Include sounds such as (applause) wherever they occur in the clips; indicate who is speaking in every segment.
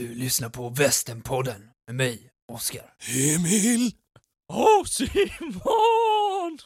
Speaker 1: du lyssnar på Västernpodden med mig, Oskar.
Speaker 2: Emil!
Speaker 3: Åh, Simon!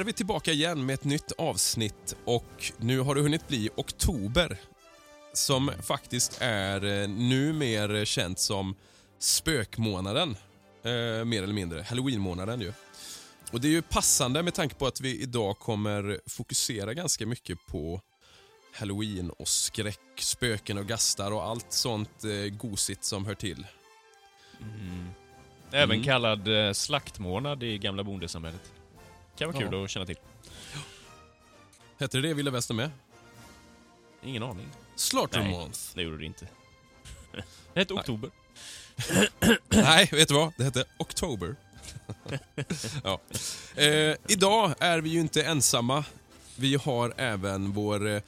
Speaker 2: Är vi tillbaka igen med ett nytt avsnitt och nu har det hunnit bli oktober som faktiskt är eh, numera känt som spökmånaden. Eh, mer eller mindre. Halloweenmånaden ju. Och det är ju passande med tanke på att vi idag kommer fokusera ganska mycket på halloween och skräck, spöken och gastar och allt sånt eh, gosigt som hör till.
Speaker 3: Även
Speaker 2: Mm.
Speaker 3: kallad eh, slaktmånad i gamla bondesamhället. Kan vara kul
Speaker 2: Ja.
Speaker 3: att känna till.
Speaker 2: Hette det det Vilda Västern med?
Speaker 3: Ingen aning.
Speaker 2: Slaughter
Speaker 3: Nej.
Speaker 2: Month.
Speaker 3: Det gjorde det inte. (laughs) Det hette oktober. (coughs)
Speaker 2: Nej, vet du vad? Det hette Oktober. (laughs) ja. eh, idag är vi ju inte ensamma. Vi har även vår eh, eh,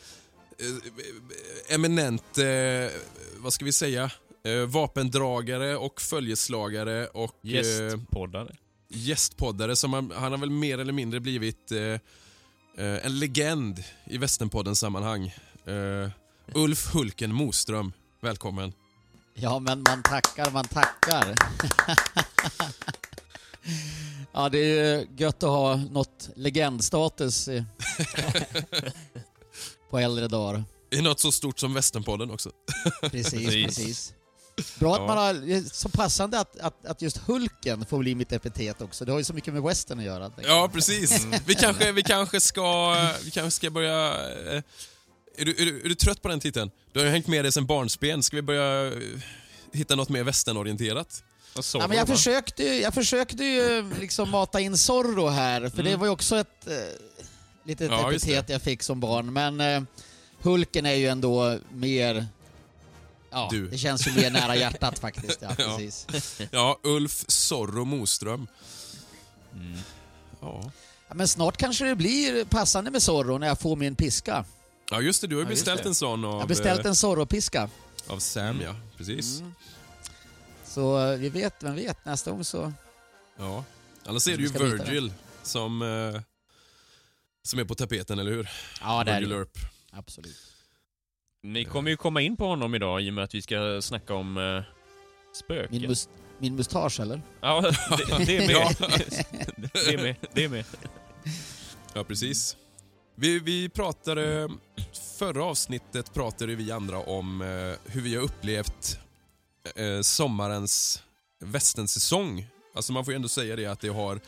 Speaker 2: eminent, eh, vad ska vi säga, eh, vapendragare och följeslagare och eh,
Speaker 3: Gästpoddare.
Speaker 2: Gästpoddare som han, han har väl mer eller mindre blivit eh, eh, en legend i Västernpoddens sammanhang. Eh, Ulf Hulken Moström, välkommen.
Speaker 4: Ja, men man tackar, man tackar. (laughs) ja, det är ju gött att ha något legendstatus i, (laughs) på äldre dagar.
Speaker 2: I något så stort som Västernpodden också.
Speaker 4: Precis,
Speaker 3: Precis.
Speaker 4: Bra att
Speaker 2: Ja.
Speaker 4: man har, så passande att, att, att just Hulken får bli mitt epitet också. Det har ju så mycket med western att göra.
Speaker 2: Ja, precis. Vi kanske, vi kanske, ska, vi kanske ska börja... eh, Är du, är, du, är du trött på den titeln? Du har ju hängt med dig sen barnsben. Ska vi börja eh, hitta något mer västernorienterat?
Speaker 4: Ja, men jag,
Speaker 3: va?
Speaker 4: försökte, ju- jag försökte ju liksom mata in Zorro här, för det var ju också ett eh, litet
Speaker 2: Mm. Ja,
Speaker 4: epitet jag fick som barn. Men eh, Hulken är ju ändå mer... Ja,
Speaker 2: Du.
Speaker 4: det känns ju mer nära hjärtat faktiskt. Ja, (laughs)
Speaker 2: Ja.
Speaker 4: precis. (laughs)
Speaker 2: Ja, Ulf Zorro Moström.
Speaker 3: Mm.
Speaker 2: Ja.
Speaker 4: Ja, men snart kanske det blir passande med Zorro när jag får min piska.
Speaker 2: ja, just det. Du har ju beställt
Speaker 3: det.
Speaker 2: en sån av,
Speaker 4: Jag har beställt en Zorro-piska.
Speaker 2: eh, av Sam, ja. Precis.
Speaker 4: Mm. Så eh, vi vet, vem vet, nästa gång så...
Speaker 2: Ja. Annars är det ju Virgil som, eh, som är på tapeten, eller hur?
Speaker 4: Ja, det är
Speaker 2: Virgil
Speaker 4: det.
Speaker 2: Earp.
Speaker 4: Absolut.
Speaker 3: Ni kommer ju komma in på honom idag i och med att vi ska snacka om eh, spöken.
Speaker 4: Min, mus min mustasch eller? (laughs)
Speaker 3: Ja, det, det är med. Det är med. Det är med.
Speaker 2: Ja, precis. Vi, vi pratade, förra avsnittet pratade vi andra om eh, hur vi har upplevt eh, sommarens västernsäsong. Alltså man får ju ändå säga det att det har,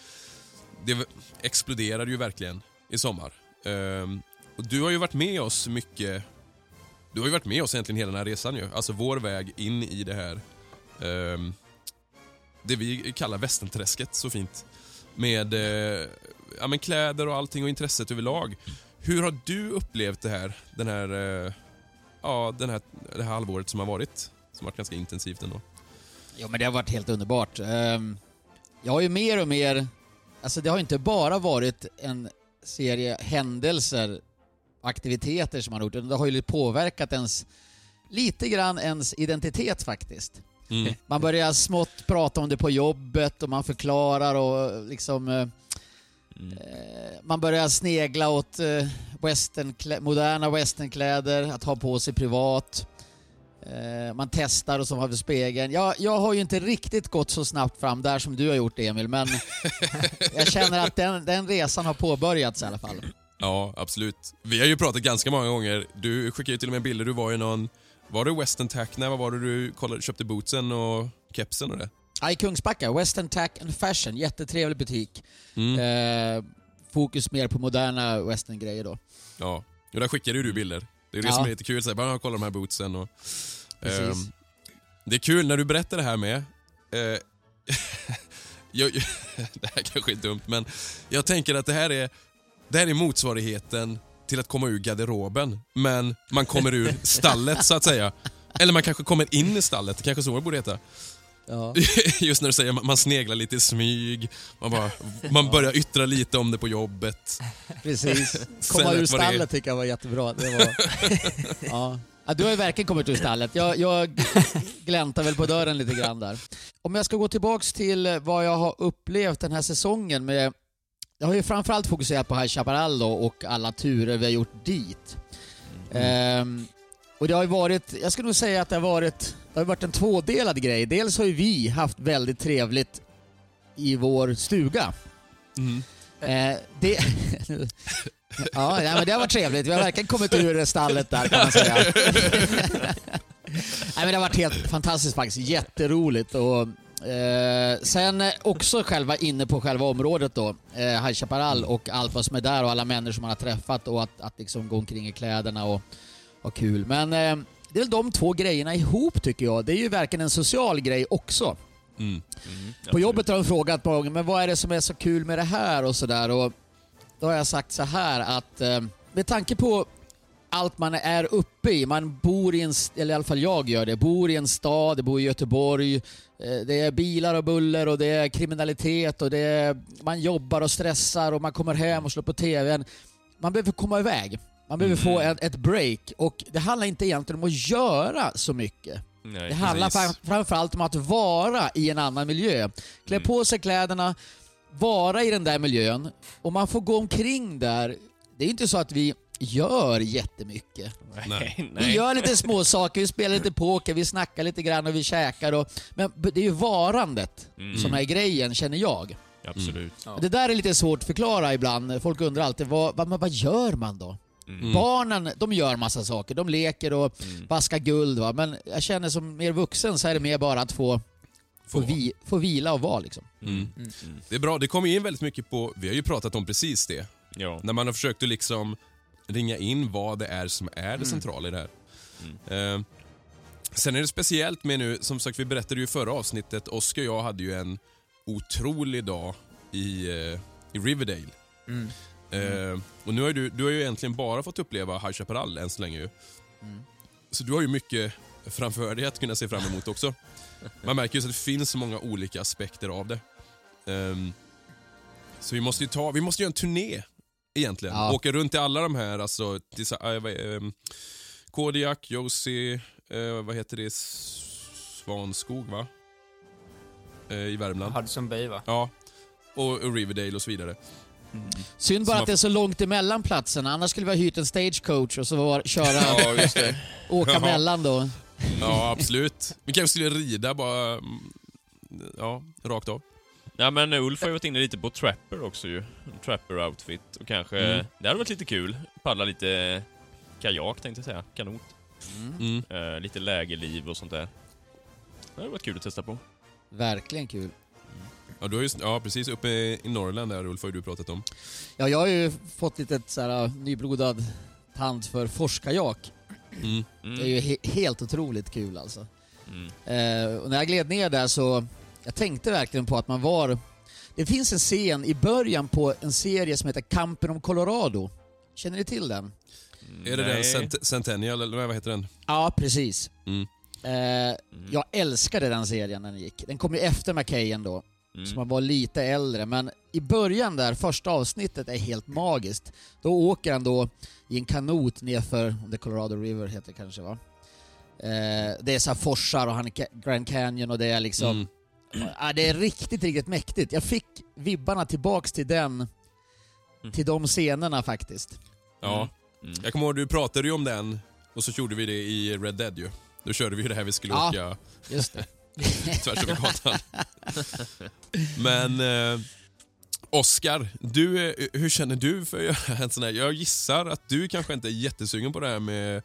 Speaker 2: det exploderade ju verkligen i sommar. Ehm, och du har ju varit med oss mycket, du har ju varit med oss egentligen hela den här resan ju. Alltså vår väg in i det här, ehm, det vi kallar Västenträsket, så fint. Med eh, ja, men kläder och allting och intresset överlag. Hur har du upplevt det här, den här, eh, ja, den här, det här halvåret som har varit? Som har varit ganska intensivt ändå.
Speaker 4: Jo men det har varit helt underbart. Ehm, jag har ju mer och mer, alltså det har inte bara varit en serie händelser, aktiviteter som man har gjort, det har ju påverkat ens, lite grann ens identitet faktiskt.
Speaker 2: Mm.
Speaker 4: Man börjar smått prata om det på jobbet och man förklarar och liksom eh,
Speaker 3: Mm.
Speaker 4: eh, man börjar snegla åt eh, westernklä- moderna westernkläder att ha på sig privat. Eh, man testar och så har vi spegeln. Jag, jag har ju inte riktigt gått så snabbt fram där som du har gjort Emil, men (laughs) jag känner att den, den resan har påbörjats i alla fall.
Speaker 2: Ja, absolut. Vi har ju pratat ganska många gånger. Du skickade ju till och med bilder, du var i någon Var det Western Tack? När var det du kollade, köpte bootsen och kepsen och det?
Speaker 4: Ja, I Kungsbacka, Western Tack and Fashion. Jättetrevlig butik.
Speaker 2: Mm.
Speaker 4: Eh, fokus mer på moderna western-grejer då.
Speaker 2: Ja. Och där skickade ju du bilder. Det är det
Speaker 4: Ja.
Speaker 2: som är lite kul. Så här, bara kolla de här bootsen. Och, ehm, det är kul när du berättar det här med. Eh, (laughs) jag, (laughs) det här kanske är dumt, men jag tänker att det här är, det här är motsvarigheten till att komma ur garderoben, men man kommer ur (laughs) stallet så att säga. Eller man kanske kommer in i stallet, kanske så det borde heta.
Speaker 4: Ja. (laughs)
Speaker 2: Just när du säger man man sneglar lite i smyg, man, bara, man börjar yttra lite om det på jobbet.
Speaker 4: Precis. (laughs) Komma
Speaker 2: att
Speaker 4: ur stallet tycker jag var jättebra. Det var... ja. Ja, du har ju verkligen kommit ur stallet. Jag, jag gläntar väl på dörren lite grann där. Om jag ska gå tillbaks till vad jag har upplevt den här säsongen med... Jag har ju framförallt fokuserat på High Chaparral då och alla turer vi har gjort dit. Ehm, och det har ju varit, jag skulle nog säga att det har varit, det har varit en tvådelad grej. Dels har ju vi haft väldigt trevligt i vår stuga.
Speaker 2: Mm.
Speaker 4: Eh, det... (laughs) ja, ja, men det har varit trevligt. Vi har verkligen kommit ur stallet där kan man säga. (laughs) (laughs) Nej, men det har varit helt fantastiskt faktiskt. Jätteroligt. Och, eh, sen också själva inne på själva området då, eh, High Chaparral och allt vad som är där och alla människor man har träffat och att, att liksom gå omkring i kläderna och ha kul. Men eh, det är väl de två grejerna ihop tycker jag. Det är ju verkligen en social grej också.
Speaker 2: Mm.
Speaker 4: På jobbet har de frågat på gånger, men vad är det som är så kul med det här och sådär. Och då har jag sagt så här att eh, med tanke på allt man är uppe i, man bor i en, eller i alla fall jag gör det, bor i en stad, jag bor i Göteborg, eh, det är bilar och buller och det är kriminalitet och det är, man jobbar och stressar och man kommer hem och slår på TVn. Man behöver komma iväg. Man behöver få
Speaker 3: Mm.
Speaker 4: en, ett break och det handlar inte egentligen om att göra så mycket.
Speaker 3: Nej,
Speaker 4: Det handlar
Speaker 2: precis.
Speaker 4: fram- framförallt om att vara i en annan miljö. Klä
Speaker 3: Mm.
Speaker 4: på sig kläderna, vara i den där miljön och man får gå omkring där. Det är inte så att vi gör jättemycket.
Speaker 3: Nej.
Speaker 4: Vi
Speaker 3: Nej.
Speaker 4: gör lite små saker, vi spelar lite poker, vi snackar lite grann och vi käkar. Och, men det är ju varandet
Speaker 3: Mm.
Speaker 4: som är grejen, känner jag.
Speaker 3: Absolut.
Speaker 1: Ja.
Speaker 4: Det där är lite svårt att förklara ibland. Folk undrar alltid, vad, vad, men vad gör man då?
Speaker 3: Mm.
Speaker 4: Barnen, de gör massa saker. De leker och
Speaker 3: Mm.
Speaker 4: vaskar guld. Va? Men jag känner som mer vuxen så är det mer bara att få, få,
Speaker 2: Få.
Speaker 4: vi, få vila och vara liksom.
Speaker 2: Mm.
Speaker 1: Mm.
Speaker 2: Det är bra, det kommer in väldigt mycket på, vi har ju pratat om precis det.
Speaker 3: Ja.
Speaker 2: När man har försökt att liksom ringa in vad det är som är det centrala i det här. Eh, sen är det speciellt med nu, som sagt vi berättade ju i förra avsnittet, Oskar och jag hade ju en otrolig dag i, eh, i Riverdale.
Speaker 1: Mm.
Speaker 2: Eh, och nu har du, du har ju egentligen bara fått uppleva High Chaparral än så länge ju. Så du har ju mycket framför dig att kunna se fram emot också. (laughs) Man märker ju att det finns så många olika aspekter av det. Ehm, så vi måste ju ta, vi måste göra en turné egentligen.
Speaker 4: Ja.
Speaker 2: Åka runt till alla de här, alltså till, så- äh, ehm, Kodiak, Josie, eh, vad heter det, Svanskog va? Eh, I Värmland.
Speaker 1: Hudson Bay va?
Speaker 2: Ja. Och, och Riverdale och så vidare.
Speaker 4: Synd bara
Speaker 2: Som
Speaker 4: att det är så långt emellan platserna. Annars skulle vi ha hyrt en stagecoach och så var, köra,
Speaker 3: ja, just det. (laughs)
Speaker 4: åka
Speaker 2: Ja.
Speaker 4: mellan då.
Speaker 2: Ja, absolut. Vi kanske skulle rida bara, mm, ja, rakt av.
Speaker 3: Ja men Ulf har ju varit inne lite på Trapper också ju. Trapper-outfit. Och kanske...
Speaker 2: Mm.
Speaker 3: Det hade varit lite kul. Paddla lite kajak tänkte jag säga. Kanot.
Speaker 2: Mm.
Speaker 3: Eh, lite lägerliv och sånt där. Det hade varit kul att testa på.
Speaker 4: Verkligen kul.
Speaker 2: Ja, du har just, ja, precis. Uppe i Norrland där, Ulf, har ju du pratat om.
Speaker 4: Ja, jag har ju fått lite så här, uh, nyblodad tand för forskajak.
Speaker 2: Mm.
Speaker 3: Mm.
Speaker 4: Det är ju he- helt otroligt kul alltså.
Speaker 3: Mm.
Speaker 4: Eh, och när jag gled ner där så, jag tänkte verkligen på att man var... Det finns en scen i början på en serie som heter Kampen om Colorado. Känner ni till den?
Speaker 2: Är det den. Cent Centennial, eller vad heter den?
Speaker 4: Ja, precis.
Speaker 2: Mm.
Speaker 4: Eh, jag älskade den serien när den gick. Den kom ju efter McKayen då,
Speaker 3: Mm.
Speaker 4: så man var lite äldre. Men i början där, första avsnittet är helt magiskt. Då åker han då i en kanot nerför, om det Colorado River heter det kanske va? Eh, det är så här forsar och han Grand Canyon och det är liksom...
Speaker 2: Mm.
Speaker 4: Ja, det är riktigt, riktigt mäktigt. Jag fick vibbarna tillbaks till den, till de scenerna faktiskt.
Speaker 2: Ja.
Speaker 3: Mm.
Speaker 2: Jag kommer ihåg, du pratade ju om den och så gjorde vi det i Red Dead ju. Då körde vi ju det här vi skulle
Speaker 4: Ja.
Speaker 2: åka
Speaker 4: Just det. (laughs)
Speaker 2: tvärs över gatan. (laughs) Men eh, Oscar, du, hur känner du för att göra en sån här? Jag gissar att du kanske inte är jättesugen på det här med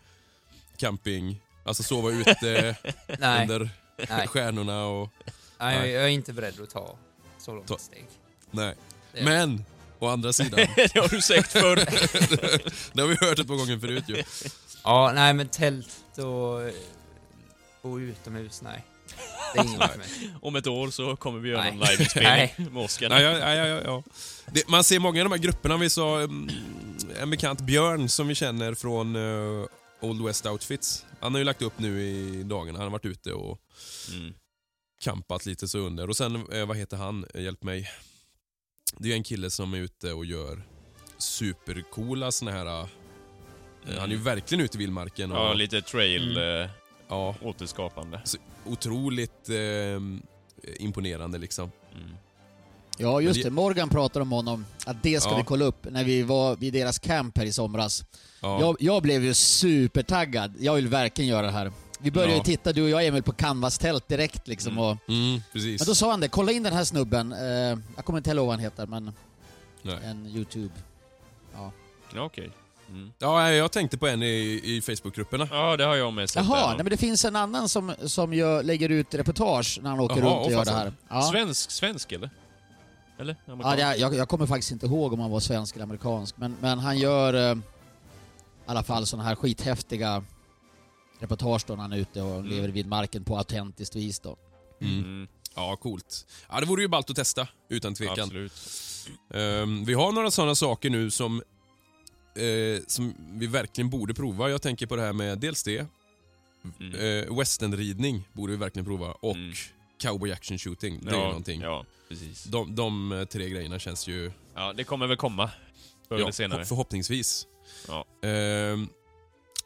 Speaker 2: camping Alltså sova ute (laughs) under
Speaker 1: nej,
Speaker 2: stjärnorna och...
Speaker 1: nej, jag, jag är inte beredd att ta så långt
Speaker 2: Ta-
Speaker 1: steg.
Speaker 2: Nej.
Speaker 1: Det-
Speaker 2: Men, å andra (laughs) sidan,
Speaker 3: det har du sagt förr. (laughs)
Speaker 2: det har vi hört ett par gånger förut ju.
Speaker 1: Ja, nej men tält och eh, bo utomhus, nej. Det är inget för mig.
Speaker 3: Om ett år så kommer vi göra
Speaker 1: Nej.
Speaker 3: en liveinspelning
Speaker 1: Nej.
Speaker 3: med Oskar.
Speaker 2: Nej, ja, ja, ja, ja. Det, man ser många i de här grupperna. Vi sa mm, en bekant Björn som vi känner från eh, Old West Outfits. Han har ju lagt upp nu i dagarna. Han har varit ute och
Speaker 3: Mm.
Speaker 2: Kampat lite så under. Och sen, eh, vad heter han? Eh, Hjälp mig. Det är en kille som är ute och gör supercoola såna här... eh,
Speaker 3: Mm.
Speaker 2: Han är ju verkligen ute i vildmarken. Och,
Speaker 3: Ja, lite trail eh,
Speaker 2: ja,
Speaker 3: återskapande.
Speaker 2: otroligt eh, imponerande liksom.
Speaker 3: Mm.
Speaker 4: Ja, just
Speaker 2: det-
Speaker 4: det. Morgan pratade om honom, att det ska
Speaker 2: Ja.
Speaker 4: vi kolla upp när vi var vid deras camp här i somras.
Speaker 2: Ja.
Speaker 4: Jag, jag blev ju supertaggad. Jag vill verkligen göra det här. Vi började
Speaker 2: Ja.
Speaker 4: ju titta, du och jag Emil, på Canvas-tält direkt liksom.
Speaker 3: Mm.
Speaker 4: Och,
Speaker 2: Mm, precis.
Speaker 4: men då sa han det, kolla in den här snubben. Eh, jag kommer inte ihåg vad han heter, men
Speaker 2: Nej.
Speaker 4: en YouTube.
Speaker 3: Ja, okej. Mm.
Speaker 2: Ja, jag tänkte på en i, i Facebookgrupperna.
Speaker 3: Ja, det har jag med sett.
Speaker 4: Jaha, nej, men det finns en annan som, som gör, lägger ut reportage när han åker
Speaker 2: Jaha,
Speaker 4: runt och
Speaker 2: åh,
Speaker 4: gör det här. Ja.
Speaker 3: Svensk, svensk eller? Eller?
Speaker 4: Ja,
Speaker 3: Amerikansk?
Speaker 4: jag, jag, jag kommer faktiskt inte ihåg om han var svensk eller amerikansk, men, men han gör eh, i alla fall sådana här skithäftiga reportage då när han är ute och
Speaker 3: Mm.
Speaker 4: lever vid marken på autentiskt vis då.
Speaker 2: Mm.
Speaker 3: Mm,
Speaker 2: Ja, coolt. Ja, det vore ju ballt att testa, utan tvekan.
Speaker 3: absolut.
Speaker 2: Ehm, vi har några sådana saker nu som, eh, som vi verkligen borde prova. Jag tänker på det här med dels det,
Speaker 3: Mm.
Speaker 2: eh, westernridning borde vi verkligen prova och
Speaker 3: Mm.
Speaker 2: cowboy action shooting. Det är ju
Speaker 3: ja,
Speaker 2: någonting.
Speaker 3: Ja, precis.
Speaker 2: De, de eh, tre grejerna känns ju...
Speaker 3: Ja, det kommer väl komma. Förr
Speaker 2: ja,
Speaker 3: senare.
Speaker 2: förhoppningsvis.
Speaker 3: Ja.
Speaker 2: Ehm,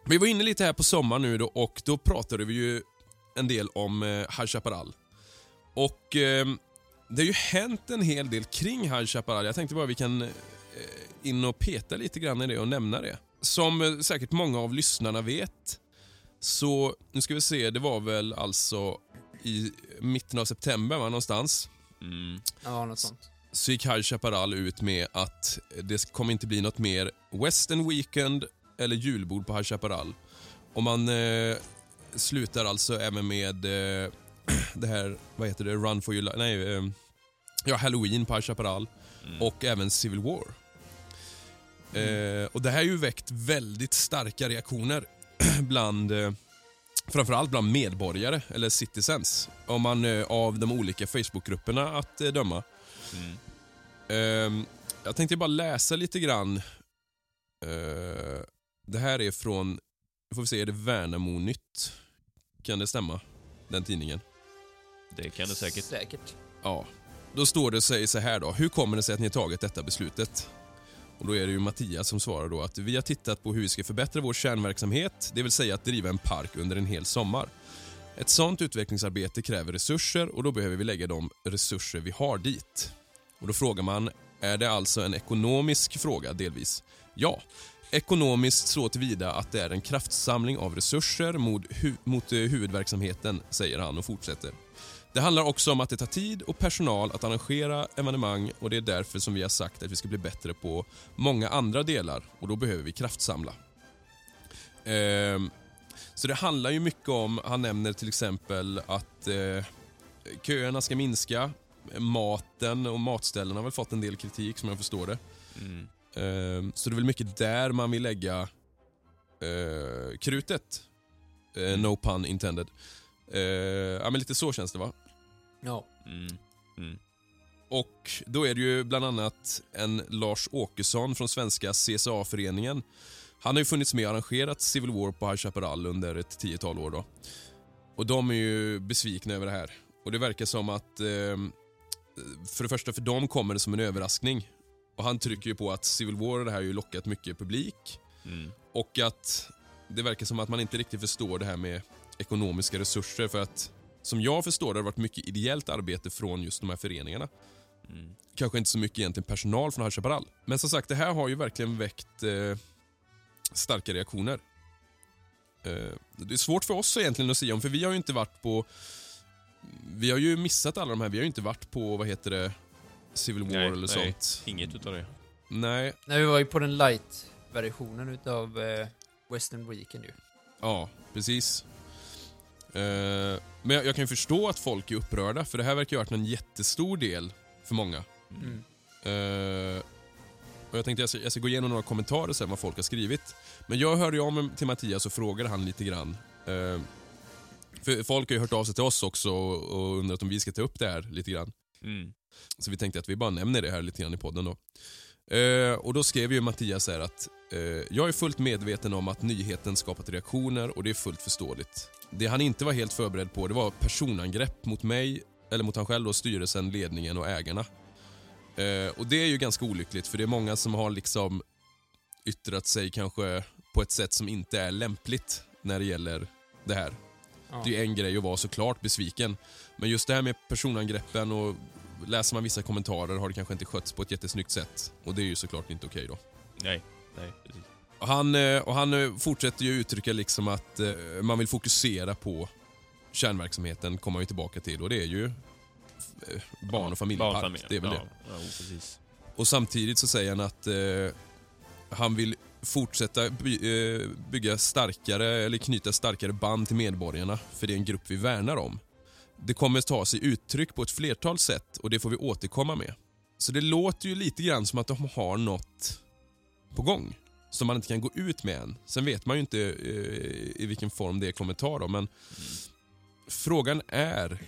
Speaker 2: vi var inne lite här på sommaren nu då och då pratade vi ju en del om eh, High Chaparral. Och ehm, det har ju hänt en hel del kring High Chaparral. Jag tänkte bara vi kan eh, in och peta lite grann i det och nämna det. Som eh, säkert många av lyssnarna vet så, nu ska vi se, det var väl alltså i mitten av september va, någonstans
Speaker 3: Mm.
Speaker 1: Ja, något sånt.
Speaker 2: så gick High Chaparral ut med att det kommer inte bli något mer Western Weekend eller julbord på High Chaparral. Och man eh, slutar alltså även med eh, (clears throat) det här, vad heter det, Run for your life, nej, eh, ja, Halloween på High Chaparral
Speaker 3: Mm.
Speaker 2: och även Civil War. Eh, och det här har ju väckt väldigt starka reaktioner (clears throat) bland eh, framförallt bland medborgare eller citizens om man eh, av de olika Facebookgrupperna att döma.
Speaker 3: Mm.
Speaker 2: Ehm, jag tänkte bara läsa lite grann. Det här är från, nu får vi se, är det Värnamo Nytt? Kan det stämma? Den tidningen?
Speaker 3: Det kan det säkert.
Speaker 1: Säkert.
Speaker 2: Ja. Då står det sig så här då. Hur kommer det sig att ni har tagit detta beslutet? Och Då är det ju Mattias som svarar då att vi har tittat på hur vi ska förbättra vår kärnverksamhet, det vill säga att driva en park under en hel sommar. Ett sånt utvecklingsarbete kräver resurser och då behöver vi lägga de resurser vi har dit. Och Då frågar man, är det alltså en ekonomisk fråga delvis? Ja. Ekonomiskt så tillvida att det är en kraftsamling av resurser mot, hu- mot eh, huvudverksamheten, säger han och fortsätter. Det handlar också om att det tar tid och personal att arrangera evenemang och det är därför som vi har sagt att vi ska bli bättre på många andra delar och då behöver vi kraftsamla. Ehm, så det handlar ju mycket om, han nämner till exempel att eh, köerna ska minska, maten och matställena har väl fått en del kritik som jag förstår det.
Speaker 3: Mm.
Speaker 2: Ehm, så det är väl mycket där man vill lägga eh, krutet. Eh, no pun intended. Eh, ja men lite så känns det va?
Speaker 1: Ja.
Speaker 3: Mm. Mm.
Speaker 2: Och då är det ju bland annat en Lars Åkesson från svenska CSA-föreningen. Han har ju funnits med och arrangerat Civil War på High Chaparral under ett tiotal år. Då. Och de är ju besvikna över det här. Och det verkar som att, eh, för det första för dem kommer det som en överraskning. Och han trycker ju på att Civil War och det här har ju lockat mycket publik.
Speaker 3: Mm.
Speaker 2: Och att det verkar som att man inte riktigt förstår det här med ekonomiska resurser. För att som jag förstår det har det varit mycket ideellt arbete från just de här föreningarna
Speaker 3: Mm.
Speaker 2: kanske inte så mycket egentligen personal från High Chaparral. Men som sagt, det här har ju verkligen väckt eh, starka reaktioner. Eh, det är svårt för oss egentligen att säga om, för vi har ju inte varit på... Vi har ju missat alla de här, vi har ju inte varit på, vad heter det, Civil War
Speaker 3: Nej,
Speaker 2: eller
Speaker 3: nej.
Speaker 2: sånt.
Speaker 3: Inget utav det.
Speaker 2: Nej,
Speaker 1: Nej, vi var ju på den light-versionen utav eh, Western Weekend ju.
Speaker 2: ja, precis. Eh, men jag, jag kan ju förstå att folk är upprörda, för det här verkar ju ha varit en jättestor del för många.
Speaker 1: Mm.
Speaker 2: Eh, och jag tänkte jag ska, jag ska gå igenom några kommentarer och se vad folk har skrivit. Men jag hörde ju av till Mattias och frågade han lite grann. Eh, för folk har ju hört av sig till oss också och, och undrat om vi ska ta upp det här lite grann.
Speaker 3: Mm.
Speaker 2: Så vi tänkte att vi bara nämner det här lite grann i podden då. Eh, och då skrev ju Mattias här att eh, jag är fullt medveten om att nyheten skapat reaktioner och det är fullt förståeligt. Det han inte var helt förberedd på det var personangrepp mot mig, eller mot han själv då, styrelsen, ledningen och ägarna. Eh, och det är ju ganska olyckligt för det är många som har liksom yttrat sig kanske på ett sätt som inte är lämpligt när det gäller det här.
Speaker 1: Ja.
Speaker 2: Det är ju en grej att vara såklart besviken. Men just det här med personangreppen och läser man vissa kommentarer har det kanske inte skötts på ett jättesnyggt sätt. Och det är ju såklart inte okej då.
Speaker 3: Nej, nej, precis.
Speaker 2: Och han, eh, och han eh, fortsätter ju uttrycka liksom att eh, man vill fokusera på kärnverksamheten, kommer vi tillbaka till. Och det är ju barn och familjepark.
Speaker 3: Barnfamilj.
Speaker 2: Det är väl
Speaker 3: ja,
Speaker 2: det.
Speaker 3: Ja, precis.
Speaker 2: Och samtidigt så säger han att eh, han vill fortsätta by, eh, bygga starkare, eller knyta starkare band till medborgarna, för det är en grupp vi värnar om. Det kommer ta sig uttryck på ett flertal sätt och det får vi återkomma med. Så det låter ju lite grann som att de har något på gång som man inte kan gå ut med än. Sen vet man ju inte eh, i vilken form det kommer ta då, men frågan är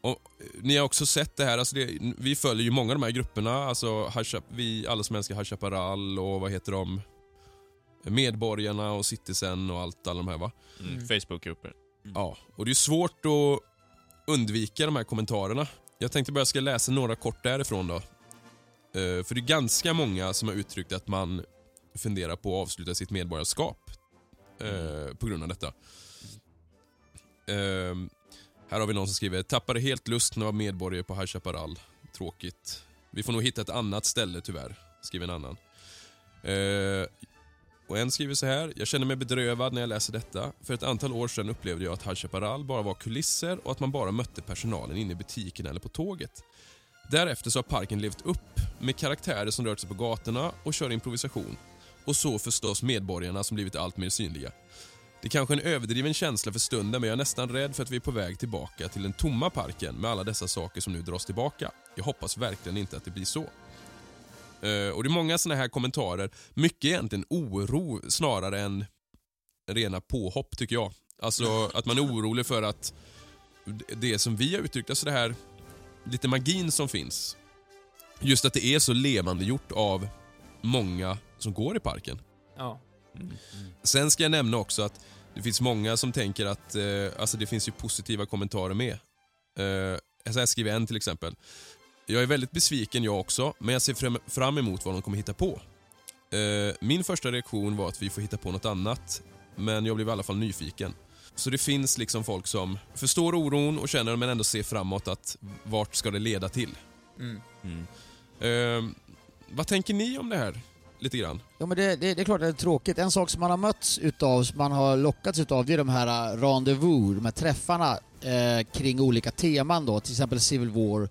Speaker 2: och, eh, ni har också sett det här, alltså det, vi följer ju många av de här grupperna, alltså High Chap- vi alla som älskar High Chaparral och vad heter de? Medborgarna och Citizen och allt, alla de här va?
Speaker 3: Mm.
Speaker 1: Mm.
Speaker 3: Facebookgrupper.
Speaker 2: Ja, och det är svårt att undvika de här kommentarerna. Jag tänkte bara jag ska läsa några kort därifrån då. Eh, för det är ganska många som har uttryckt att man funderar på att avsluta sitt medborgarskap eh, på grund av detta. Eh, här har vi någon som skriver “Tappade helt lusten att vara medborgare på High Chaparral. Tråkigt. Vi får nog hitta ett annat ställe tyvärr”, skriver en annan. Eh, och en skriver så här. Jag känner mig bedrövad när jag läser detta. För ett antal år sedan upplevde jag att High Chaparral bara var kulisser och att man bara mötte personalen inne i butiken eller på tåget. Därefter så har parken levt upp med karaktärer som rört sig på gatorna och kör improvisation. Och så förstås medborgarna som blivit allt mer synliga. Det är kanske en överdriven känsla för stunden men jag är nästan rädd för att vi är på väg tillbaka till den tomma parken med alla dessa saker som nu dras tillbaka. Jag hoppas verkligen inte att det blir så. Eh, och det är många såna här kommentarer. Mycket egentligen oro snarare än rena påhopp tycker jag. Alltså att man är orolig för att det som vi har uttryckt, alltså det här lite magin som finns. Just att det är så levande gjort av många som går i parken.
Speaker 1: Ja.
Speaker 2: Sen ska jag nämna också att det finns många som tänker att, eh, alltså det finns ju positiva kommentarer med. Eh, så här skriver en till exempel. Jag är väldigt besviken jag också, men jag ser fram, emot vad de kommer hitta på. Eh, min första reaktion var att vi får hitta på något annat, men jag blev i alla fall nyfiken. Så det finns liksom folk som förstår oron och känner men ändå ser framåt att vart ska det leda till?
Speaker 1: Mm.
Speaker 3: Mm.
Speaker 2: Eh, vad tänker ni om det här? Lite grann.
Speaker 4: Ja, men det, det, det är klart det är tråkigt. En sak som man har mötts utav, som man har lockats utav, det är de här uh, rendezvous, de här träffarna eh, kring olika teman då, till exempel Civil War.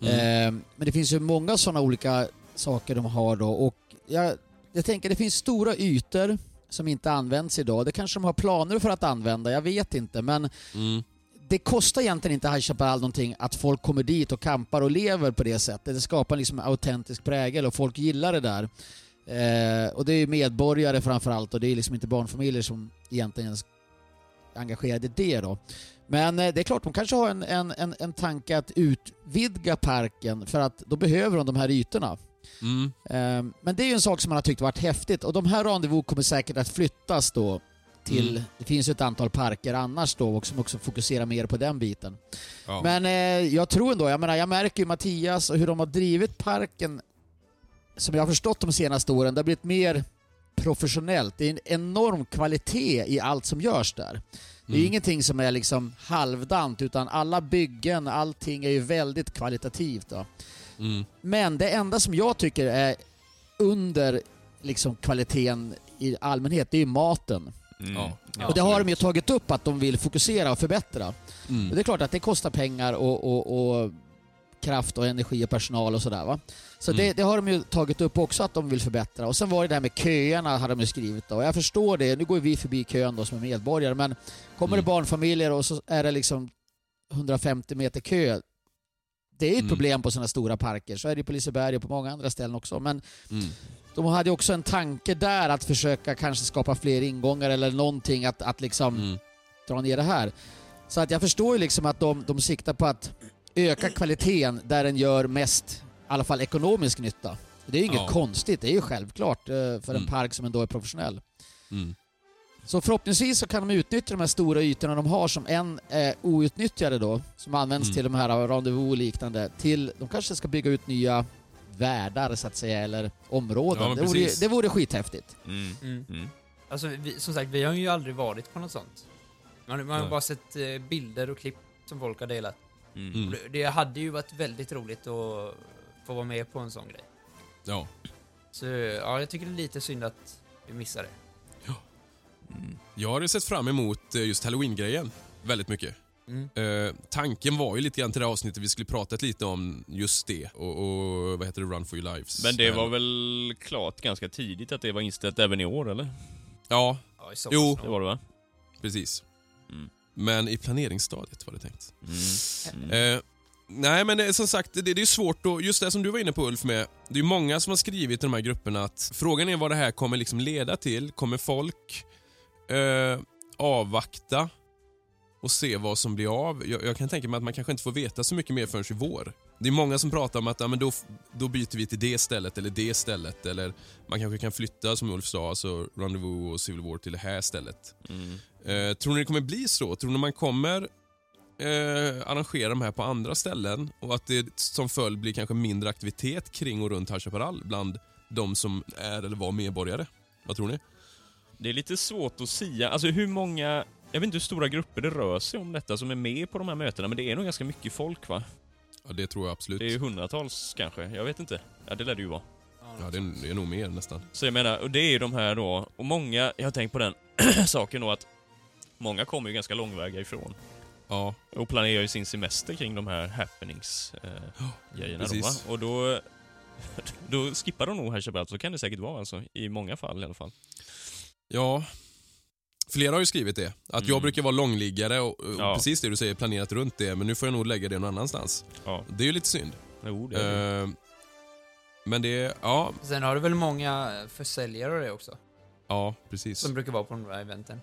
Speaker 2: Mm.
Speaker 4: Eh, men det finns ju många sådana olika saker de har då och jag, jag tänker det finns stora ytor som inte används idag. Det kanske de har planer för att använda, jag vet inte. Men
Speaker 2: Mm.
Speaker 4: det kostar egentligen inte High Chaparral någonting att folk kommer dit och kampar och lever på det sättet. Det skapar liksom en autentisk prägel och folk gillar det där. Eh, och det är ju medborgare framförallt och det är liksom inte barnfamiljer som egentligen är engagerade i det då. Men eh, det är klart, de kanske har en, en, en, en tanke att utvidga parken för att då behöver de de här ytorna.
Speaker 2: Mm.
Speaker 4: Eh, men det är ju en sak som man har tyckt varit häftigt och de här rendezvous kommer säkert att flyttas då till,
Speaker 2: Mm.
Speaker 4: det finns ju ett antal parker annars då och som också fokuserar mer på den biten.
Speaker 2: Ja.
Speaker 4: Men eh, jag tror ändå, jag menar jag märker ju Mattias och hur de har drivit parken som jag har förstått de senaste åren, det har blivit mer professionellt. Det är en enorm kvalitet i allt som görs där. Det är
Speaker 2: Mm.
Speaker 4: ingenting som är liksom halvdant utan alla byggen, allting är ju väldigt kvalitativt. Då.
Speaker 2: Mm.
Speaker 4: Men det enda som jag tycker är under liksom kvaliteten i allmänhet, det är ju maten.
Speaker 3: Mm.
Speaker 2: Ja.
Speaker 4: och det har de ju tagit upp att de vill fokusera och förbättra.
Speaker 2: Mm.
Speaker 4: Och det är klart att det kostar pengar och, och, och kraft och energi och personal och sådär va. Så
Speaker 2: Mm.
Speaker 4: det, det har de ju tagit upp också att de vill förbättra. Och sen var det det här med köerna hade de ju skrivit då. Och jag förstår det, nu går vi förbi kön då som är medborgare men kommer
Speaker 2: Mm.
Speaker 4: det barnfamiljer och så är det liksom 150 meter kö. Det är ett
Speaker 2: Mm.
Speaker 4: problem på sådana stora parker, så är det på Liseberg och på många andra ställen också. Men
Speaker 2: Mm.
Speaker 4: de hade ju också en tanke där att försöka kanske skapa fler ingångar eller någonting att, att liksom
Speaker 2: Mm.
Speaker 4: dra ner det här. Så att jag förstår ju liksom att de, de siktar på att öka kvaliteten där den gör mest, i alla fall ekonomisk nytta. Det är ju inget
Speaker 2: Ja.
Speaker 4: konstigt, det är ju självklart eh, för en
Speaker 2: Mm.
Speaker 4: park som ändå är professionell.
Speaker 2: Mm.
Speaker 4: Så förhoppningsvis så kan de utnyttja de här stora ytorna de har som än är outnyttjade då, som används
Speaker 2: Mm.
Speaker 4: till de här rendezvous och liknande, till de kanske ska bygga ut nya världar så att säga, eller områden.
Speaker 2: Ja,
Speaker 4: det, vore, det vore skithäftigt.
Speaker 3: Mm.
Speaker 1: Mm.
Speaker 3: Mm.
Speaker 1: Alltså, vi, som sagt, vi har ju aldrig varit på något sånt. Man, man har bara sett eh, bilder och klipp som folk har delat.
Speaker 3: Mm.
Speaker 1: Det, det hade ju varit väldigt roligt att få vara med på en sån grej.
Speaker 2: Ja.
Speaker 1: Så ja, jag tycker det är lite synd att vi missar det.
Speaker 3: Mm.
Speaker 2: Jag har ju sett fram emot eh, just halloween-grejen väldigt mycket.
Speaker 1: Mm.
Speaker 2: Eh, tanken var ju lite grann till det här avsnittet vi skulle pratat lite om just det och, och vad heter det, Run for your lives.
Speaker 3: Men det
Speaker 2: Eh,
Speaker 3: var väl klart ganska tidigt att det var inställt även i år, eller?
Speaker 2: Ja,
Speaker 1: Ja,
Speaker 2: Jo.
Speaker 3: Det var det va?
Speaker 2: precis. Men i planeringsstadiet var det tänkt.
Speaker 3: Mm.
Speaker 2: Eh, nej men som sagt, det, det är svårt att, just det som du var inne på Ulf med, det är många som har skrivit i de här grupperna att frågan är vad det här kommer liksom leda till. Kommer folk eh, avvakta och se vad som blir av? Jag, jag kan tänka mig att man kanske inte får veta så mycket mer förrän i vår. Det är många som pratar om att ja, men då, då byter vi till det stället eller det stället eller man kanske kan flytta som Ulf sa, alltså Rendezvous och Civil War till det här stället.
Speaker 3: Mm.
Speaker 2: Eh, tror ni det kommer bli så? Tror ni man kommer eh, arrangera de här på andra ställen och att det som följd blir kanske mindre aktivitet kring och runt High Chaparral bland de som är eller var medborgare? Vad tror ni?
Speaker 3: Det är lite svårt att sia. Alltså hur många... Jag vet inte hur stora grupper det rör sig om detta som är med på de här mötena, men det är nog ganska mycket folk va?
Speaker 2: Ja, det tror jag absolut.
Speaker 3: Det är hundratals kanske, jag vet inte. Ja, det lär det ju vara.
Speaker 2: Ja, det är, det är nog mer nästan.
Speaker 3: Så jag menar, och det är ju de här då, och många, jag har tänkt på den (clears throat) saken då att många kommer ju ganska långväga ifrån
Speaker 2: Ja,
Speaker 3: och planerar ju sin semester kring de här happenings-grejerna då
Speaker 2: precis.
Speaker 3: va? Och då, (laughs) då skippar de nog Chaparral, så kan det säkert vara alltså, i många fall i alla fall.
Speaker 2: ja. Flera har ju skrivit det. Att jag
Speaker 3: Mm.
Speaker 2: brukar vara långliggare och, och
Speaker 3: Ja.
Speaker 2: precis det du säger, planerat runt det. Men nu får jag nog lägga det någon annanstans.
Speaker 3: Ja,
Speaker 2: Det är ju lite synd.
Speaker 3: jo det är det.
Speaker 2: Eh, men det, ja,
Speaker 1: Sen har du väl många försäljare och det också,
Speaker 2: ja precis.
Speaker 1: som brukar vara på de där eventen.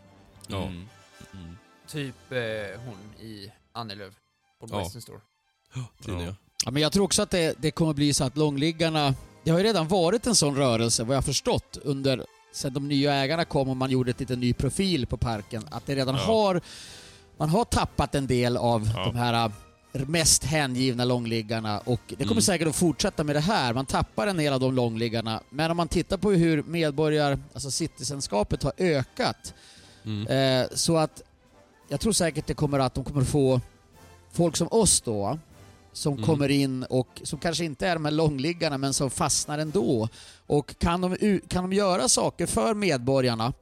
Speaker 2: Ja.
Speaker 3: Mm. Mm.
Speaker 1: Typ eh, hon i Annelöv, på
Speaker 2: Ja.
Speaker 1: Western Store.
Speaker 3: Ja.
Speaker 2: ja.
Speaker 4: Men jag tror också att det, det kommer bli så att långliggarna... Det har ju redan varit en sån rörelse, vad jag har förstått, under sen de nya ägarna kom och man gjorde ett lite ny profil på parken. Att det redan
Speaker 3: Ja.
Speaker 4: har... Man har tappat en del av
Speaker 3: Ja.
Speaker 4: de här äh, mest hängivna långliggarna och det kommer
Speaker 2: Mm.
Speaker 4: säkert att fortsätta med det här. Man tappar en del av de långliggarna. Men om man tittar på hur medborgar, alltså citizenskapet har ökat
Speaker 2: Mm.
Speaker 4: Eh, så att jag tror säkert det kommer att de kommer få folk som oss då, som
Speaker 2: Mm.
Speaker 4: kommer in och som kanske inte är de här långliggarna men som fastnar ändå. Och kan de, kan de göra saker för medborgarna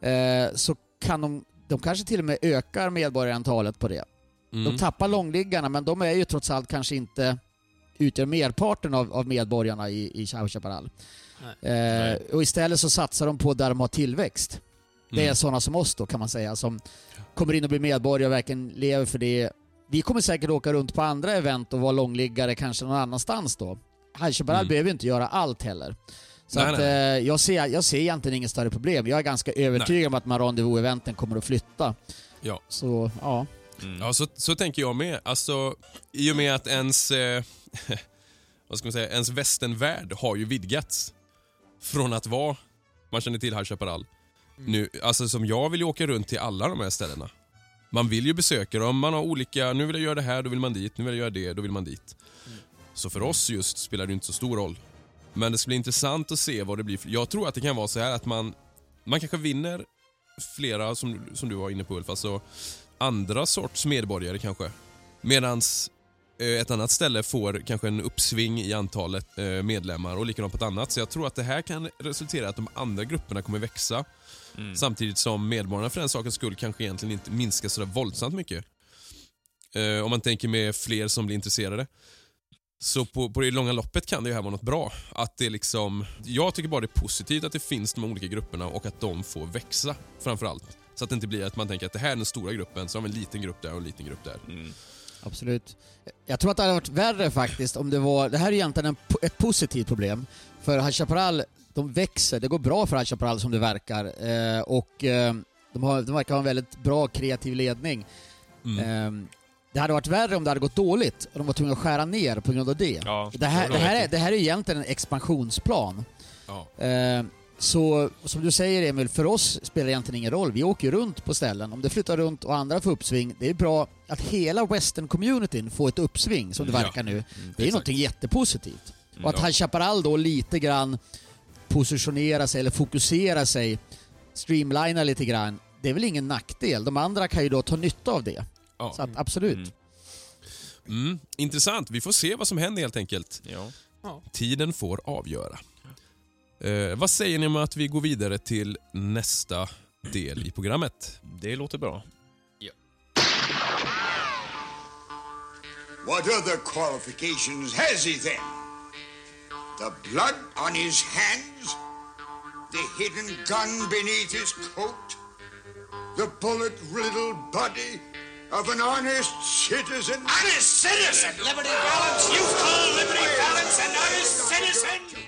Speaker 4: eh, så kan de, de kanske till och med ökar medborgarantalet på det.
Speaker 2: Mm.
Speaker 4: De tappar långliggarna men de är ju trots allt kanske inte utgör merparten av, av medborgarna i, i Chao Chaparral. Eh, och istället så satsar de på där de har tillväxt. Det är
Speaker 2: Mm.
Speaker 4: sådana som oss då kan man säga, som kommer in och blir medborgare och verkligen lever för det. Vi kommer säkert åka runt på andra event och vara långliggare kanske någon annanstans då. Chaparral
Speaker 2: Mm.
Speaker 4: behöver ju inte göra allt heller. Så
Speaker 2: Nej,
Speaker 4: att,
Speaker 2: nej.
Speaker 4: Eh, jag, ser, jag ser egentligen inget större problem. Jag är ganska övertygad om att rendezvous-eventen kommer att flytta.
Speaker 2: Ja.
Speaker 4: Så, ja.
Speaker 3: Mm.
Speaker 2: Ja, så, så tänker jag med. Alltså, I och med att ens, eh, (laughs) vad ska man säga, ens västernvärld har ju vidgats. Från att vara, man känner till High Chaparral.
Speaker 1: Mm.
Speaker 2: Nu, alltså som jag vill ju åka runt till alla de här ställena. Man vill ju besöka dem, man har olika, nu vill jag göra det här, då vill man dit, nu vill jag göra det, då vill man dit.
Speaker 1: Mm.
Speaker 2: Så för oss just spelar det inte så stor roll. Men det ska bli intressant att se vad det blir. Jag tror att det kan vara så här att man, man kanske vinner flera, som, som du var inne på Ulf, alltså andra sorts medborgare kanske. Medans ett annat ställe får kanske en uppsving i antalet eh, medlemmar och likadant på ett annat. Så jag tror att det här kan resultera i att de andra grupperna kommer växa.
Speaker 3: Mm.
Speaker 2: Samtidigt som medborgarna för den sakens skull kanske egentligen inte minskar så våldsamt mycket. Eh, om man tänker med fler som blir intresserade. Så på, på det långa loppet kan det här vara något bra. Att det liksom, jag tycker bara det är positivt att det finns de olika grupperna och att de får växa framförallt. Så att det inte blir att man tänker att det här är den stora gruppen, så har vi en liten grupp där och en liten grupp där.
Speaker 3: Mm.
Speaker 4: Absolut. Jag tror att det hade varit värre faktiskt om det var... Det här är egentligen en, ett positivt problem. För High Chaparral, de växer. Det går bra för High Chaparral som det verkar. Eh, och eh, de, har, de verkar ha en väldigt bra kreativ ledning.
Speaker 2: Mm.
Speaker 4: Eh, det hade varit värre om det hade gått dåligt och de var tvungna att skära ner på grund av det.
Speaker 3: Ja,
Speaker 4: Det här,
Speaker 3: det
Speaker 4: här är, det här är egentligen en expansionsplan.
Speaker 2: Ja.
Speaker 4: Så som du säger Emil, för oss spelar det egentligen ingen roll. Vi åker runt på ställen. Om det flyttar runt och andra får uppsving, det är bra att hela western-communityn får ett uppsving som det verkar nu. Det är
Speaker 2: exakt.
Speaker 4: någonting jättepositivt. Och att
Speaker 2: Ja.
Speaker 4: High Chaparral då lite grann positionerar sig eller fokuserar sig, streamlinar lite grann, det är väl ingen nackdel. De andra kan ju då ta nytta av det.
Speaker 2: Ja.
Speaker 4: Så att absolut.
Speaker 3: Mm.
Speaker 2: Mm, intressant. Vi får se vad som händer helt enkelt.
Speaker 3: Ja.
Speaker 2: Tiden får avgöra. Eh, vad säger ni om att vi går vidare till nästa del i programmet?
Speaker 3: Det låter bra.
Speaker 5: What other qualifications has he then? The blood on his hands? The hidden gun beneath his coat? The bullet-riddled body of an honest citizen? Honest citizen! Liberty Balance! You call Liberty Balance an honest citizen?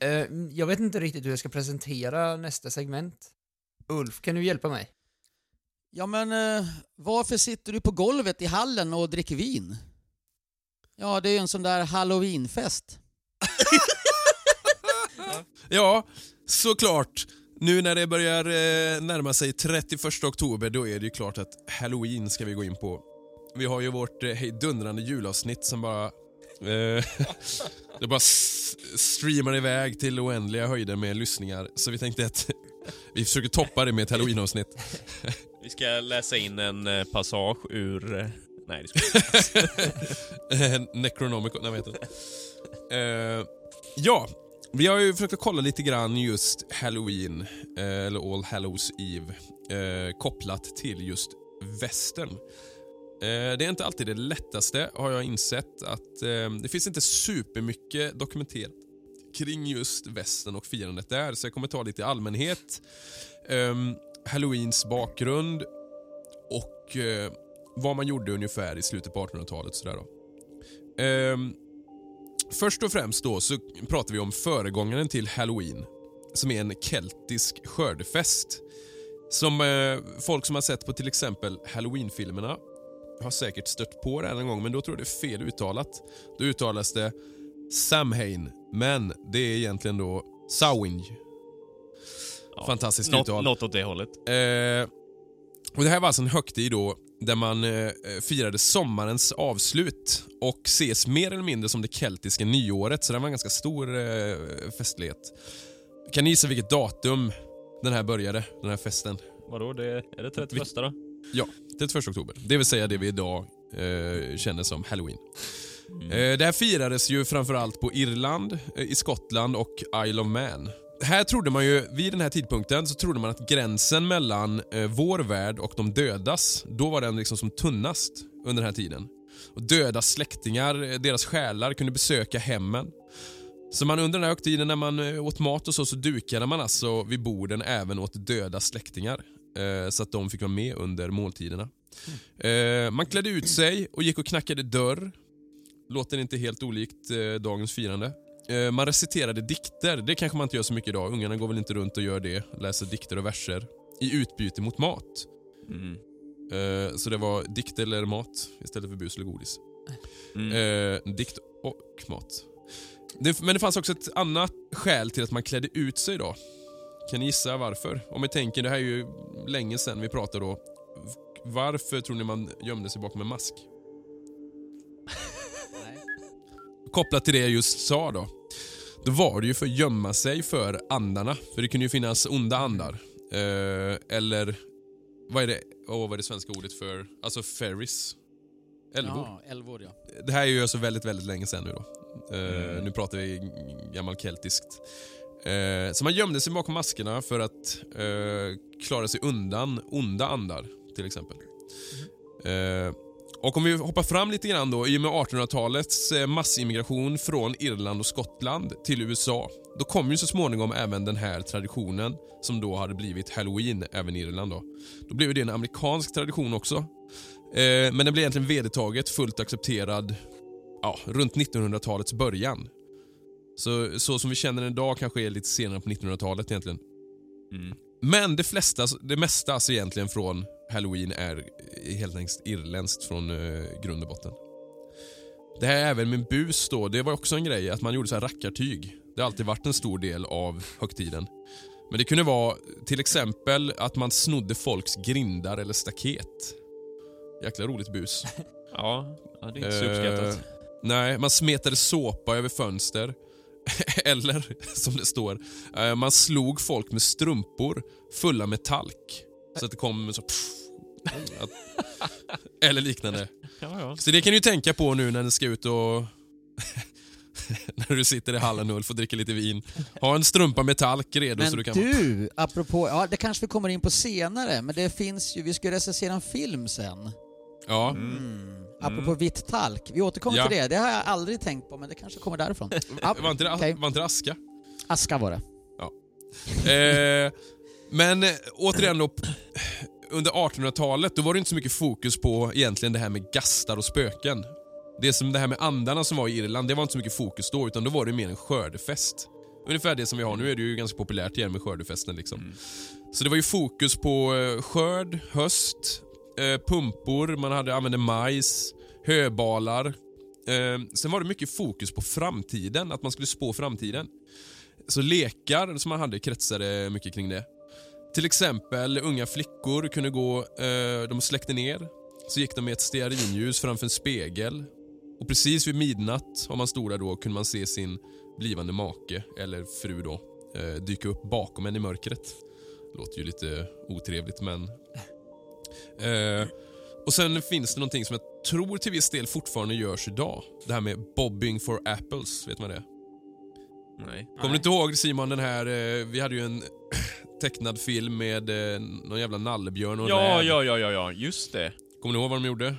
Speaker 1: Eh, jag vet inte riktigt hur jag ska presentera nästa segment. Ulf, kan du hjälpa mig?
Speaker 4: Ja men eh, varför sitter du på golvet i hallen och dricker vin? Ja, det är ju en sån där halloweenfest. (laughs)
Speaker 2: Ja, såklart. Nu när det börjar eh, närma sig 31 oktober, då är det ju klart att Halloween ska vi gå in på. Vi har ju vårt eh, hejdundrande julavsnitt som bara... Eh, (laughs) det bara s- streamar iväg till oändliga höjder med lyssningar. Så vi tänkte att (laughs) vi försöker toppa det med ett halloween-avsnitt. (laughs)
Speaker 3: Vi ska läsa in en eh, passage ur... eh, Nej, det ska vi.
Speaker 2: Eh, Necronomicon, nej vad heter det? Eh, ja, vi har ju försökt att kolla lite grann just Halloween, eh, eller All Hallows Eve, eh, kopplat till just västern. Eh, det är inte alltid det lättaste har jag insett att eh, det finns inte supermycket dokumenterat kring just västen och firandet där, så jag kommer ta lite i allmänhet. Ehm, Halloweens bakgrund och eh, vad man gjorde ungefär i slutet på 1800-talet. Sådär då. Ehm, först och främst då så pratar vi om föregångaren till Halloween som är en keltisk skördefest. Som eh, folk som har sett på till exempel Halloween-filmerna har säkert stött på det här någon gång, men då tror jag det är fel uttalat. Då uttalas det Samhain, men det är egentligen då Samhain.
Speaker 3: Ja,
Speaker 2: Fantastiskt
Speaker 3: något,
Speaker 2: uttal.
Speaker 3: något åt det hållet.
Speaker 2: Eh, och Det här var alltså en högtid då där man eh, firade sommarens avslut och ses mer eller mindre som det keltiska nyåret, så det var en ganska stor eh, festlighet. Kan ni gissa vilket datum den här började, den här festen?
Speaker 3: Vadå, det, är det 31 då?
Speaker 2: Ja, 31 oktober. Det vill säga det vi idag eh, känner som Halloween. Eh, det här firades ju framförallt på Irland, eh, i Skottland och Isle of Man. Här trodde man ju, vid den här tidpunkten så trodde man att gränsen mellan eh, vår värld och de dödas, då var den liksom som tunnast under den här tiden. Och döda släktingar, eh, deras själar kunde besöka hemmen. Så man under den här högtiden när man eh, åt mat och så, så dukade man alltså vid borden även åt döda släktingar. Eh, så att de fick vara med under måltiderna. Eh, man klädde ut sig och gick och knackade dörr. Låter inte helt olikt eh, dagens firande. Man reciterade dikter. Det kanske man inte gör så mycket idag. Ungarna går väl inte runt och gör det. Läser dikter och verser. I utbyte mot mat.
Speaker 3: Mm.
Speaker 2: Så det var dikt eller mat istället för bus eller godis.
Speaker 3: Mm.
Speaker 2: Dikt och mat. Men det fanns också ett annat skäl till att man klädde ut sig då. Kan ni gissa varför? Om vi tänker, det här är ju länge sedan vi pratade då. Varför tror ni man gömde sig bakom en mask? Kopplat till det jag just sa då. Då var det ju för att gömma sig för andarna. För det kunde ju finnas onda andar. Eh, eller, vad är det åh, vad är det svenska ordet för, alltså fairies? Älvor.
Speaker 4: Ja, älvor ja.
Speaker 2: Det här är ju alltså väldigt, väldigt länge sedan nu då. Eh, Nu pratar vi gammal keltiskt. Eh, så man gömde sig bakom maskerna för att eh, klara sig undan onda andar, till exempel. Eh, Och om vi hoppar fram lite grann då, i och med 1800-talets eh, massimmigration från Irland och Skottland till USA, då kom ju så småningom även den här traditionen som då hade blivit halloween även i Irland. Då, då blev det en amerikansk tradition också. Eh, men den blev egentligen vedertaget, fullt accepterad ja, runt 1900-talets början. Så, så som vi känner den idag kanske är lite senare på 1900-talet egentligen.
Speaker 3: Mm.
Speaker 2: Men det, flesta, det mesta alltså egentligen från halloween är helt enkelt irländskt från eh, grund och botten. Det här även med bus då, det var också en grej att man gjorde så här rackartyg. Det har alltid varit en stor del av högtiden. Men det kunde vara till exempel att man snodde folks grindar eller staket. Jäkla roligt bus. (laughs)
Speaker 3: Ja, ja, det är inte så uppskattat.
Speaker 2: Eh, nej, man smetade såpa över fönster. (laughs) Eller, som det står, eh, man slog folk med strumpor fulla med talk. Så att det kom så... Pff, att, (laughs) eller liknande.
Speaker 3: Ja, ja.
Speaker 2: Så det kan du ju tänka på nu när ni ska ut och... (laughs) när du sitter i hallen Ulf och dricker lite vin. Ha en strumpa med talk redo
Speaker 4: Men
Speaker 2: så du kan...
Speaker 4: du, apropå, ja det kanske vi kommer in på senare, men det finns ju, vi ska ju recensera en film sen.
Speaker 2: Ja.
Speaker 4: Mm. Apropå vitt talk, vi återkommer
Speaker 2: Ja.
Speaker 4: till det. Det har jag aldrig tänkt på, men det kanske kommer därifrån. Ja, (laughs)
Speaker 2: Var, inte det,
Speaker 4: okej.
Speaker 2: var inte det aska?
Speaker 4: Aska var det.
Speaker 2: Eh, men eh, återigen då, under 1800-talet då var det inte så mycket fokus på egentligen det här med gastar och spöken. Det som det här med andarna som var i Irland, det var inte så mycket fokus då utan då var det mer en skördefest. Ungefär det som vi har nu är det ju ganska populärt igen med skördefesten liksom. Så det var ju fokus på eh, skörd, höst, eh, pumpor, man hade, använde majs, höbalar. Eh, sen var det mycket fokus på framtiden, att man skulle spå framtiden. Så lekar som man hade kretsade mycket kring det. Till exempel unga flickor kunde gå, eh, de släckte ner, så gick de med ett stearinljus framför en spegel. Och precis vid midnatt, om man stod där då, kunde man se sin blivande make, eller fru då, eh, dyka upp bakom en i mörkret. Låter ju lite otrevligt men... Eh, och sen finns det någonting som jag tror till viss del fortfarande görs idag. Det här med bobbing for apples, vet man det?
Speaker 3: Nej.
Speaker 2: Kommer du inte ihåg Simon den här, eh, vi hade ju en (coughs) tecknad film med eh, någon jävla nallebjörn och
Speaker 3: Ja,
Speaker 2: räv.
Speaker 3: ja, ja, ja, ja, just det.
Speaker 2: Kommer ni ihåg vad de gjorde?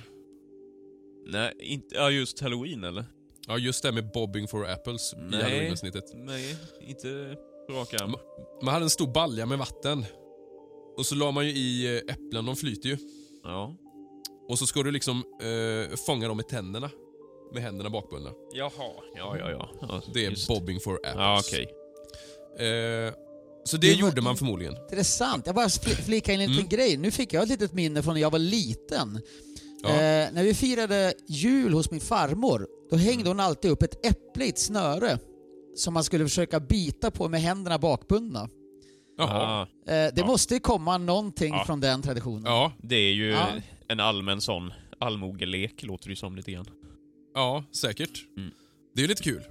Speaker 3: Nej, inte, ja just halloween eller?
Speaker 2: Ja, just det med bobbing for apples i
Speaker 3: Nej.
Speaker 2: halloween-avsnittet.
Speaker 3: Nej, inte på rak arm.
Speaker 2: Man hade en stor balja med vatten. Och så la man ju i eh, äpplen, de flyter ju.
Speaker 3: Ja.
Speaker 2: Och så ska du liksom eh, fånga dem med tänderna. Med händerna bakbundna.
Speaker 3: Jaha. Ja, ja, ja. ja
Speaker 2: Det är
Speaker 3: just.
Speaker 2: bobbing for apples.
Speaker 3: Ja, okej.
Speaker 2: eh, så det,
Speaker 4: Det
Speaker 2: gjorde man förmodligen.
Speaker 4: Intressant. Jag bara fl- flika in en liten
Speaker 2: Mm.
Speaker 4: grej. Nu fick jag ett litet minne från när jag var liten.
Speaker 2: Ja.
Speaker 4: Eh, när vi firade jul hos min farmor, då hängde hon alltid upp ett äpple i ett snöre som man skulle försöka bita på med händerna bakbundna.
Speaker 2: Jaha.
Speaker 3: Ah,
Speaker 4: Eh, det
Speaker 3: Ja.
Speaker 4: måste ju komma någonting
Speaker 3: Ja.
Speaker 4: från den traditionen.
Speaker 2: Ja,
Speaker 3: det är ju
Speaker 4: Ja.
Speaker 3: en allmän sån allmogelek, låter det ju som lite grann.
Speaker 2: ja, säkert.
Speaker 3: Mm.
Speaker 2: Det är ju lite kul.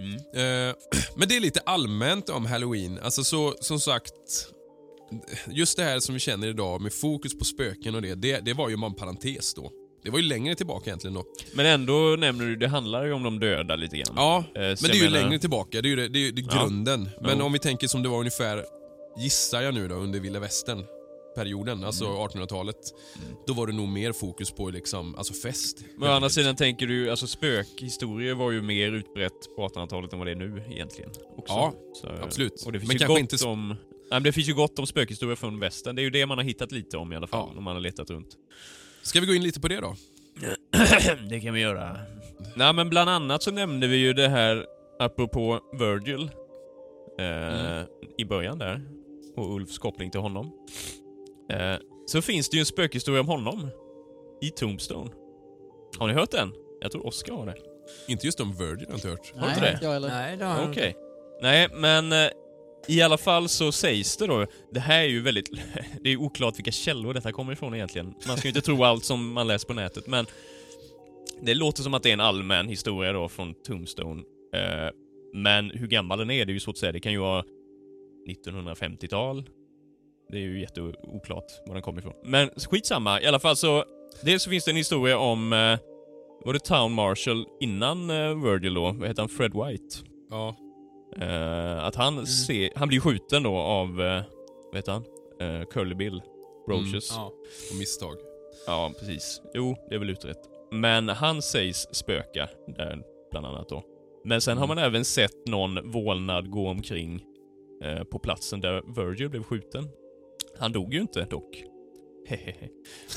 Speaker 3: Mm.
Speaker 2: Eh, (clears throat) men det är lite allmänt om halloween. Alltså så, som sagt, just det här som vi känner idag med fokus på spöken och det, det, det var ju bara en parentes då. Det var ju längre tillbaka egentligen då.
Speaker 3: Men ändå nämner du, det handlar ju om de döda lite grann.
Speaker 2: Ja,
Speaker 3: Eh,
Speaker 2: men det är ju
Speaker 3: menar-
Speaker 2: längre tillbaka. Det är ju det, det är, det är
Speaker 3: Ja.
Speaker 2: grunden. Men
Speaker 3: Jo.
Speaker 2: om vi tänker som det var ungefär, gissar jag nu då, under vilda västern perioden, alltså
Speaker 3: Mm.
Speaker 2: 1800-talet. Då var det nog mer fokus på liksom, alltså fest.
Speaker 3: Men å andra sidan tänker du, alltså spökhistorier var ju mer utbrett på 1800-talet än vad det är nu egentligen. Också.
Speaker 2: Ja,
Speaker 3: Så,
Speaker 2: absolut.
Speaker 3: Och det finns
Speaker 2: Men
Speaker 3: ju
Speaker 2: kanske
Speaker 3: gott
Speaker 2: inte
Speaker 3: om... Nej, men det finns ju gott om spökhistorier från västern. Det är ju det man har hittat lite om i alla fall,
Speaker 2: Ja.
Speaker 3: om man har letat runt.
Speaker 2: Ska vi gå in lite på det då? (clears throat)
Speaker 3: det kan vi göra. Nej men bland annat så nämnde vi ju det här, apropå Virgil, eh,
Speaker 2: Mm.
Speaker 3: i början där, och Ulfs koppling till honom. Eh, så finns det ju en spökhistoria om honom i Tombstone. Har ni hört den? Jag tror Oscar har det.
Speaker 2: Inte just om Virgin har jag inte hört.
Speaker 3: Har du inte det?
Speaker 1: Nej, det har jag
Speaker 3: Okej.
Speaker 1: inte.
Speaker 3: Nej, men eh, i alla fall så sägs det då, det här är ju väldigt, (laughs) det är oklart vilka källor detta kommer ifrån egentligen. Man ska ju inte tro allt som man läser på nätet, men det låter som att det är en allmän historia då från Tombstone. Eh, men hur gammal den är, det är ju svårt att säga. Det kan ju vara 1950-tal. Det är ju jätteoklart var den kommer ifrån. Men skitsamma, i alla fall så, dels så finns det en historia om, eh, var det Town Marshall innan eh, Virgil då? Vad heter han? Fred White?
Speaker 2: Ja.
Speaker 3: Eh, att han ser, han blir skjuten då av, uh, vad heter han? Uh, Curly Bill Brocious.
Speaker 1: Ja.
Speaker 2: På misstag.
Speaker 3: Ja, precis. Jo, det är väl utrett. Men han sägs spöka där, bland annat då. Men sen har man även sett någon vålnad gå omkring eh, på platsen där Virgil blev skjuten. Han dog ju inte dock. Hehehe.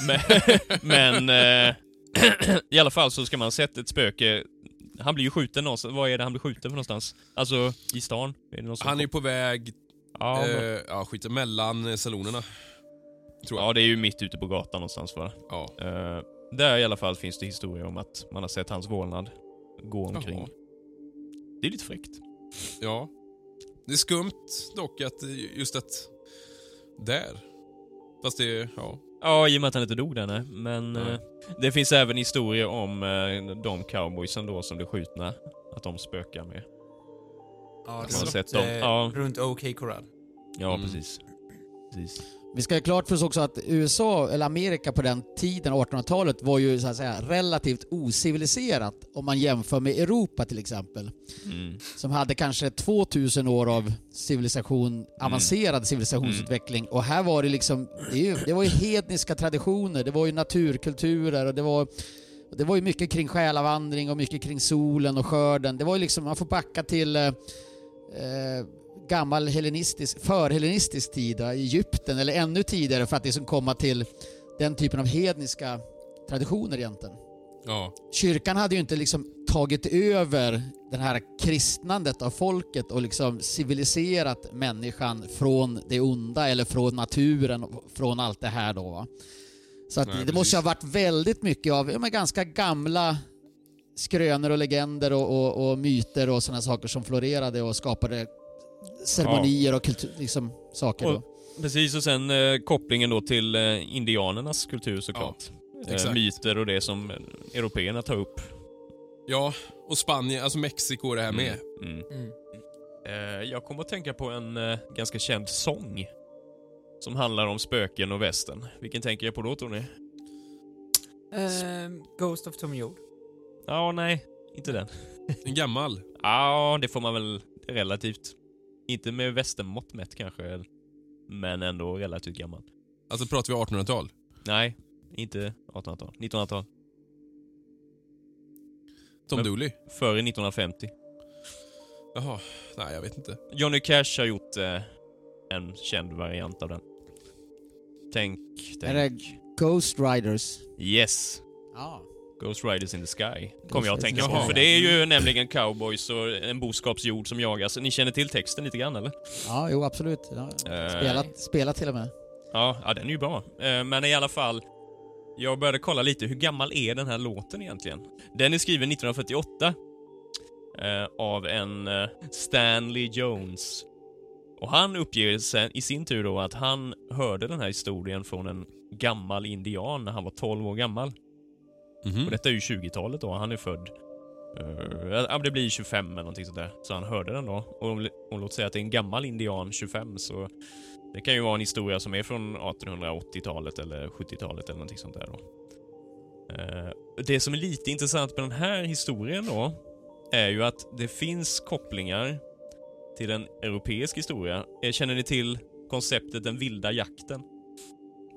Speaker 3: (laughs) men (laughs) men eh, (clears throat) i alla fall så ska man ha sett ett spöke. Han blir ju skjuten någonstans. Var är det han blir skjuten för någonstans? Alltså, i stan? Är det någon som
Speaker 2: Han är ju på väg,
Speaker 3: ja,
Speaker 2: eh,
Speaker 3: men-
Speaker 2: ja skit mellan eh, salonerna. Tror jag.
Speaker 3: ja, det är ju mitt ute på gatan någonstans va?
Speaker 2: Ja.
Speaker 3: Eh, där i alla fall finns det historier om att man har sett hans vålnad gå omkring.
Speaker 2: Jaha.
Speaker 3: Det är lite fräckt.
Speaker 2: ja. Det är skumt dock att eh, just att där. Fast det, ja.
Speaker 3: Ja, i och med att han inte dog där nej. Men
Speaker 2: Nej.
Speaker 3: eh, det finns även historier om eh, de cowboysen då som blev skjutna. Att de spökar med.
Speaker 1: Ja,
Speaker 3: Man
Speaker 1: det
Speaker 3: har sett dem.
Speaker 1: eh,
Speaker 3: Ja.
Speaker 1: runt OK Corral.
Speaker 3: Ja,
Speaker 2: Mm.
Speaker 3: precis. Precis.
Speaker 4: Vi ska ha klart för oss också att USA, eller Amerika på den tiden, 1800-talet, var ju så att säga relativt ociviliserat om man jämför med Europa till exempel.
Speaker 3: Mm.
Speaker 4: Som hade kanske 2000 år av civilisation,
Speaker 3: Mm.
Speaker 4: avancerad civilisationsutveckling. Och här var det liksom, det, ju, det var ju hedniska traditioner, det var ju naturkulturer och det var det var ju mycket kring själavandring och mycket kring solen och skörden. Det var ju liksom, man får backa till eh, eh, gammal hellenistisk, förhellenistisk tid, då, Egypten eller ännu tidigare för att liksom komma till den typen av hedniska traditioner egentligen.
Speaker 2: Ja.
Speaker 4: Kyrkan hade ju inte liksom tagit över det här kristnandet av folket och liksom civiliserat människan från det onda eller från naturen från allt det här då. Va? Så att
Speaker 2: Nej,
Speaker 4: det
Speaker 2: precis.
Speaker 4: måste ju ha varit väldigt mycket av ja, men ganska gamla skrönor och legender och, och, och myter och sådana saker som florerade och skapade ceremonier och kultur, liksom, saker. Då.
Speaker 3: Precis, och sen eh, kopplingen då till eh, indianernas kultur såklart. eh,
Speaker 2: exakt.
Speaker 3: myter och det som eh, européerna tar upp.
Speaker 2: Ja, och Spanien, alltså Mexiko är det här med.
Speaker 3: Mm.
Speaker 1: Mm.
Speaker 3: Eh, jag kommer att tänka på en eh, ganska känd sång. Som handlar om spöken och västern. Vilken tänker jag på då tror ni?
Speaker 1: Ehm, Ghost of Tom Jord.
Speaker 3: Ja, nej. Inte den.
Speaker 2: En gammal. (laughs)
Speaker 3: Ja, det får man väl relativt. Inte med västernmått mätt kanske. Men ändå relativt gammal.
Speaker 2: Alltså pratar vi 1800-tal?
Speaker 3: Nej, inte 1800-tal. 1900-tal.
Speaker 2: Tom
Speaker 3: Men-
Speaker 2: Dooley?
Speaker 3: Före 1950.
Speaker 2: Jaha, nej jag vet inte.
Speaker 3: Johnny Cash har gjort eh, en känd variant av den. Tänk,
Speaker 4: Är
Speaker 3: tänk.
Speaker 4: det Ghost Riders?
Speaker 3: Yes.
Speaker 4: Ja.
Speaker 3: Ghost Riders in the Sky. Kommer jag att tänka på. För det är ju nämligen cowboys och en boskapsjord som jagas. Ni känner till texten lite grann eller?
Speaker 4: Ja, jo absolut. Ja.
Speaker 3: Eh.
Speaker 4: Spelat, spelat till och med.
Speaker 3: Ja, ja den är ju bra. Eh, Men i alla fall. Jag började kolla lite, hur gammal är den här låten egentligen? Den är skriven 1948. eh, Av en Stanley Jones. Och han uppger sen, i sin tur då att han hörde den här historien från en gammal indian när han var 12 år gammal.
Speaker 2: Mhm.
Speaker 3: Och detta är ju 20-talet då, han är född... Uh, det blir 25 eller någonting sånt där. Så han hörde den då. Och, och låt säga att det är en gammal indian, 25, så... Det kan ju vara en historia som är från 1880-talet eller 70-talet eller någonting sånt där då. Eh, det som är lite intressant med den här historien då, är ju att det finns kopplingar till en europeisk historia. Eh, Känner ni till konceptet den vilda jakten?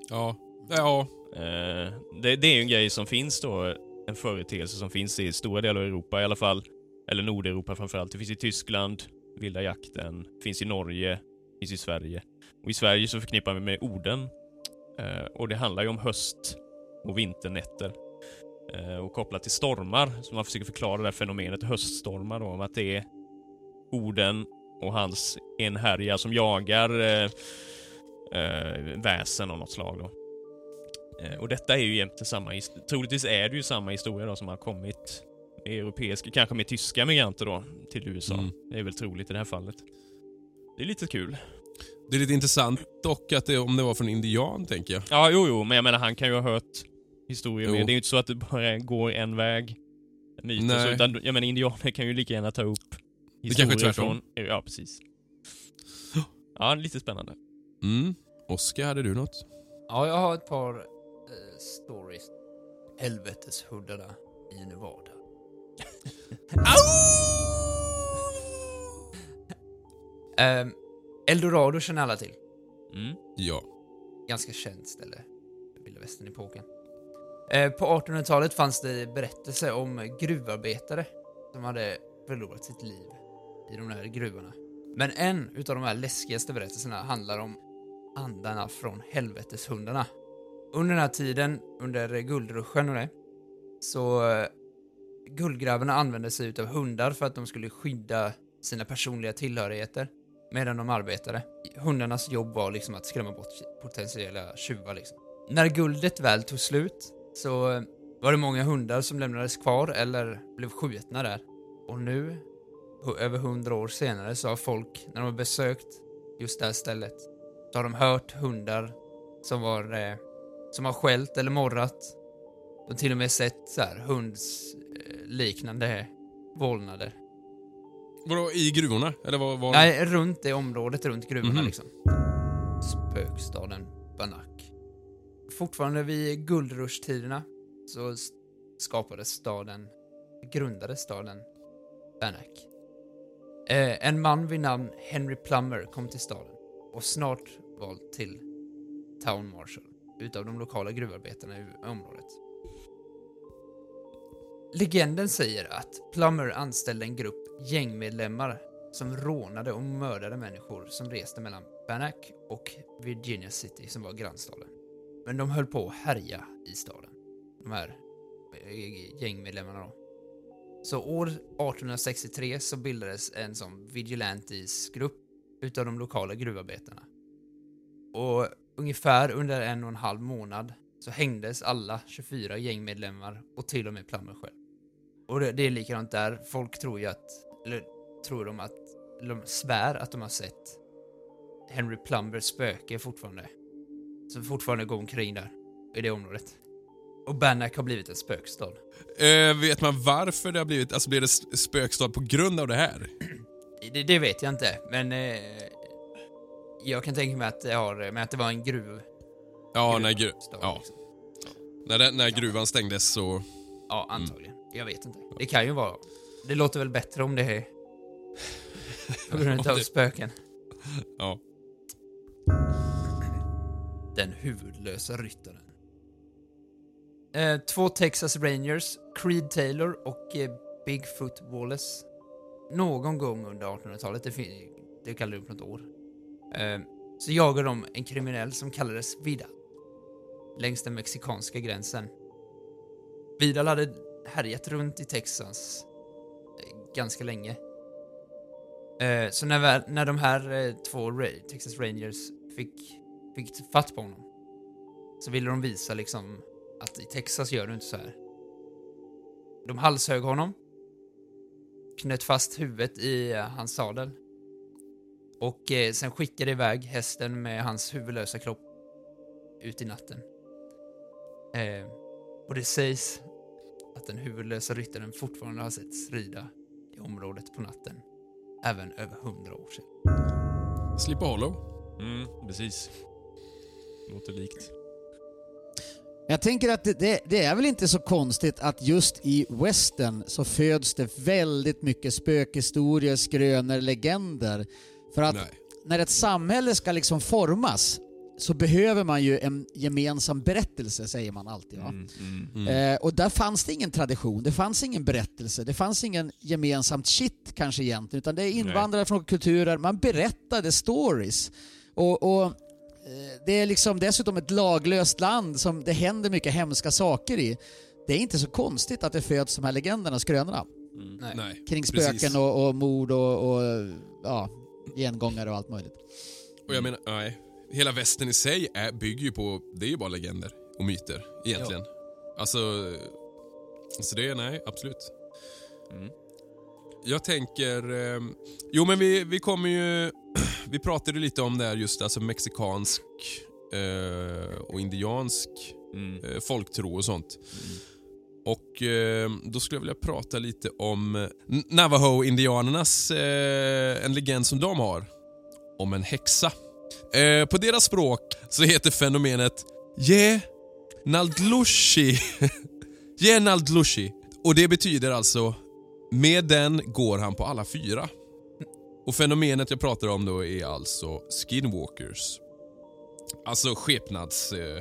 Speaker 2: Ja. Ja.
Speaker 3: Eh, det, det är ju en grej som finns då, en företeelse som finns i stora delar av Europa i alla fall. Eller Nordeuropa framförallt. Det finns i Tyskland, vilda jakten, finns i Norge, finns i Sverige. Och i Sverige så förknippar vi med orden. Eh, och det handlar ju om höst och vinternätter. Eh, och kopplat till stormar, så man försöker förklara det här fenomenet höststormar då, om att det är orden och hans enhärja som jagar eh, eh, väsen av något slag då. Eh, Och detta är ju egentligen samma, troligtvis är det ju samma historia då som har kommit med europeiska, kanske med tyska migranter då, till USA.
Speaker 2: Mm.
Speaker 3: Det är väl troligt i det här fallet. Det är lite kul.
Speaker 2: Det är lite intressant dock att det, om det var från indian, tänker jag.
Speaker 3: Ja, jo, jo, men jag menar han kan ju ha hört historier med. Det är ju inte så att det bara går en väg, myter,
Speaker 2: Nej.
Speaker 3: så, utan jag menar indianer kan ju lika gärna ta upp
Speaker 2: kanske är
Speaker 3: historier
Speaker 2: tvärtom.
Speaker 3: från... Ja, precis. Ja, lite spännande.
Speaker 2: Mm. Oskar, hade du något?
Speaker 1: Ja, jag har ett par stories. Helveteshundarna i Nevada. (laughs) um, Eldorado känner alla till.
Speaker 3: Mm.
Speaker 2: Ja.
Speaker 1: Ganska känt ställe. Vilda västern-epoken. Eh, på 1800-talet fanns det berättelser om gruvarbetare som hade förlorat sitt liv i de här gruvorna. Men en utav de här läskigaste berättelserna handlar om andarna från helveteshundarna. Under den här tiden, under guldruschen och det, så eh, guldgrävarna använde sig utav hundar för att de skulle skydda sina personliga tillhörigheter medan de arbetade. Hundarnas jobb var liksom att skrämma bort potentiella tjuvar liksom. När guldet väl tog slut så eh, var det många hundar som lämnades kvar eller blev skjutna där. Och nu, över hundra år senare, så har folk, när de har besökt just det här stället, så har de hört hundar som var eh, som har skällt eller morrat. De har till och med sett så här hunds eh, liknande vålnader.
Speaker 2: Vadå, i gruvorna? Eller vad? vad?
Speaker 1: Nej, runt det området, runt gruvorna
Speaker 2: Mhm.
Speaker 1: liksom. Spökstaden Banak. Fortfarande vid guldrushtiderna så skapades staden, grundades staden Banak. Eh, en man vid namn Henry Plummer kom till staden och snart vald till Town Marshal utav de lokala gruvarbetarna i området. Legenden säger att Plummer anställde en grupp gängmedlemmar som rånade och mördade människor som reste mellan Bannack och Virginia City som var grannstaden. Men de höll på att härja i staden. De här eh, gängmedlemmarna då. Så år 1863 så bildades en sån “Vigilantis” grupp utav de lokala gruvarbetarna. Och ungefär under en och en halv månad så hängdes alla 24 gängmedlemmar och till och med Plummer själv. Och det, det är likadant där. Folk tror ju att, eller tror de att, eller de svär att de har sett Henry Plumbers spöke fortfarande. Som fortfarande går omkring där, i det området. Och Bannack har blivit en spökstad.
Speaker 2: Eh, vet man varför det har blivit, alltså blev det spökstad på grund av det här? (clears throat)
Speaker 1: Det, det vet jag inte, men eh, jag kan tänka mig att det har med att det var en gruv...
Speaker 2: Ja, när, gru
Speaker 1: gruvstad,
Speaker 2: ja.
Speaker 1: liksom.
Speaker 2: när, det, när gruvan stängdes så...
Speaker 1: Ja, antagligen. Jag vet inte. Det kan ju vara... Det låter väl bättre om det är på grund (laughs) av spöken.
Speaker 2: Ja.
Speaker 1: Den huvudlösa ryttaren. Eh, två Texas Rangers, Creed Taylor och eh, Bigfoot Wallace. Någon gång under 1800-talet, det, det kallar du på något år, Ehm, så jagade de en kriminell som kallades Vidal. Längs den mexikanska gränsen. Vidal hade härjat runt i Texas eh, ganska länge. Ehm, så när, när de här eh, två Texas Rangers fick, fick fatt på honom så ville de visa liksom att i Texas gör du inte så här. De halshög honom, knöt fast huvudet i hans sadel och eh, sen skickade iväg hästen med hans huvudlösa kropp ut i natten. Eh, och det sägs att den huvudlösa ryttaren fortfarande har setts rida i området på natten, även över hundra år sedan.
Speaker 2: Sleepy Hollow.
Speaker 3: Mm, precis. Låter likt.
Speaker 4: Jag tänker att det, det, det är väl inte så konstigt att just i western så föds det väldigt mycket spökhistorier, skrönor, legender. För att
Speaker 2: Nej.
Speaker 4: när ett samhälle ska liksom formas så behöver man ju en gemensam berättelse, säger man alltid. Va?
Speaker 3: Mm, mm.
Speaker 2: Mm.
Speaker 4: Eh, och där fanns det ingen tradition, det fanns ingen berättelse, det fanns ingen gemensamt shit kanske egentligen, utan det är invandrare från kulturer, man berättade stories. Och, och eh, det är liksom dessutom ett laglöst land som det händer mycket hemska saker i. Det är inte så konstigt att det föds de här legenderna och skrönorna
Speaker 1: Nej.
Speaker 2: Nej.
Speaker 4: kring spöken och, och mord och, och ja, gengångare och allt möjligt.
Speaker 2: Och jag menar, nej. Hela västern i sig är, bygger ju på, det är ju bara legender och myter egentligen. Alltså, så det är, nej, absolut.
Speaker 3: Mm.
Speaker 2: Jag tänker, eh, jo men vi, vi kommer ju, (clears throat) vi pratade lite om det här just alltså mexikansk eh, och indiansk
Speaker 3: Mm.
Speaker 2: eh, folktro och sånt. Och eh, då skulle jag vilja prata lite om eh, Navajo-indianernas, eh, en legend som de har, om en häxa. Eh, på deras språk så heter fenomenet Jenaldlushi. Jenaldlushi. (laughs) Och det betyder alltså med den går han på alla fyra. Och fenomenet jag pratar om då är alltså skinwalkers. Alltså skepnads... Eh,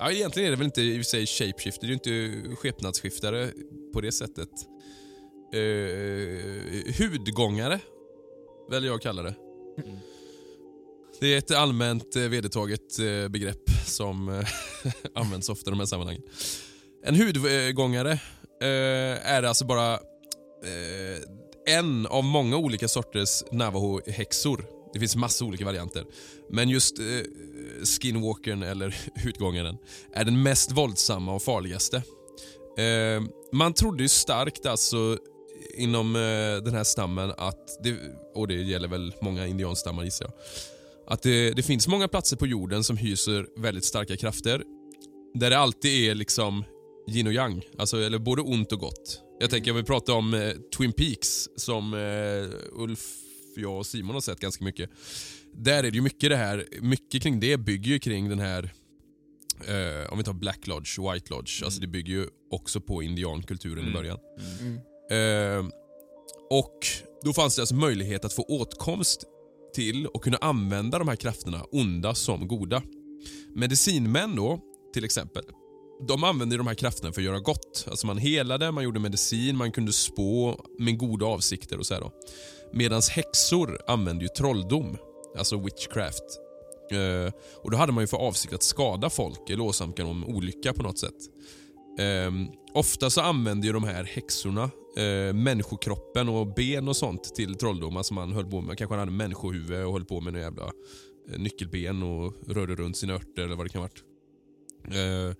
Speaker 2: Ja, egentligen är det väl inte i sig shapeshifter, det är ju inte skepnadsskiftare på det sättet. Eh, hudgångare, väljer jag att kalla det. Det är ett allmänt eh, vedertaget eh, begrepp som (laughs) används ofta i de här sammanhangen. En hudgångare är alltså bara en av många olika sorters Navajo-häxor. Det finns massa olika varianter. Men just skinwalkern, eller (laughs) utgångaren, är den mest våldsamma och farligaste. Eh, man trodde ju starkt alltså inom eh, den här stammen att, det, och det gäller väl många indianstammar gissar jag, att det, det finns många platser på jorden som hyser väldigt starka krafter. Där det alltid är liksom yin och yang, alltså, eller både ont och gott. Jag tänker om vi pratar om eh, Twin Peaks som eh, Ulf, jag och Simon har sett ganska mycket. Där är det ju mycket det här, mycket kring det bygger ju kring den här eh, om vi tar Black Lodge White Lodge, alltså det bygger ju också på indiankulturen i början. Eh, och Då fanns det alltså möjlighet att få åtkomst till och kunna använda de här krafterna, onda som goda. Medicinmän då, till exempel, de använde de här krafterna för att göra gott. Alltså man helade, man gjorde medicin, man kunde spå med goda avsikter och så här då. Medans häxor använde ju trolldom, alltså witchcraft. Eh, och Då hade man ju för avsikt att skada folk eller åsamka dem olycka på något sätt. Eh, ofta så använde ju de här häxorna eh, människokroppen och ben och sånt till trolldomar som man höll på med, kanske han hade människohuvud och höll på med några jävla eh, nyckelben och rörde runt sina örter eller vad det kan ha varit. Eh,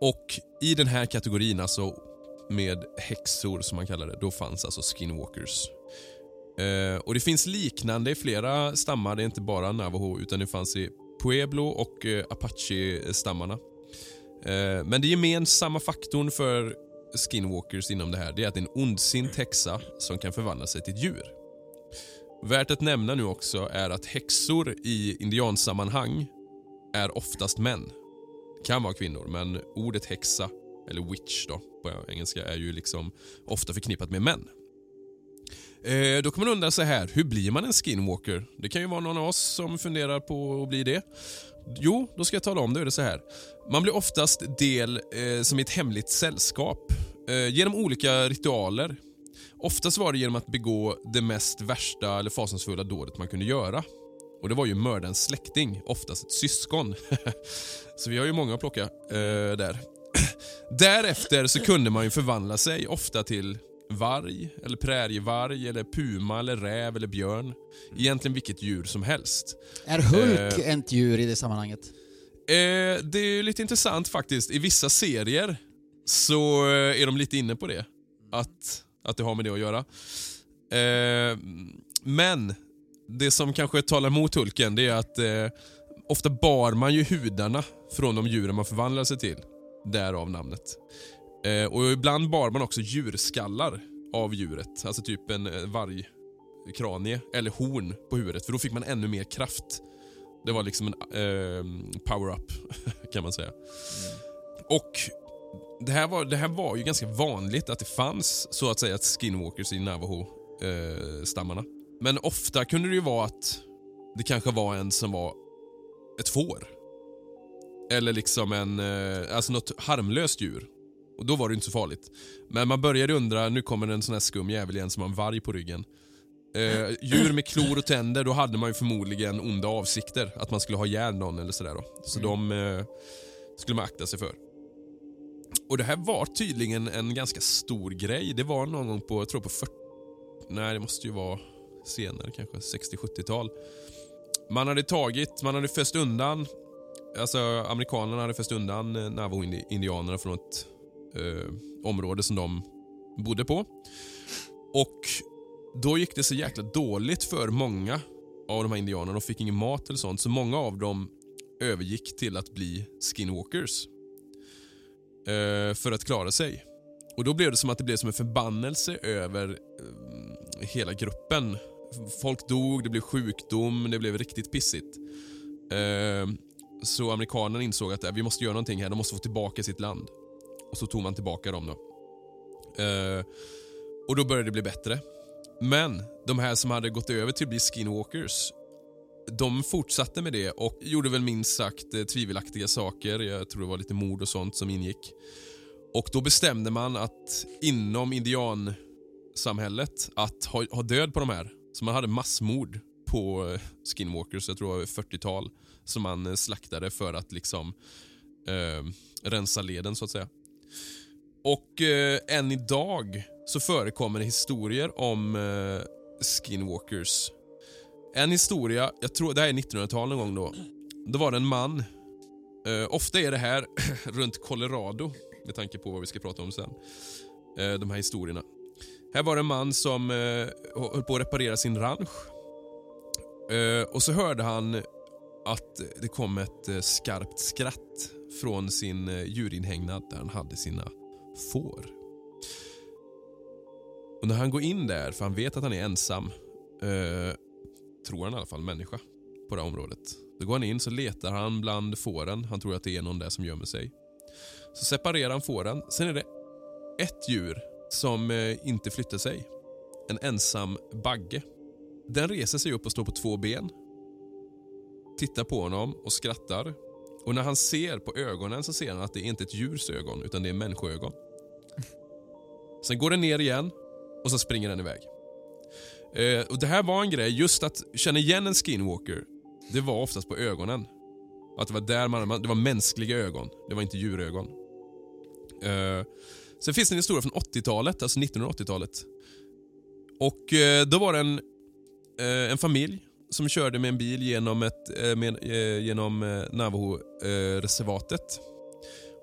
Speaker 2: och i den här kategorin, alltså med häxor som man kallar det, då fanns alltså skinwalkers. Eh, och Det finns liknande i flera stammar, det är inte bara Navajo utan det fanns i Pueblo och eh, Apache-stammarna. Eh, men det gemensamma faktorn för skinwalkers inom det här det är att det är en ondsint häxa som kan förvandla sig till ett djur. Värt att nämna nu också är att häxor i indiansammanhang är oftast män. Kan vara kvinnor, men ordet häxa, eller witch då på engelska, är ju liksom ofta förknippat med män. Eh, då kan man undra så här, hur blir man en skinwalker? Det kan ju vara någon av oss som funderar på att bli det. Jo, då ska jag tala om det. Är det så här. Man blir oftast del eh, som i ett hemligt sällskap eh, genom olika ritualer. Oftast var det genom att begå det mest värsta eller fasansfulla dådet man kunde göra. Och Det var ju mördarens släkting, oftast ett syskon. (laughs) så vi har ju många att plocka eh, där. (clears throat) Därefter så kunde man ju förvandla sig, ofta till varg, eller prärievarg, eller puma, eller räv eller björn. Egentligen vilket djur som helst.
Speaker 4: Är Hulk
Speaker 2: Eh.
Speaker 4: ett djur i det sammanhanget?
Speaker 2: Eh, det är lite intressant faktiskt. I vissa serier så eh, är de lite inne på det. Att, att det har med det att göra. Eh, men det som kanske talar emot Hulken det är att eh, ofta bar man ju hudarna från de djuren man förvandlar sig till. Därav namnet. Eh, och ibland bar man också djurskallar av djuret. Alltså typ en eh, vargkranie eller horn på huvudet för då fick man ännu mer kraft. Det var liksom en eh, power-up (laughs) kan man säga. Och det här, var, det här var ju ganska vanligt att det fanns så att säga skinwalkers i Navajo-stammarna. Men ofta kunde det ju vara att det kanske var en som var ett får. Eller liksom en, eh, alltså något harmlöst djur. Och då var det inte så farligt. Men man började undra, nu kommer en sån här skum jävel igen som har en varg på ryggen. Eh, djur med klor och tänder, då hade man ju förmodligen onda avsikter. Att man skulle ha ihjäl någon eller sådär då. Så de eh, skulle man akta sig för. Och det här var tydligen en ganska stor grej. Det var någon gång på, jag tror på 40... Nej, det måste ju vara senare kanske, 60-70-tal. Man hade tagit, man hade fäst undan, alltså amerikanerna hade fäst undan eh, Navajo-indianerna från ett eh, område som de bodde på. Och då gick det så jäkla dåligt för många av de här indianerna. De fick ingen mat eller sånt, så många av dem övergick till att bli skinwalkers. Eh, för att klara sig. Och Då blev det som att det blev som en förbannelse över eh, hela gruppen. Folk dog, det blev sjukdom, det blev riktigt pissigt. Eh, så amerikanerna insåg att eh, vi måste göra någonting här, de måste få tillbaka sitt land. Och så tog man tillbaka dem då. Eh, och då började det bli bättre. Men de här som hade gått över till att bli skinwalkers, de fortsatte med det och gjorde väl minst sagt eh, tvivelaktiga saker. Jag tror det var lite mord och sånt som ingick. Och då bestämde man att inom indiansamhället att ha, ha död på de här. Så man hade massmord på eh, skinwalkers, jag tror det var 40-tal, som man eh, slaktade för att liksom eh, rensa leden så att säga. Och eh, än idag så förekommer det historier om eh, skinwalkers. En historia, jag tror det här är 1900-tal någon gång då. Då var det en man. Eh, ofta är det här (clears throat) runt Colorado med tanke på vad vi ska prata om sen. Eh, de här historierna. Här var det en man som eh, höll på att reparera sin ranch. Eh, och så hörde han att det kom ett eh, skarpt skratt från sin eh, djurinhägnad där han hade sina får. Och när han går in där, för han vet att han är ensam, eh, tror han i alla fall, människa på det här området. Då går han in så letar han bland fåren. Han tror att det är någon där som gömmer sig. Så separerar han fåren. Sen är det ett djur som eh, inte flyttar sig. En ensam bagge. Den reser sig upp och står på två ben. Tittar på honom och skrattar. Och när han ser på ögonen så ser han att det är inte ett djurs ögon utan det är människoögon. Sen går den ner igen och sen springer den iväg. Eh, och Det här var en grej, just att känna igen en skinwalker, det var oftast på ögonen. Att det var där man, man det var mänskliga ögon, det var inte djurögon. Eh, sen finns det en historia från 80-talet, alltså 1980-talet. Och eh, då var det en, eh, en familj som körde med en bil genom, ett, eh, med, eh, genom eh, Navajo-reservatet. Eh,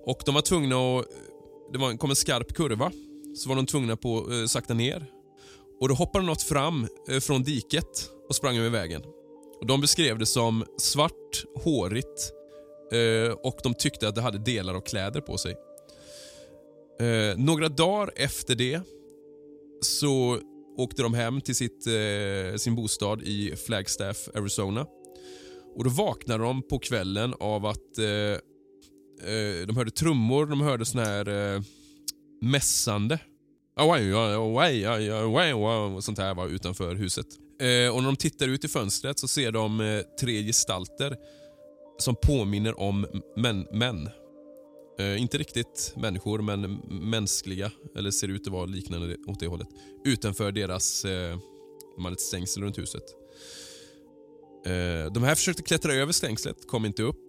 Speaker 2: och de var tvungna att... Det var, kom en skarp kurva, så var de tvungna på att sakta ner. Och Då hoppade något fram eh, från diket och sprang över vägen. Och De beskrev det som svart, hårigt eh, och de tyckte att det hade delar av kläder på sig. Några dagar efter det så åkte de hem till sitt, sin bostad i Flagstaff, Arizona. Och Då vaknade de på kvällen av att eh, de hörde trummor, de hörde sån här eh, mässande. Away, away, away, away, away, Sånt här var utanför huset. Eh, och När de tittar ut i fönstret så ser de eh, tre gestalter som påminner om män. män. Eh, inte riktigt människor, men mänskliga. Eller ser ut att vara liknande åt det hållet. Utanför deras... Eh, de hade ett stängsel runt huset. Eh, de här försökte klättra över stängslet, kom inte upp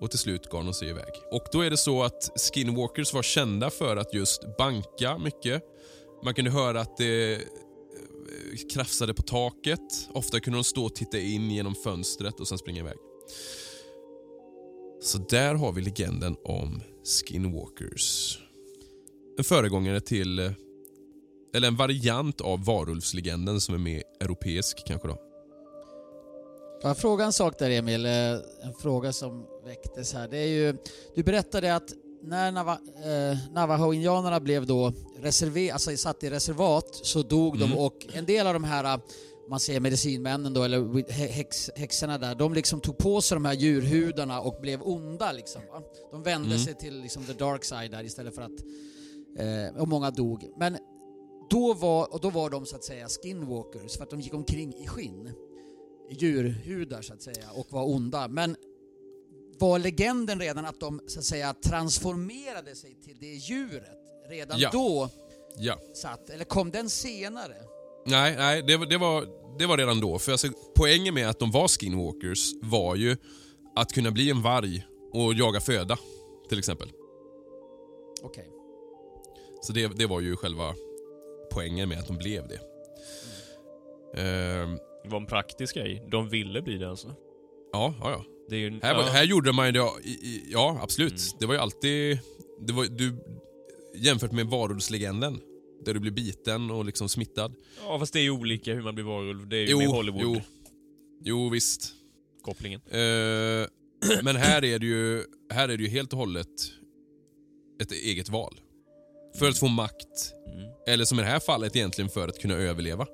Speaker 2: och till slut gav de sig iväg. Och Då är det så att skinwalkers var kända för att just banka mycket. Man kunde höra att det eh, krafsade på taket. Ofta kunde de stå och titta in genom fönstret och sen springa iväg. Så där har vi legenden om skinwalkers. En föregångare till, eh, eller en variant av varulvslegenden som är mer europeisk kanske då.
Speaker 4: Får jag fråga en sak där Emil? Eh, En fråga som väcktes här. Det är ju, du berättade att när Nava, eh, Navajo-indianerna blev då reserver, alltså satt i reservat så dog
Speaker 2: Mm.
Speaker 4: de och en del av de här, eh, man säger medicinmännen då, eller häx, häxorna där, de liksom tog på sig de här djurhudarna och blev onda liksom. Va? De vände
Speaker 2: Mm.
Speaker 4: sig till liksom the dark side där istället för att, eh, och många dog. Men då var, och då var de så att säga skinwalkers för att de gick omkring i skinn djurhudar så att säga och var onda. Men var legenden redan att de så att säga transformerade sig till det djuret redan
Speaker 2: Ja.
Speaker 4: då
Speaker 2: Ja.
Speaker 4: satt? Eller kom den senare?
Speaker 2: Nej, nej det, var- det, var, det var redan då. För alltså, poängen med att de var skinwalkers var ju att kunna bli en varg och jaga föda, till exempel.
Speaker 4: Okej.
Speaker 2: Så det, det var ju själva poängen med att de blev det. Ehm,
Speaker 3: Det var en praktisk grej. De ville bli det alltså.
Speaker 2: ja, ja, ja.
Speaker 3: Ju,
Speaker 2: Här, var-
Speaker 3: ja.
Speaker 2: här gjorde man ju det, ja absolut.
Speaker 3: Mm.
Speaker 2: Det var ju alltid, det var, du, jämfört med varulvslegenden, där du blir biten och liksom smittad.
Speaker 3: ja, fast det är ju olika hur man blir varulv. Det är ju
Speaker 2: Jo,
Speaker 3: med
Speaker 2: jo,
Speaker 3: Hollywood-kopplingen.
Speaker 2: jo visst. Eh, (clears throat) men här är, det ju, här är det ju helt och hållet ett eget val. För att få makt,
Speaker 3: Mm.
Speaker 2: eller som i det här fallet egentligen för att kunna överleva.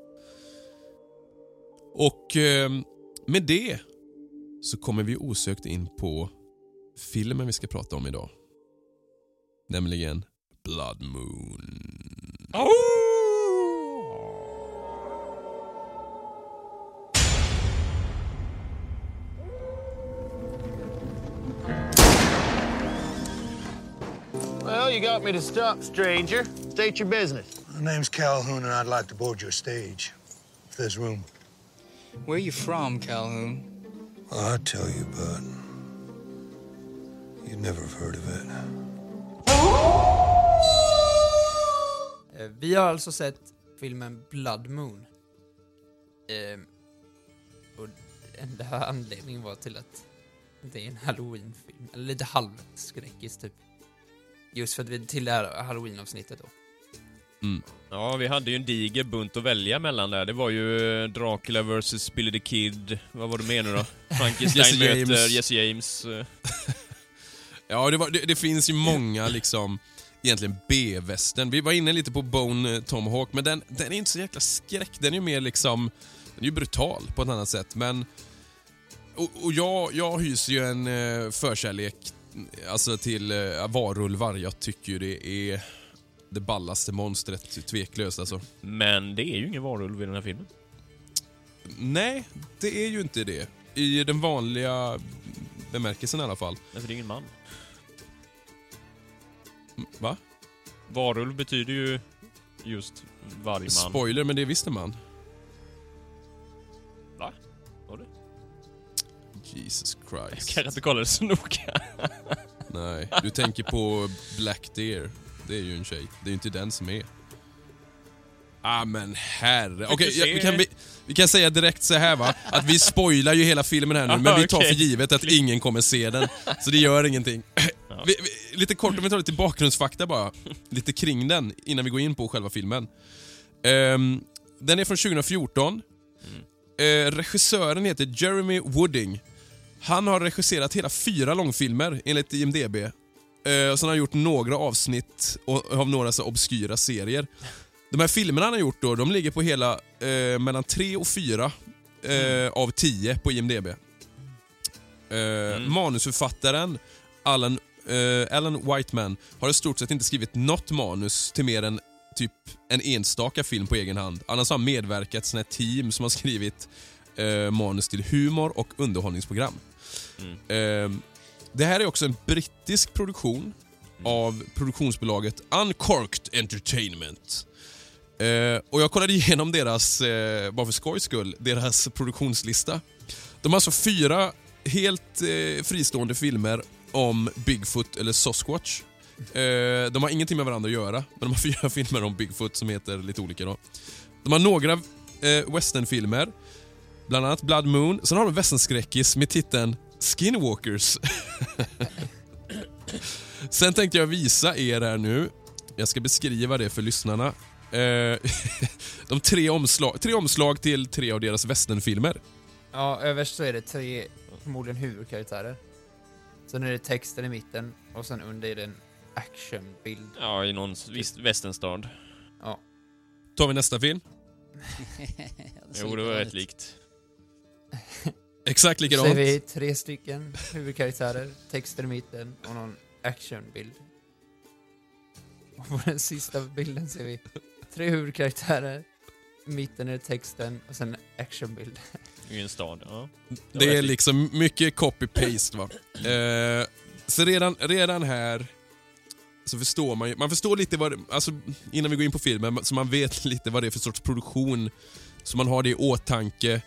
Speaker 2: Och ehm, med det så kommer vi osökt in på filmen vi ska prata om idag. Nämligen Blood Moon.
Speaker 6: Oh! Well, you got me to stop, stranger. State your business.
Speaker 5: My name's Calhoun, and I'd like to board your stage, if there's room.
Speaker 7: Where you from, Calhoun?
Speaker 5: Well, I'd tell you, but you'd never have heard of it.
Speaker 1: Eh, Vi har alltså sett filmen Blood Moon. Ehm, och enda anledningen var till att det är en halloween-film. Eller lite halvskräckis typ. Just för att vi till det här halloween-avsnittet då.
Speaker 3: Ja, vi hade ju en diger bunt att välja mellan där. Det var ju eh, Dracula vs Billy the Kid. Vad var det mer nu då? (laughs) Frankenstein
Speaker 2: Jesse
Speaker 3: möter
Speaker 2: James.
Speaker 3: Jesse James. eh. (laughs)
Speaker 2: Ja, det, var, det, det finns ju många liksom egentligen B-västern. Vi var inne lite på Bone eh, Tomahawk, men den, den är inte så jäkla skräck. Den är ju mer liksom, den är ju brutal på ett annat sätt. Men, och, och jag, jag hyser ju en förkärlek alltså till varulvar. Jag tycker ju det är det ballaste monstret, tveklöst alltså.
Speaker 3: Men det är ju ingen varulv i den här filmen.
Speaker 2: Nej, det är ju inte det. I den vanliga bemärkelsen i alla fall.
Speaker 3: Nej, för det är ingen man.
Speaker 2: Va?
Speaker 3: Varulv betyder ju just vargman.
Speaker 2: Spoiler, men det visste man.
Speaker 3: Va? Var det?
Speaker 2: Jesus
Speaker 3: Jag
Speaker 2: Christ.
Speaker 3: kanske inte kollade så noga. (laughs)
Speaker 2: Nej, du tänker på Black Deer. Det är ju en tjej. Det är ju inte den som är. Ah men herre. Okej,
Speaker 3: du
Speaker 2: ja, vi, kan, vi, vi kan säga direkt så här va, att vi spoilar ju hela filmen här nu, (laughs) men vi tar för givet att ingen kommer se den. Så det gör ingenting. (laughs) (clears throat) Vi, lite kort om vi tar lite bakgrundsfakta bara, lite kring den, innan vi går in på själva filmen. Ehm, den är från 2014. Eh, regissören heter Jeremy Wooding. Han har regisserat hela fyra långfilmer enligt IMDB. Eh, sen har han gjort några avsnitt av några så obskyra serier. De här filmerna han har gjort då, de ligger på hela eh, mellan tre och fyra eh, av tio på IMDB. Eh, Manusförfattaren Alan, eh, Alan Whiteman har i stort sett inte skrivit något manus till mer än typ en enstaka film på egen hand. Annars har han medverkat i såna här team som har skrivit eh, manus till humor och underhållningsprogram. Eh, det här är också en brittisk produktion av produktionsbolaget Uncorked Entertainment. Eh, och jag kollade igenom deras, eh, bara för skojs skull, deras produktionslista. De har alltså fyra helt eh, fristående filmer om Bigfoot eller Sasquatch. Eh, de har ingenting med varandra att göra, men de har (laughs) fyra filmer om Bigfoot som heter lite olika då. De har några eh, westernfilmer, bland annat Blood Moon. Sen har de en westernskräckis med titeln Skinwalkers. Sen tänkte jag visa er här nu. Jag ska beskriva det för lyssnarna. Eh, (laughs) de tre omslag, tre omslag till tre av deras westernfilmer.
Speaker 1: Ja, överst så är det tre, förmodligen huvudkaraktärer. Sen är det texten i mitten och sen under är det en actionbild.
Speaker 3: Ja, i någon viss västernstad.
Speaker 1: Ja.
Speaker 2: Tar vi nästa film. (laughs)
Speaker 3: Jo, det var rätt likt. (laughs)
Speaker 2: Exakt
Speaker 1: Så
Speaker 2: likadant.
Speaker 1: ser vi tre stycken huvudkaraktärer, texten i mitten och någon actionbild. Och på den sista bilden ser vi tre huvudkaraktärer, i mitten är texten och sen en actionbild.
Speaker 3: I en stad, ja.
Speaker 2: Det är liksom mycket copy-paste va. Eh, så redan, redan här så förstår man ju, man förstår lite vad alltså innan vi går in på filmen, så man vet (laughs) lite vad det är för sorts produktion. Så man har det i åtanke.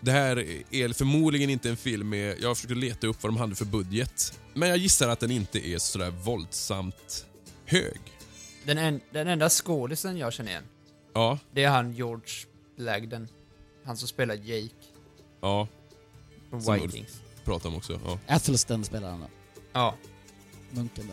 Speaker 2: Det här är förmodligen inte en film med, jag försökte leta upp vad de hade för budget. Men jag gissar att den inte är sådär våldsamt hög.
Speaker 1: Den, en, den enda skådisen jag känner igen,
Speaker 2: Ja,
Speaker 1: det är han George Blagden. Han som spelar Jake
Speaker 2: ja,
Speaker 1: från
Speaker 2: Som Ulf.
Speaker 1: Vikings.
Speaker 2: pratar om också. Ja.
Speaker 4: Athelston spelar han då.
Speaker 1: Ja.
Speaker 4: Munken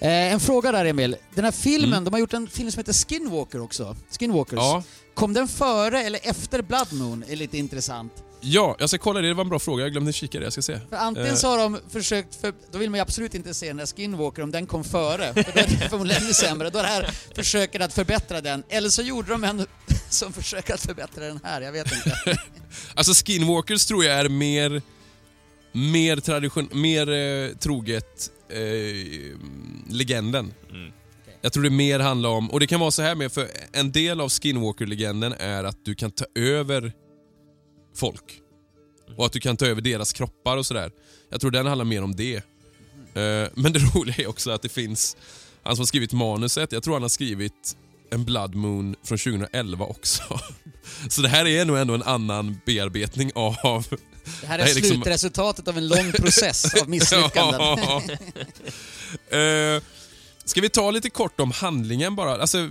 Speaker 4: där. Eh, en fråga där Emil. Den här filmen,
Speaker 2: Mm.
Speaker 4: de har gjort en film som heter Skinwalker också. Skinwalkers.
Speaker 2: ja,
Speaker 4: Kom den före eller efter Blood Moon? är lite intressant.
Speaker 2: ja, jag ska kolla det, det var en bra fråga, jag glömde kika det, jag ska se.
Speaker 4: För antingen
Speaker 2: Eh.
Speaker 4: så har de försökt, för, då vill man ju absolut inte se den där Skinwalker om den kom före, för då är det (laughs) förmodligen ännu sämre. Då är det här försöker att förbättra den. Eller så gjorde de en (laughs) som försöker att förbättra den här, jag vet inte. (laughs)
Speaker 2: Alltså Skinwalkers tror jag är mer, mer tradition, mer eh, troget eh, legenden.
Speaker 3: Mm.
Speaker 2: Jag tror det mer handlar om, och det kan vara så här med, för en del av Skinwalker-legenden är att du kan ta över folk. Och att du kan ta över deras kroppar och sådär. Jag tror den handlar mer om det. Eh, men det (laughs) roliga är också att det finns Han som har skrivit manuset, jag tror han har skrivit en Blood Moon från 2011 också. (laughs) Så det här är nog ändå en annan bearbetning av...
Speaker 4: Det här är,
Speaker 2: Det är liksom-
Speaker 4: slutresultatet av en lång process av (laughs) misslyckanden.
Speaker 2: Ja. (laughs) Eh, ska vi ta lite kort om handlingen bara? Alltså,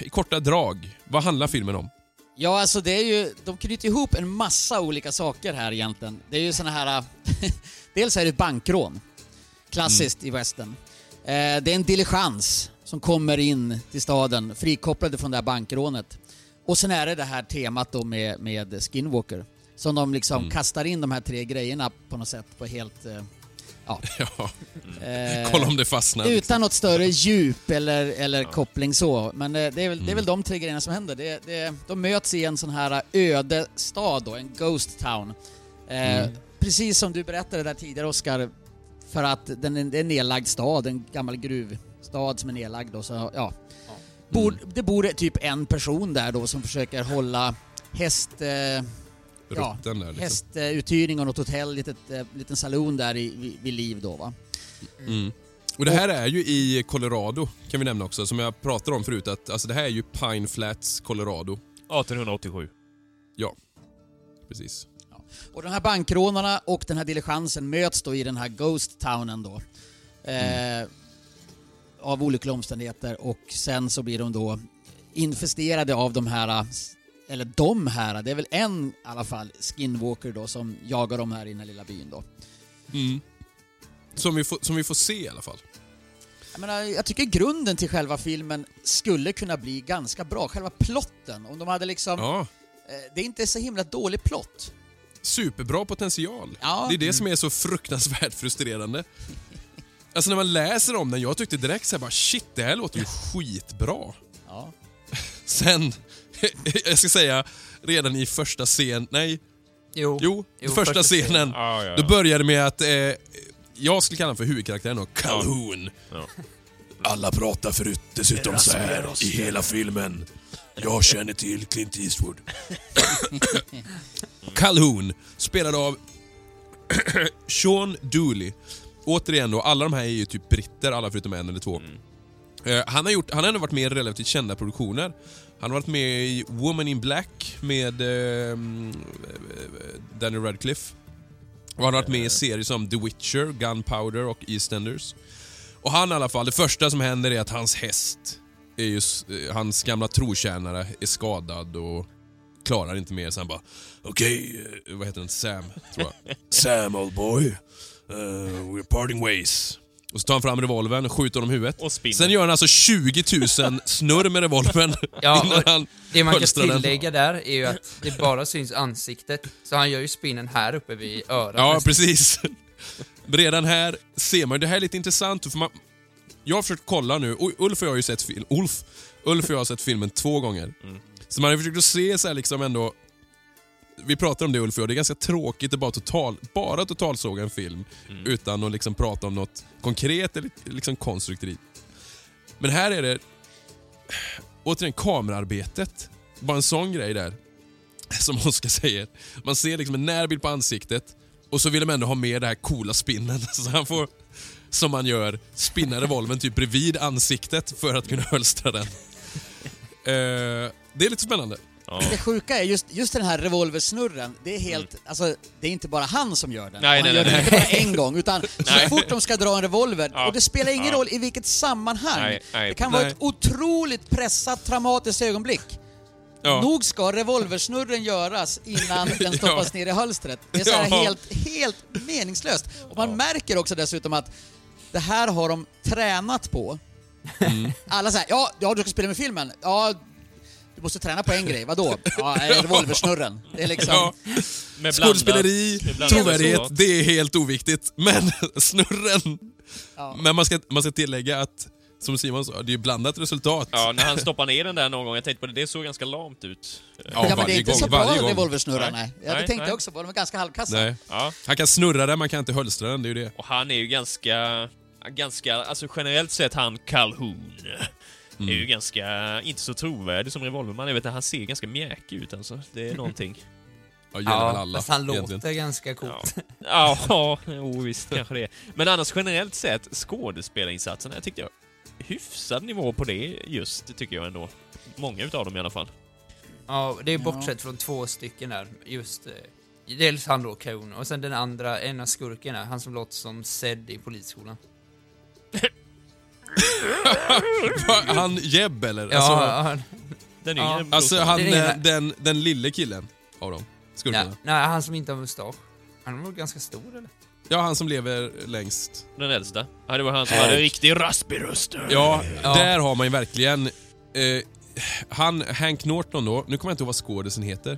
Speaker 2: i korta drag. Vad handlar filmen om?
Speaker 4: Ja, alltså det är ju, de knyter ihop en massa olika saker här egentligen. Det är ju såna här... dels är det ett bankrån. Klassiskt i western. Eh, det är en diligens som kommer in till staden, frikopplade från det här bankrånet. Och sen är det det här temat då med, med Skinwalker. Som de liksom kastar in de här tre grejerna på något sätt på helt... Eh, ja. (laughs)
Speaker 2: Ja,
Speaker 4: eh,
Speaker 2: kolla om det fastnar. liksom.
Speaker 4: Utan något större (laughs) djup eller, eller koppling så. Men eh, det är, väl, det är väl de tre grejerna som händer. Det, det, de möts i en sån här öde stad då, en ghost town. Eh, Precis som du berättade där tidigare Oskar, för att den är, en nedlagd stad, en gammal gruvstad som är nedlagd då, så ja. Bor, det bor typ en person där då som försöker hålla häst... Eh, ja,
Speaker 2: där liksom.
Speaker 4: hästuthyrning och något hotell, litet, eh, liten saloon där i, vid, liv då va.
Speaker 2: Mm. Och det här är ju i Colorado, kan vi nämna också, som jag pratade om förut. Att, alltså det här är ju Pine Flats, Colorado.
Speaker 3: 1887.
Speaker 2: Ja, precis.
Speaker 4: Och de här bankrånarna och den här diligensen möts då i den här Ghost Townen då. Eh, av olika omständigheter och sen så blir de då infesterade av de här, eller de här, det är väl en i alla fall, Skinwalker då som jagar dem här i den här lilla byn då.
Speaker 2: Mm. Som, vi får, som vi får se i alla fall.
Speaker 4: Jag, menar, jag tycker grunden till själva filmen skulle kunna bli ganska bra, själva plotten. Om de hade liksom...
Speaker 2: Ja,
Speaker 4: Eh, det är inte så himla dålig plott.
Speaker 2: superbra potential.
Speaker 4: Ja.
Speaker 2: Det är det som är så fruktansvärt frustrerande. Alltså när man läser om den, jag tyckte direkt så här bara shit, det här låter ju skitbra.
Speaker 4: Ja. (laughs)
Speaker 2: Sen, (laughs) jag ska säga, redan i första scen, nej,
Speaker 1: Jo.
Speaker 2: jo,
Speaker 1: Jo,
Speaker 2: första,
Speaker 1: första scenen.
Speaker 2: scenen,
Speaker 3: Ja, ja,
Speaker 2: då
Speaker 3: ja.
Speaker 2: börjar det med att, eh, jag skulle kalla honom för huvudkaraktären då, Calhoun.
Speaker 3: Ja.
Speaker 2: Alla pratar förut dessutom så här i hela filmen. Jag känner till Clint Eastwood. (laughs) Calhoun, spelad av (clears throat) Sean Dooley. Återigen då, alla de här är ju typ britter, alla förutom en eller två. Eh, han, har gjort, han har ändå varit med i relativt kända produktioner. Han har varit med i Woman in Black med eh, Daniel Radcliffe. Och han har varit med i serier som The Witcher, Gunpowder och EastEnders. Och han i alla fall, det första som händer är att hans häst, är ju, s- eh, hans gamla trotjänare, är skadad och klarar inte mer. Så han bara, okej, eh, vad heter den? Sam, tror jag. (laughs) Sam old boy, uh, we're parting ways. Och så tar han fram revolvern och skjuter honom i huvudet.
Speaker 3: Och spinner.
Speaker 2: Sen gör han alltså 20 000 snurr med revolvern (laughs)
Speaker 1: Ja,
Speaker 2: innan han
Speaker 1: Det man kan
Speaker 2: hölstrar den.
Speaker 1: tillägga där är ju att det bara syns ansiktet, så han gör ju spinnen här uppe vid örat.
Speaker 2: Ja,
Speaker 1: nästan.
Speaker 2: precis. Redan här ser man, det här är lite intressant, för man, jag har försökt kolla nu, Ulf och jag har ju sett film, Ulf, Ulf och jag har sett filmen två gånger. Så man har försökt att se så här liksom ändå, vi pratar om det Ulf och det är ganska tråkigt att bara, total, bara totalsåga en film utan att liksom prata om något konkret eller liksom konstruktivt. Men här är det, återigen kamerarbetet, bara en sån grej där som Oskar säger. Man ser liksom en närbild på ansiktet och så vill de ändå ha med det här coola spinnen. (laughs) Så han får, som man gör, spinna revolven typ bredvid ansiktet för att kunna hölstra den. Eh, det är lite spännande.
Speaker 3: Ja.
Speaker 4: Det sjuka är just, just den här revolversnurren, det är helt, alltså det är inte bara han som gör den.
Speaker 3: Nej,
Speaker 4: han
Speaker 3: nej,
Speaker 4: gör
Speaker 3: nej,
Speaker 4: det inte bara en gång, utan (laughs) så fort de ska dra en revolver,
Speaker 3: Ja.
Speaker 4: och det spelar ingen
Speaker 3: Ja.
Speaker 4: roll i vilket sammanhang. Det kan vara ett otroligt pressat, traumatiskt ögonblick.
Speaker 2: Ja.
Speaker 4: Nog ska revolversnurren göras innan den (laughs) stoppas ner i hölstret. Det är så här
Speaker 2: Ja.
Speaker 4: helt, helt meningslöst. Och man märker också dessutom att det här har de tränat på.
Speaker 2: Mm.
Speaker 4: Alla säger ja, ja, du ska spela med filmen. Ja, du måste träna på en grej. Vadå? (laughs) Ja, revolversnurren. Det är liksom...
Speaker 2: Ja,
Speaker 3: Med
Speaker 2: skådespeleri, trovärdighet, det är helt oviktigt. Men (laughs) snurren...
Speaker 4: Ja.
Speaker 2: Men man ska, man ska tillägga att, som Simon sa, det är blandat resultat.
Speaker 3: Ja, när han stoppar ner den där någon gång, jag tänkte på det, det såg ganska lamt ut.
Speaker 2: Ja,
Speaker 4: Ja, men det är inte
Speaker 2: gång,
Speaker 4: så bra
Speaker 2: gång.
Speaker 4: revolversnurrar, nej. Ja, det tänkte
Speaker 3: nej.
Speaker 4: jag också på. De är ganska halvkassa.
Speaker 2: Nej.
Speaker 3: Ja,
Speaker 2: Han kan snurra den, man kan inte hölstra den, det är ju det.
Speaker 3: och han är ju ganska... Ganska, alltså generellt sett han Calhoun är
Speaker 2: Mm.
Speaker 3: ju ganska, inte så trovärdig som revolverman. Jag vet att han ser ganska mjäkig ut alltså. Det är (laughs) någonting.
Speaker 2: Ja,
Speaker 1: Ja,
Speaker 2: alla
Speaker 1: fast han
Speaker 2: egentligen.
Speaker 1: låter ganska coolt.
Speaker 3: Ja, ja (laughs) jo, visst kanske det är. Men annars generellt sett, skådespelarinsatserna, jag tyckte jag hyfsad nivå på det just, tycker jag ändå. Många utav dem i alla fall.
Speaker 1: Ja, det är
Speaker 4: Ja.
Speaker 1: bortsett från två stycken där, just... eh, Dels han då, Kaun, och sen den andra, en av skurkarna, han som låter som Zed i Polisskolan. (laughs) (laughs)
Speaker 2: Han Jeb eller?
Speaker 1: Ja,
Speaker 2: alltså,
Speaker 1: han,
Speaker 3: Den
Speaker 1: Ja.
Speaker 2: alltså han,
Speaker 1: är
Speaker 2: eh, den, den lille killen av dem. Skurkarna.
Speaker 1: nej, nej, han som inte har mustasch. Han var ganska stor eller?
Speaker 2: Ja, han som lever längst.
Speaker 3: Den äldsta. Ja, det var han som hade riktig raspig röst.
Speaker 2: Ja,
Speaker 1: Ja.
Speaker 2: där har man ju verkligen... Eh, han, Hank Norton då, nu kommer jag inte ihåg vad skådisen heter.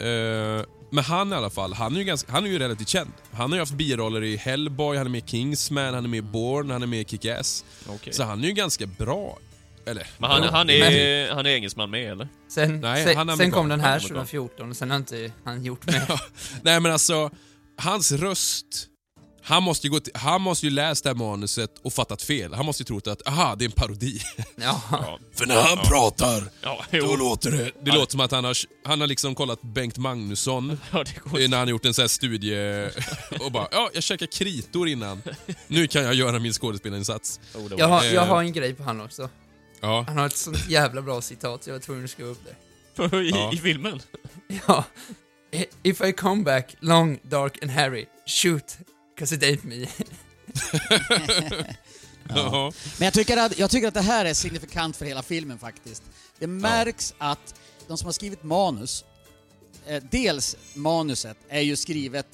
Speaker 2: Eh, men han i alla fall, han är, ju ganska, han är ju relativt känd. Han har ju haft biroller i Hellboy, han är med i Kingsman, han är med i Bourne, han är med i Kick-Ass.
Speaker 3: Okej.
Speaker 2: Så han är ju ganska bra. Eller,
Speaker 3: Men han,
Speaker 2: bra.
Speaker 3: han, är, han är engelsman med, eller?
Speaker 1: Sen,
Speaker 2: Nej,
Speaker 1: sen,
Speaker 2: han är
Speaker 1: sen kom den här
Speaker 3: amerikan.
Speaker 1: 2014, och sen har inte han gjort (laughs) mer.
Speaker 2: Nej men alltså, hans röst... Han måste ju, gå till, han måste ju läst det här manuset och fattat fel. Han måste ju trott att, aha, det är en parodi. (laughs)
Speaker 1: ja.
Speaker 3: Ja.
Speaker 2: För när han pratar,
Speaker 3: Ja,
Speaker 2: då låter det... Det låter som att han har, han har liksom kollat Bengt Magnusson (laughs)
Speaker 3: Ja, det går
Speaker 2: eh, när han har gjort en sån här studie (laughs) och bara, ja, jag käkar kritor innan. Nu kan jag göra min skådespelarinsats.
Speaker 3: Oh,
Speaker 1: Jag har,
Speaker 2: Eh.
Speaker 1: jag har en grej på han också.
Speaker 2: Ja.
Speaker 1: Han har ett sånt jävla bra citat, jag var tvungen att skriva upp det.
Speaker 3: I,
Speaker 2: Ja.
Speaker 3: I filmen?
Speaker 1: Ja. If I come back long, dark and hairy, shoot, 'cause it ain't me. (laughs)
Speaker 2: Ja.
Speaker 4: Men jag tycker, att, jag tycker att det här är signifikant för hela filmen faktiskt. Det märks att de som har skrivit manus, eh, dels manuset är ju skrivet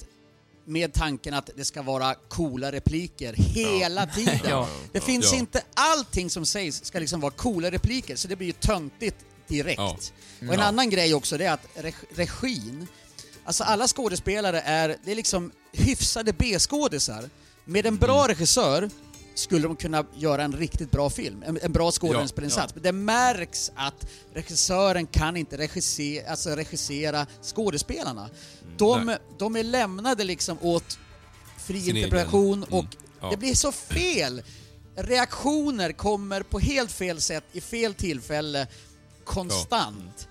Speaker 4: med tanken att det ska vara coola repliker hela tiden.
Speaker 1: Ja.
Speaker 4: Det finns
Speaker 2: Ja.
Speaker 4: inte allting som sägs ska liksom vara coola repliker, så det blir ju töntigt direkt.
Speaker 2: Ja.
Speaker 4: Och en annan grej också, det är att reg- regin, alltså alla skådespelare är, det är liksom hyfsade B-skådisar. Med en bra regissör skulle de kunna göra en riktigt bra film, en, en bra skådespelarinsats. Men det märks att regissören kan inte regissera, alltså regissera skådespelarna. De,
Speaker 2: Nej.
Speaker 4: de är lämnade liksom åt fri
Speaker 2: Sin
Speaker 4: interpretation
Speaker 2: egen. Mm.
Speaker 4: och
Speaker 2: Ja.
Speaker 4: det blir så fel. Reaktioner kommer på helt fel sätt, i fel tillfälle, konstant.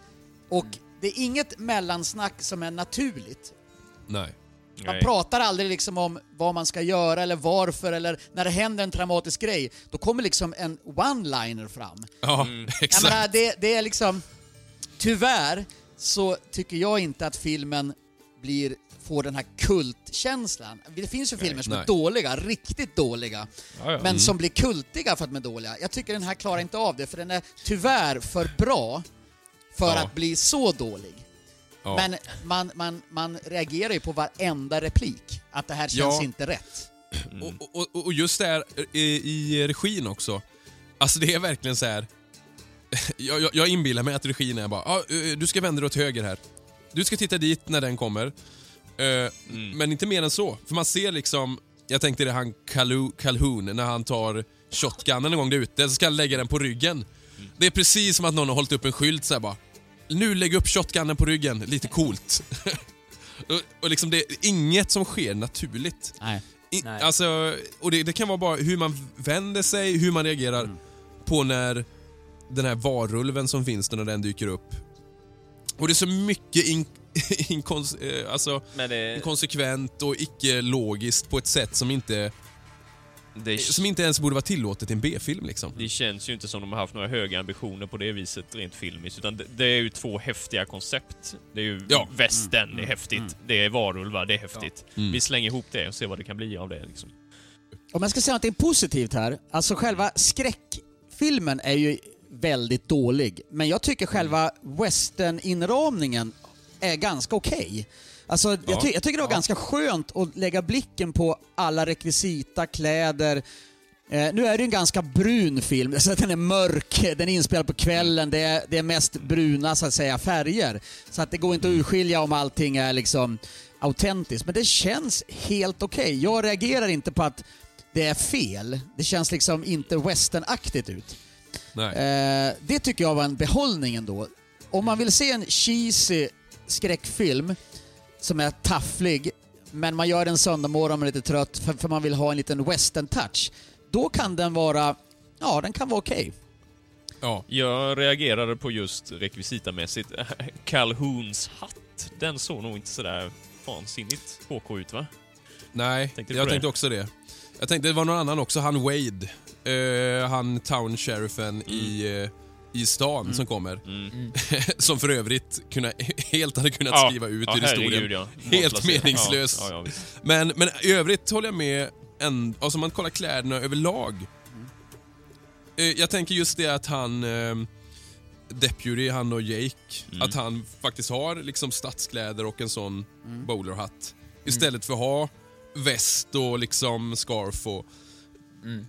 Speaker 4: Och det är inget mellansnack som är naturligt.
Speaker 2: Nej.
Speaker 4: Man
Speaker 3: Nej.
Speaker 4: pratar aldrig liksom om vad man ska göra eller varför eller när det händer en traumatisk grej, då kommer liksom en one-liner fram.
Speaker 2: Ja,
Speaker 3: Mm. (laughs)
Speaker 4: Jag
Speaker 2: exakt.
Speaker 4: menar, det, det är liksom... Tyvärr så tycker jag inte att filmen blir, får den här kultkänslan. Det finns ju filmer som är
Speaker 2: nej.
Speaker 4: dåliga, riktigt dåliga,
Speaker 3: Ja, ja.
Speaker 4: men som blir kultiga för att de är dåliga. Jag tycker den här klarar inte av det, för den är tyvärr för bra för
Speaker 2: Ja.
Speaker 4: att bli så dålig.
Speaker 2: Ja.
Speaker 4: Men man, man, man reagerar ju på varenda replik, att det här känns
Speaker 2: Ja.
Speaker 4: inte rätt.
Speaker 2: Och, och, och- och just det här i, i regin också. Alltså det är verkligen så här. (laughs) Jag, jag, jag inbillar mig att regin är bara, ah, eh, du ska vända dig åt höger här. Du ska titta dit när den kommer. Eh, Men inte mer än så. För man ser liksom, jag tänkte det han Calhoun, när han tar shotgunnen en gång där ute, så ska han lägga den på ryggen. Det är precis som att någon har hållit upp en skylt så här bara. Nu lägg upp shotgunnen på ryggen, lite coolt. (laughs) och, liksom det är inget som sker naturligt.
Speaker 4: Nej.
Speaker 2: I,
Speaker 1: Nej.
Speaker 2: alltså, och det, det kan vara bara hur man vänder sig, hur man reagerar
Speaker 3: Mm.
Speaker 2: på när den här varulven som finns när den dyker upp. Och det är så mycket in, (laughs) inkons, eh, alltså,
Speaker 3: det,
Speaker 2: inkonsekvent och icke-logiskt på ett sätt som inte,
Speaker 3: det,
Speaker 2: som inte ens borde vara tillåtet i en B-film. Liksom.
Speaker 3: det känns ju inte som de har haft några höga ambitioner på det viset rent filmiskt, utan det, det är ju två häftiga koncept. Det är ju
Speaker 2: Ja.
Speaker 3: västern, det är häftigt. Det är varulvar, det är häftigt.
Speaker 2: Mm.
Speaker 3: Vi slänger ihop det och ser vad det kan bli av det. Liksom.
Speaker 4: Om jag ska säga något positivt här, alltså själva skräckfilmen är ju väldigt dålig, men jag tycker själva western-inramningen är ganska okej. Alltså, jag,
Speaker 2: Ja.
Speaker 4: ty- jag tycker det var ganska skönt att lägga blicken på alla rekvisita, kläder. Eh, nu är det en ganska brun film, så att den är mörk, den är inspelad på kvällen, det är, det är mest bruna så att säga färger. Så att det går inte att urskilja om allting är liksom autentiskt, men det känns helt okej. Jag reagerar inte på att det är fel. Det känns liksom inte westernaktigt ut. Eh, det tycker jag var en behållning ändå. Om man vill se en cheesy skräckfilm som är tafflig, men man gör den söndag morgon och är lite trött för, för man vill ha en liten western-touch, då kan den vara, ja den kan vara okej.
Speaker 2: Ja.
Speaker 3: Jag reagerade på just rekvisitamässigt (laughs) Calhouns hatt. 1, den såg nog inte sådär vansinnigt HK ut va?
Speaker 2: Nej,
Speaker 3: Tänkte du
Speaker 2: jag
Speaker 3: på
Speaker 2: tänkte
Speaker 3: det?
Speaker 2: också det. Jag tänkte det var någon annan också, han Wade. Eh, han town sheriffen i, eh, i stan som kommer.
Speaker 3: Mm. (laughs)
Speaker 2: som för övrigt kunna, (laughs) helt hade kunnat
Speaker 3: Ja,
Speaker 2: skriva ut
Speaker 3: ja,
Speaker 2: ur historien.
Speaker 3: ja.
Speaker 2: Helt meningslös.
Speaker 3: Ja, ja, ja, visst.
Speaker 2: Men, men i övrigt håller jag med, en, alltså om man kollar kläderna överlag. Eh, jag tänker just det att han, eh, Deputy, han och Jake,
Speaker 3: Mm.
Speaker 2: att han faktiskt har liksom stadskläder och en sån
Speaker 3: Mm.
Speaker 2: bowlerhatt. Istället för att ha väst och liksom scarf och...
Speaker 3: Mm.
Speaker 2: Eh,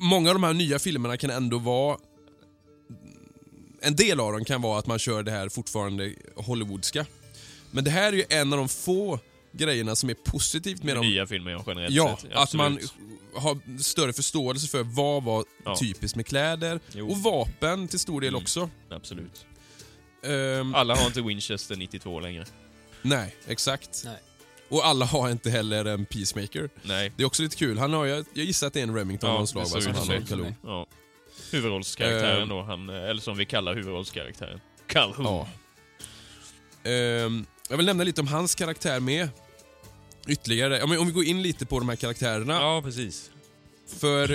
Speaker 2: Många av de här nya filmerna kan ändå vara... En del av dem kan vara att man kör det här fortfarande Hollywoodska. Men det här är ju en av de få grejerna som är positivt med dem.
Speaker 3: Nya filmer ja, generellt
Speaker 2: Ja,
Speaker 3: sett.
Speaker 2: att man har större förståelse för vad var
Speaker 3: Ja.
Speaker 2: typiskt med kläder
Speaker 3: Jo.
Speaker 2: och vapen till stor del
Speaker 3: Mm.
Speaker 2: också.
Speaker 3: Absolut.
Speaker 2: Ehm,
Speaker 3: Alla har inte Winchester 92 längre.
Speaker 2: nej, exakt.
Speaker 1: Nej.
Speaker 2: Och alla har inte heller en Peacemaker.
Speaker 3: Nej.
Speaker 2: Det är också lite kul. Han har, jag, jag gissar att det är en Remington av något slag som han har
Speaker 3: det.
Speaker 2: Kalon.
Speaker 3: Ja. Huvudrollskaraktären
Speaker 2: Ehm.
Speaker 3: då, han, eller som vi kallar huvudrollskaraktären. Calhoun.
Speaker 2: Ja. Ehm, jag vill nämna lite om hans karaktär med. Ytterligare. Ja, men om vi går in lite på de här karaktärerna.
Speaker 3: ja, precis.
Speaker 2: För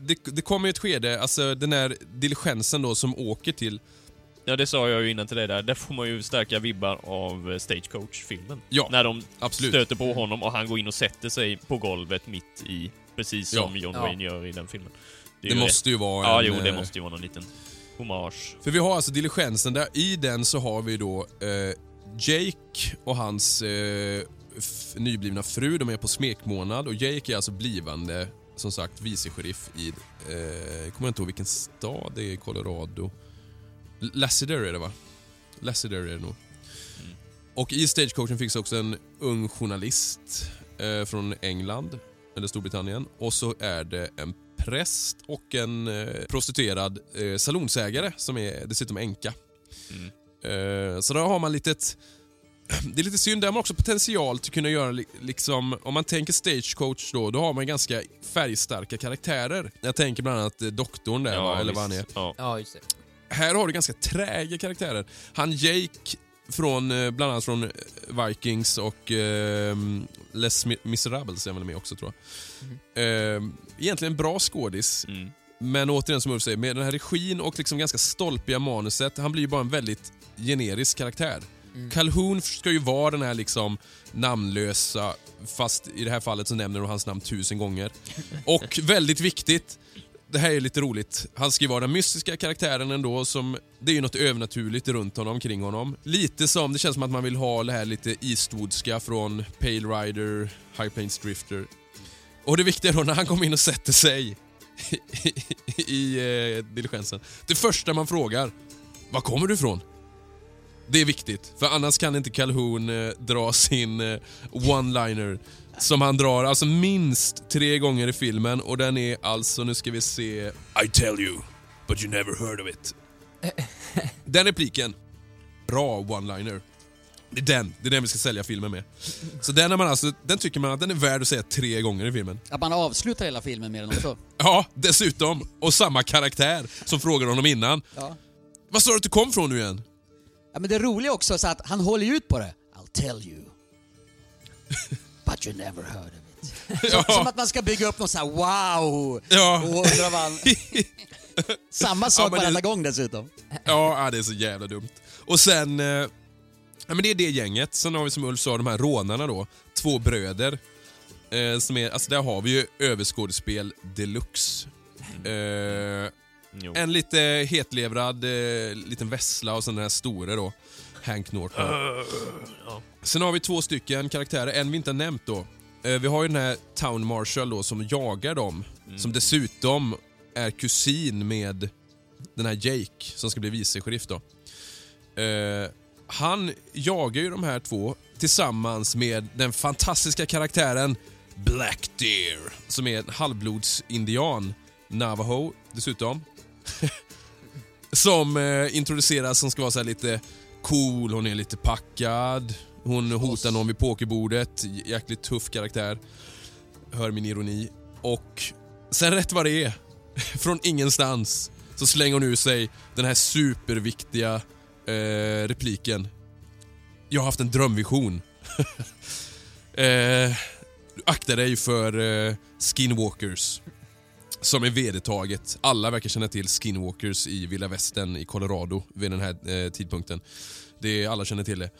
Speaker 2: det, det kommer ju ett skede, alltså den här diligensen då som åker till...
Speaker 3: Ja, det sa jag ju innan till dig där. Där får man ju starka vibbar av eh, Stagecoach-filmen.
Speaker 2: Ja,
Speaker 3: När de
Speaker 2: absolut.
Speaker 3: stöter på honom och han går in och sätter sig på golvet mitt i, precis som
Speaker 2: Ja.
Speaker 3: John
Speaker 1: Ja.
Speaker 3: Wayne gör i den filmen.
Speaker 2: Det
Speaker 3: ju
Speaker 2: måste ju vara
Speaker 3: Ja,
Speaker 2: en...
Speaker 3: jo, det
Speaker 2: eh,
Speaker 3: måste ju vara någon liten hommage.
Speaker 2: För vi har alltså diligensen där, i den så har vi då eh, Jake och hans eh, nyblivna fru, de är på smekmånad och Jake är alltså blivande, som sagt, vicesheriff i, eh, jag kommer inte ihåg vilken stad det är i Colorado. Lassiter är det va? Lassiter är det nog. Och i stagecoachen finns också en ung journalist eh, från England, eller Storbritannien. Och så är det en präst och en eh, prostituerad eh, salonsägare som är dessutom änka.
Speaker 3: Mm.
Speaker 2: Eh, så där har man litet... (clears throat) Det är lite synd, där har man också potential till att kunna göra li- liksom, om man tänker stagecoach då, då har man ganska färgstarka karaktärer. Jag tänker bland annat eh, doktorn där, va? eller vad han är.
Speaker 3: Ja.
Speaker 1: Ja, just det.
Speaker 2: Här har du ganska träga karaktärer. Han Jake från, eh, bland annat från eh, Vikings och eh, Les Mi- Miserables är väl med också tror jag. Eh, egentligen bra skådis,
Speaker 3: Mm.
Speaker 2: men återigen som Ulf säger, med den här regin och liksom ganska stolpiga manuset, han blir ju bara en väldigt generisk karaktär. Calhoun ska ju vara den här liksom namnlösa, fast i det här fallet så nämner de hans namn tusen gånger. (laughs) Och väldigt viktigt, det här är lite roligt. Han ska ju vara den mystiska karaktären ändå som... Det är ju något övernaturligt runt honom, kring honom. Lite som, det känns som att man vill ha det här lite Eastwoodska från Pale Rider, High Plains Drifter. Och det viktiga då när han kommer in och sätter sig i eh, diligensen. Det första man frågar, var kommer du ifrån? Det är viktigt, för annars kan inte Calhoun eh, dra sin eh, one-liner som han drar alltså minst tre gånger i filmen och den är alltså, nu ska vi se... I tell you, but you never heard of it. (laughs) Den repliken, bra one-liner. Det är den, det är den vi ska sälja filmen med. Så den, är man alltså, den tycker man att den är värd att säga tre gånger i filmen.
Speaker 4: Att man avslutar hela filmen med den också. (laughs)
Speaker 2: Ja, dessutom. Och samma karaktär som frågade honom innan.
Speaker 4: Ja.
Speaker 2: Vad sa du att du kom från nu igen?
Speaker 4: Ja, men det roliga också är att han håller ju ut på det. I'll tell you. (laughs) But you never heard of it. (laughs) Som
Speaker 2: Ja,
Speaker 4: att man ska bygga upp något så här wow!
Speaker 2: ja,
Speaker 4: Och undra vad han... Samma sak
Speaker 2: Ja, det-
Speaker 4: varenda gång dessutom.
Speaker 2: ja, det är så jävla dumt. Och sen... Ja, men det är det gänget. Sen har vi som Ulf sa, de här rånarna då. Två bröder. Eh, som är, alltså där har vi ju överskådespel deluxe. Eh, en lite hetlevrad eh, liten vessla och sen den här store då. Hank Norton. Sen har vi två stycken karaktärer, en vi inte har nämnt då. Eh, vi har ju den här Town Marshal då som jagar dem. Som dessutom är kusin med den här Jake som ska bli vice-sheriff då. Eh, han jagar ju de här två tillsammans med den fantastiska karaktären Black Deer som är en halvblodsindian, Navajo dessutom. (laughs) som eh, introduceras som ska vara så här lite cool, hon är lite packad. Hon hotar någon vid pokerbordet. Jäkligt tuff karaktär. Hör min ironi. Och sen rätt vad det är, (laughs) från ingenstans, så slänger hon ur sig den här superviktiga eh, repliken. jag har haft en drömvision. (laughs) eh, akta dig för eh, skinwalkers. Som är vedertaget. Alla verkar känna till skinwalkers i vilda västern i Colorado vid den här eh, tidpunkten. Det, är alla känner till det.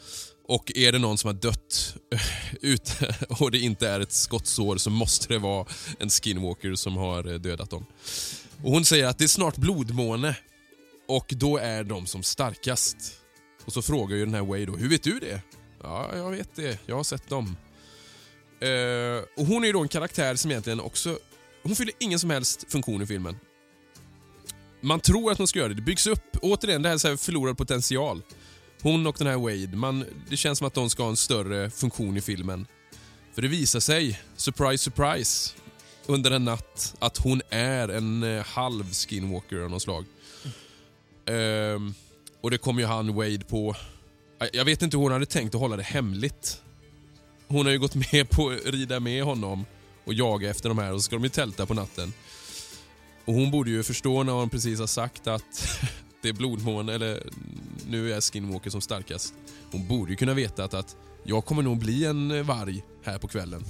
Speaker 2: Och är det någon som har dött (laughs) ut, (laughs) och det inte är ett skottsår så måste det vara en skinwalker som har eh, dödat dem. Och Hon säger att det är snart blodmåne och då är de som starkast. Och så frågar ju den här Wade då, hur vet du det? Ja, jag vet det. Jag har sett dem. Eh, och Hon är ju då en karaktär som egentligen också... Hon fyller ingen som helst funktion i filmen. Man tror att hon ska göra det. Det byggs upp, återigen, det här är så här förlorad potential. Hon och den här Wade, man, det känns som att de ska ha en större funktion i filmen. För det visar sig, surprise surprise, under en natt att hon är en eh, halv skinwalker av något slag. Ehm, och det kom ju han Wade på... Jag- vet inte hur hon hade tänkt att hålla det hemligt. Hon har ju gått med på att rida med honom och jaga efter de här och så ska de ju tälta på natten. Och hon borde ju förstå när hon precis har sagt att (laughs) det är blodmåne, eller nu är Skinwalker som starkast. Hon borde ju kunna veta att, att jag kommer nog bli en varg här på kvällen.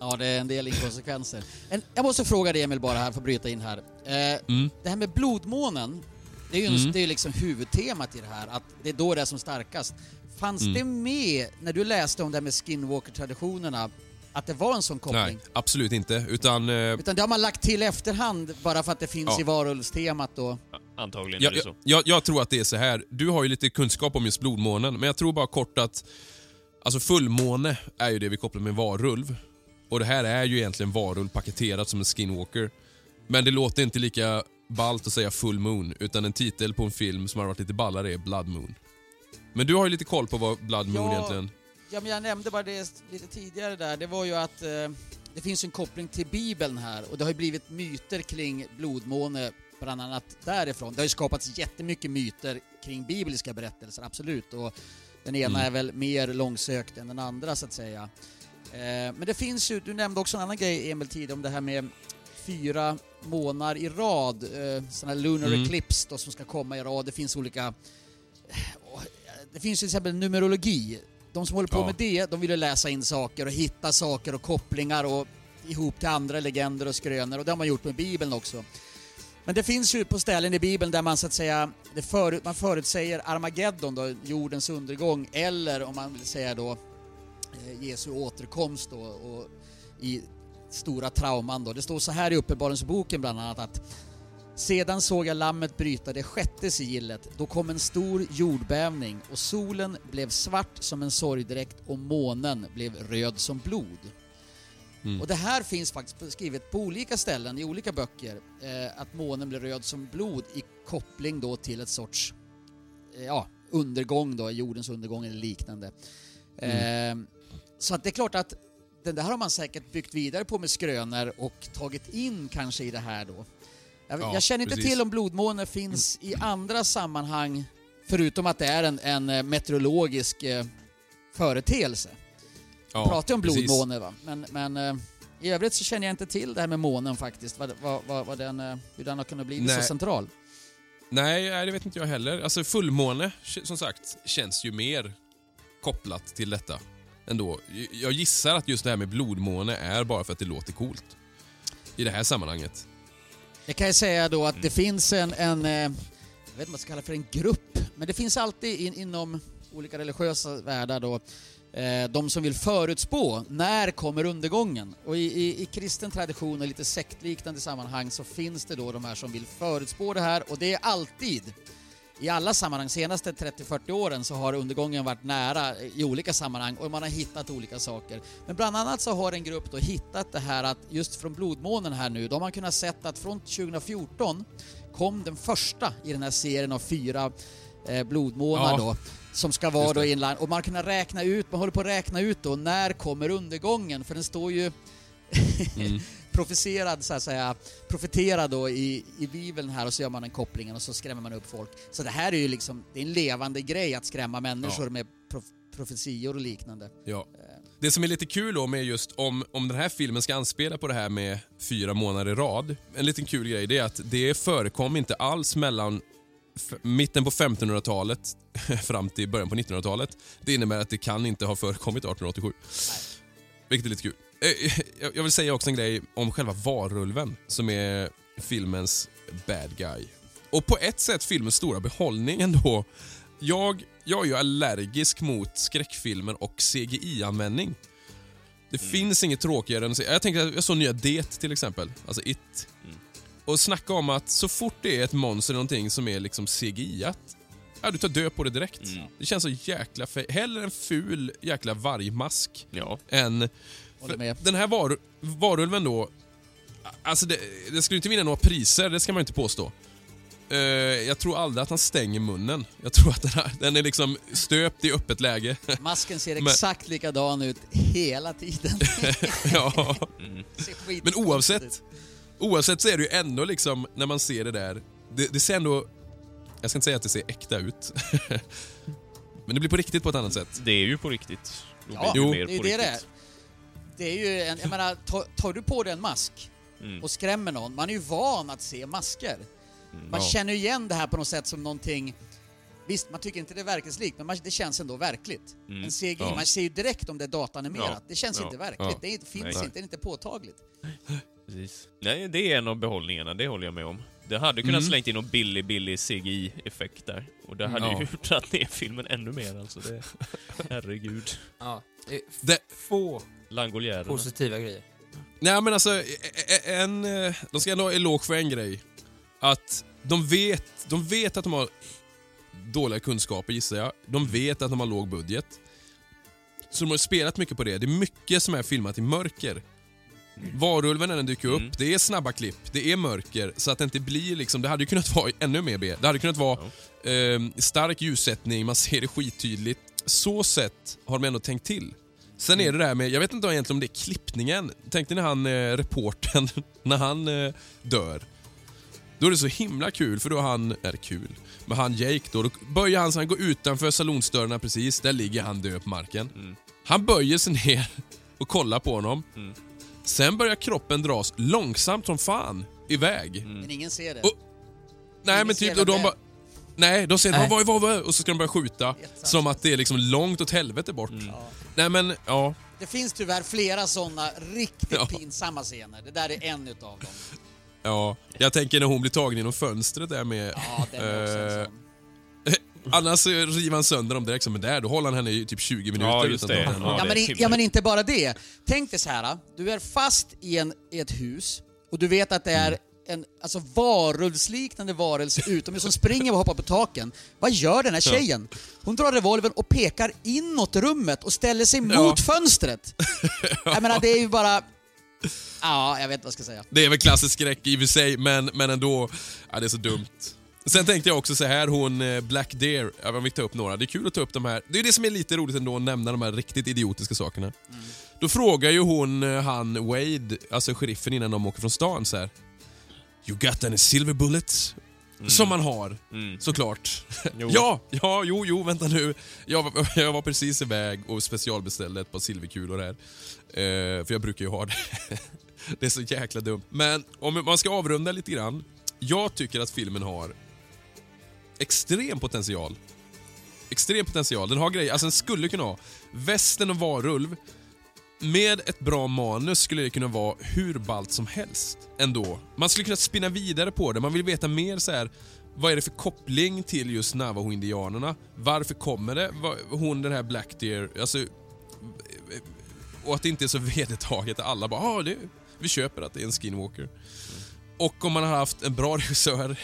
Speaker 4: Ja, det är en del inkonsekvenser. En, jag måste fråga dig Emil bara här, för att bryta in här. Eh,
Speaker 2: Mm.
Speaker 4: Det här med blodmånen, det är ju
Speaker 2: Mm.
Speaker 4: det är ju liksom huvudtemat i det här, att det är då det är som starkast. Fanns
Speaker 2: Mm.
Speaker 4: det med, när du läste om det här med skinwalker-traditionerna, att det var en sån koppling?
Speaker 2: Nej, absolut inte. Utan eh,
Speaker 4: Utan det har man lagt till efterhand bara för att det finns
Speaker 2: Ja.
Speaker 4: i varulvstemat då?
Speaker 3: Antagligen är
Speaker 2: jag,
Speaker 3: det så.
Speaker 2: jag, jag, jag tror att det är så här. Du har ju lite kunskap om just blodmånen, men jag tror bara kort att Alltså fullmåne är ju det vi kopplar med varulv. Och det här är ju egentligen varulv paketerat som en skinwalker. Men det låter inte lika ballt att säga full moon, utan en titel på en film som har varit lite ballare är Blood Moon. Men du har ju lite koll på vad Blood Moon
Speaker 4: Ja.
Speaker 2: egentligen...
Speaker 4: Ja, men jag nämnde bara det lite tidigare där. Det var ju att eh, det finns en koppling till Bibeln här och det har ju blivit myter kring blodmåne bland annat därifrån. Det har ju skapats jättemycket myter kring bibliska berättelser, absolut. Och den ena
Speaker 2: Mm.
Speaker 4: är väl mer långsökt än den andra så att säga. Eh, men det finns ju, du nämnde också en annan grej Emil tidigare om det här med fyra månader i rad, eh, sådana här lunar
Speaker 2: Mm.
Speaker 4: eclipse då, som ska komma i rad. Det finns olika eh, det finns till exempel numerologi. De som håller på
Speaker 2: Ja.
Speaker 4: med det, de vill ju läsa in saker och hitta saker och kopplingar och ihop till andra legender och skrönor och det har man gjort med Bibeln också. Men det finns ju på ställen i Bibeln där man så att säga, förut, man förutsäger Armageddon då, jordens undergång, eller om man vill säga då eh, Jesu återkomst då och i stora trauman då. Det står så här i Uppenbarelseboken bland annat att sedan såg jag lammet bryta det sjätte sigillet. Då kom en stor jordbävning och solen blev svart som en sorgdräkt och månen blev röd som blod.
Speaker 2: Mm.
Speaker 4: Och det här finns faktiskt skrivet på olika ställen i olika böcker. Eh, att månen blev röd som blod i koppling då till ett sorts eh, ja, undergång då, jordens undergång eller liknande. Eh, så att det är klart att den där har man säkert byggt vidare på med skrönor och tagit in kanske i det här då. Jag,
Speaker 2: Ja,
Speaker 4: jag känner inte
Speaker 2: precis.
Speaker 4: till om blodmåne finns i andra sammanhang förutom att det är en, en eh, meteorologisk eh, företeelse.
Speaker 2: Ja,
Speaker 4: Vi pratar ju om blodmåne va, men, men eh, i övrigt så känner jag inte till det här med månen faktiskt, vad, vad, vad, vad den, eh, hur den har kunnat bli så
Speaker 2: Nej.
Speaker 4: central.
Speaker 2: Nej, nej, det vet inte jag heller. Alltså fullmåne, som sagt, känns ju mer kopplat till detta ändå. Jag gissar att just det här med blodmåne är bara för att det låter coolt. I det här sammanhanget.
Speaker 4: Jag kan ju säga då att det finns en, en eh, jag vet inte vad man ska kalla för en grupp, men det finns alltid in, inom olika religiösa världar då eh, de som vill förutspå när kommer undergången. Och i, i, i kristen tradition och lite sektliknande sammanhang så finns det då de här som vill förutspå det här och det är alltid i alla sammanhang, senaste 30-40 åren så har undergången varit nära i olika sammanhang och man har hittat olika saker. Men bland annat så har en grupp då hittat det här att just från blodmånen här nu, då har man kunnat sett att från 2014 kom den första i den här serien av fyra eh, blodmånar
Speaker 2: Ja,
Speaker 4: då som ska vara då inland och man kunnat räkna ut, man håller på att räkna ut då när kommer undergången för den står ju
Speaker 2: Mm. (laughs)
Speaker 4: profeterad så att säga, profeterad då i, i bibeln här och så gör man den kopplingen och så skrämmer man upp folk. Så det här är ju liksom, det är en levande grej att skrämma människor med prof, profetior och liknande.
Speaker 2: Ja. Det som är lite kul då med just om, om den här filmen ska anspela på det här med fyra månader i rad. En liten kul grej det är att det förekom inte alls mellan mitten på 1500-talet (laughs) fram till början på 1900-talet. Det innebär att det kan inte ha förekommit 1887. Vilket är lite kul. Eh, jag- Jag vill säga också en grej om själva varulven som är filmens bad guy. Och på ett sätt filmens stora behållning ändå. Jag, jag är ju allergisk mot skräckfilmer och CGI-användning. Det finns inget tråkigare än. Jag tänker jag såg nya Det till exempel, alltså It. Och snacka om att så fort det är ett monster eller någonting som är liksom CGI-at, ja, du tar död på det direkt. Det känns så jäkla Hellre en ful jäkla vargmask
Speaker 3: Ja.
Speaker 2: än...
Speaker 4: Håller med.
Speaker 2: Den här var, varulven då, alltså det, det skulle inte vinna några priser, det ska man inte påstå. Eh, jag tror aldrig att han stänger munnen. Jag tror att den, här, den är liksom stöpt i öppet läge. (laughs)
Speaker 4: Masken ser
Speaker 2: Men-
Speaker 4: exakt likadan ut hela tiden. (laughs)
Speaker 2: ja.
Speaker 4: Skit-
Speaker 2: Men oavsett, oavsett så är det ju ändå liksom, när man ser det där, det, det ser ändå, jag ska inte säga att det ser äkta ut. (laughs) Men det blir på riktigt på ett annat sätt.
Speaker 3: Det är ju på riktigt. Då
Speaker 4: Ja,
Speaker 2: Jo.
Speaker 3: det
Speaker 4: är det det är. Det är ju en, jag menar, tar, tar du på dig en mask
Speaker 3: Mm.
Speaker 4: och skrämmer någon, man är ju van att se masker. Man
Speaker 2: Ja.
Speaker 4: känner ju igen det här på något sätt som någonting Visst, man tycker inte det är verklighetslikt, men man, det känns ändå verkligt.
Speaker 3: Mm.
Speaker 4: En CGI,
Speaker 2: Ja.
Speaker 4: man ser ju direkt om det är datanimerat.
Speaker 3: Ja.
Speaker 4: Det känns
Speaker 3: Ja.
Speaker 4: inte verkligt.
Speaker 2: Ja.
Speaker 4: Det är, finns
Speaker 3: Nej.
Speaker 4: inte, det är inte påtagligt.
Speaker 3: Precis. Nej, det är en av behållningarna, det håller jag med om. Det hade kunnat
Speaker 2: Mm.
Speaker 3: slängt in någon billig, billig CGI-effekt där. Och det hade
Speaker 2: Ja.
Speaker 3: ju (laughs) dragit ner filmen ännu mer alltså. Det, herregud.
Speaker 1: Ja, det är
Speaker 2: Det,
Speaker 1: få
Speaker 3: Langoljärerna.
Speaker 1: positiva grejer.
Speaker 2: nej men alltså, e- e- en, eh, de ska ändå ha eloge för en grej. Att de vet, de vet att de har dåliga kunskaper gissar jag. De vet att de har låg budget. Så de har spelat mycket på det. Det är mycket som är filmat i mörker. Varulven när den dyker upp,
Speaker 3: Mm.
Speaker 2: det är snabba klipp, det är mörker. Så att det inte blir liksom, det hade ju kunnat vara ännu mer B. Det hade kunnat vara eh, stark ljussättning, man ser det skittydligt. Så sett har de ändå tänkt till. Sen är det det här med, jag vet inte egentligen om det är klippningen. Tänk dig när han, eh, reportern, (laughs) när han eh, dör. Då är det så himla kul, för då är han, är kul, men han Jake då, då böjer han sig, han går utanför salonsdörrarna precis, där ligger han död på marken. Han böjer sig ner (laughs) och kollar på honom. Sen börjar kroppen dras långsamt som fan iväg.
Speaker 4: Men ingen ser det.
Speaker 2: Och- Nej
Speaker 4: Ingen
Speaker 2: men typ, och de bara... Nej, de säger
Speaker 1: Nej.
Speaker 2: vad, vad, vad, och så ska de börja skjuta. Som att det är liksom långt åt helvete bort.
Speaker 4: Ja.
Speaker 2: Nej men, ja.
Speaker 4: Det finns tyvärr flera sådana riktigt
Speaker 2: Ja.
Speaker 4: pinsamma scener. Det där är en utav dem.
Speaker 2: Ja, jag tänker när hon blir tagen genom fönstret där med...
Speaker 4: Ja, den är också en
Speaker 2: Eh,
Speaker 4: sån. (laughs)
Speaker 2: Annars river han sönder dem direkt, men där då håller han henne i typ 20 minuter.
Speaker 3: Ja, just
Speaker 2: utan
Speaker 3: det.
Speaker 2: henne.
Speaker 3: Ja,
Speaker 4: men, i, ja men inte bara det. Tänk dig så här. du är fast i, en, i ett hus och du vet att det är en alltså, varulvsliknande varelse utomhus som springer och hoppar på taken. Vad gör den här tjejen? Hon drar revolvern och pekar inåt rummet och ställer sig
Speaker 2: Ja.
Speaker 4: mot fönstret. (laughs) Jag menar, det är ju bara... Ja, jag vet inte vad jag ska säga.
Speaker 2: Det är väl klassisk skräck i och för sig, men, men ändå. Ja, det är så dumt. Sen tänkte jag också så här, hon eh, Black Deer, jag vill ta upp några. Det är kul att ta upp de här. Det är det som är lite roligt ändå, att nämna de här riktigt idiotiska sakerna. Då frågar ju hon eh, han Wade, alltså sheriffen innan de åker från stan så här. You got any silver bullets? Som man har,
Speaker 3: Mm.
Speaker 2: såklart. (laughs) Ja, ja, jo, jo, vänta nu. Jag, var- (laughs) jag var precis iväg och specialbeställde ett par silverkulor här. Eh, för jag brukar ju ha det. (laughs) det är så jäkla dumt. Men om man ska avrunda lite grann. Jag tycker att filmen har extrem potential. Extrem potential. Den har grejer, alltså den skulle kunna ha västen och varulv. Med ett bra manus skulle det kunna vara hur ballt som helst ändå. Man skulle kunna spinna vidare på det. Man vill veta mer så här. Vad är det för koppling till just Navajo-indianerna? Varför kommer det? Hon den här Black Deer, alltså... Och att det inte är så (laughs) vedertaget. Alla bara ah, det, vi köper att det är en skinwalker. Och om man har haft en bra (laughs) regissör,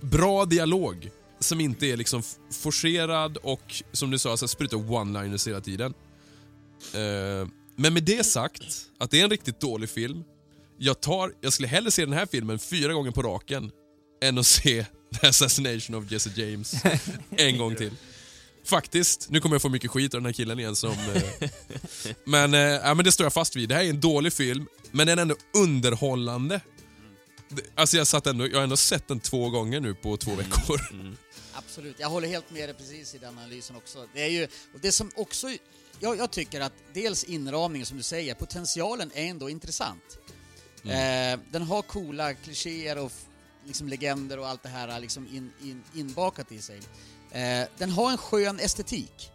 Speaker 2: bra dialog som inte är liksom forcerad och som du sa, så sprutar one-liners hela tiden. Eh, men med det sagt, att det är en riktigt dålig film. Jag, tar, jag skulle hellre se den här filmen fyra gånger på raken än att se (laughs) The Assassination of Jesse James (laughs) en gång till. Faktiskt. Nu kommer jag få mycket skit av den här killen igen som... Eh, men, eh, ja, men det står jag fast vid. Det här är en dålig film, men den är ändå underhållande. Det- Alltså jag, satt ändå, jag har ändå sett den två gånger nu på två veckor.
Speaker 4: Absolut, jag håller helt med dig precis i den analysen också. Det är ju, och det som också, jag, jag tycker att dels inramningen som du säger, potentialen är ändå intressant. Eh, den har coola klichéer och liksom legender och allt det här liksom in, in, inbakat i sig. Eh, den har en skön estetik.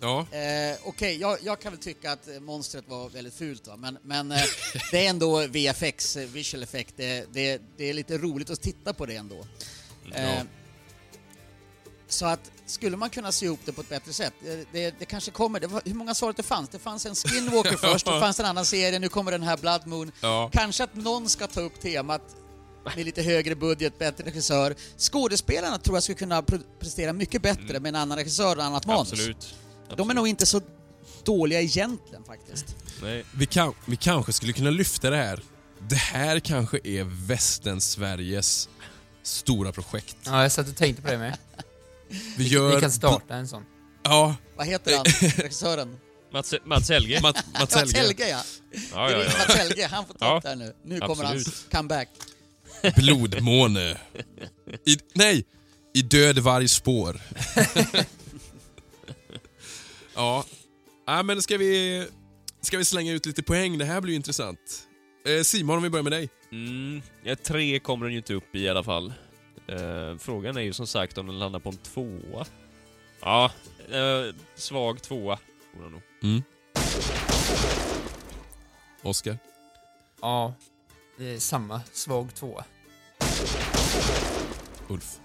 Speaker 2: Ja,
Speaker 4: Eh, Okej, jag, jag kan väl tycka att monstret var väldigt fult va, men, men eh, (laughs) det är ändå VFX, eh, visual effect, det, det, det är lite roligt att titta på det ändå. Eh, så att, skulle man kunna sy ihop det på ett bättre sätt? Det, det, det kanske kommer, det var, hur många sa att det fanns? Det fanns en Skinwalker (laughs) först, det fanns en annan serie, nu kommer den här Blood Moon.
Speaker 2: ja.
Speaker 4: Kanske att någon ska ta upp temat med lite högre budget, bättre regissör. Skådespelarna tror jag skulle kunna prestera mycket bättre med en annan regissör och annat manus.
Speaker 3: Absolut.
Speaker 4: De är nog inte så dåliga egentligen faktiskt.
Speaker 3: Nej.
Speaker 2: Vi, kan, vi kanske skulle kunna lyfta det här. Det här kanske är västern-Sveriges stora projekt.
Speaker 1: Ja, jag satt och tänkte på det med.
Speaker 2: Vi gör...
Speaker 1: Vi kan starta en sån.
Speaker 2: Ja,
Speaker 4: Vad heter han, (laughs) regissören?
Speaker 3: Mats, Mats Helge? (laughs)
Speaker 2: Mats, Mats
Speaker 4: Ja,
Speaker 2: Helge.
Speaker 4: Helge ja!
Speaker 3: Ja, ja, ja.
Speaker 4: Mats Helge, han får ta
Speaker 3: Ja,
Speaker 4: det här nu. Nu kommer hans
Speaker 3: absolut.
Speaker 4: comeback.
Speaker 2: Blodmåne. I, nej! I död vargs spår. (laughs) ja. ja, men ska vi, ska vi slänga ut lite poäng? Det här blir ju intressant. Eh, Simon, om vi börjar med dig.
Speaker 3: Mm, ja, tre kommer den ju inte upp i i alla fall. Eh, frågan är ju som sagt om den landar på en tvåa. Ja, eh, svag tvåa. får den nog.
Speaker 2: Mm. Oscar?
Speaker 1: Ja, det är samma. Svag tvåa.
Speaker 2: Ulf?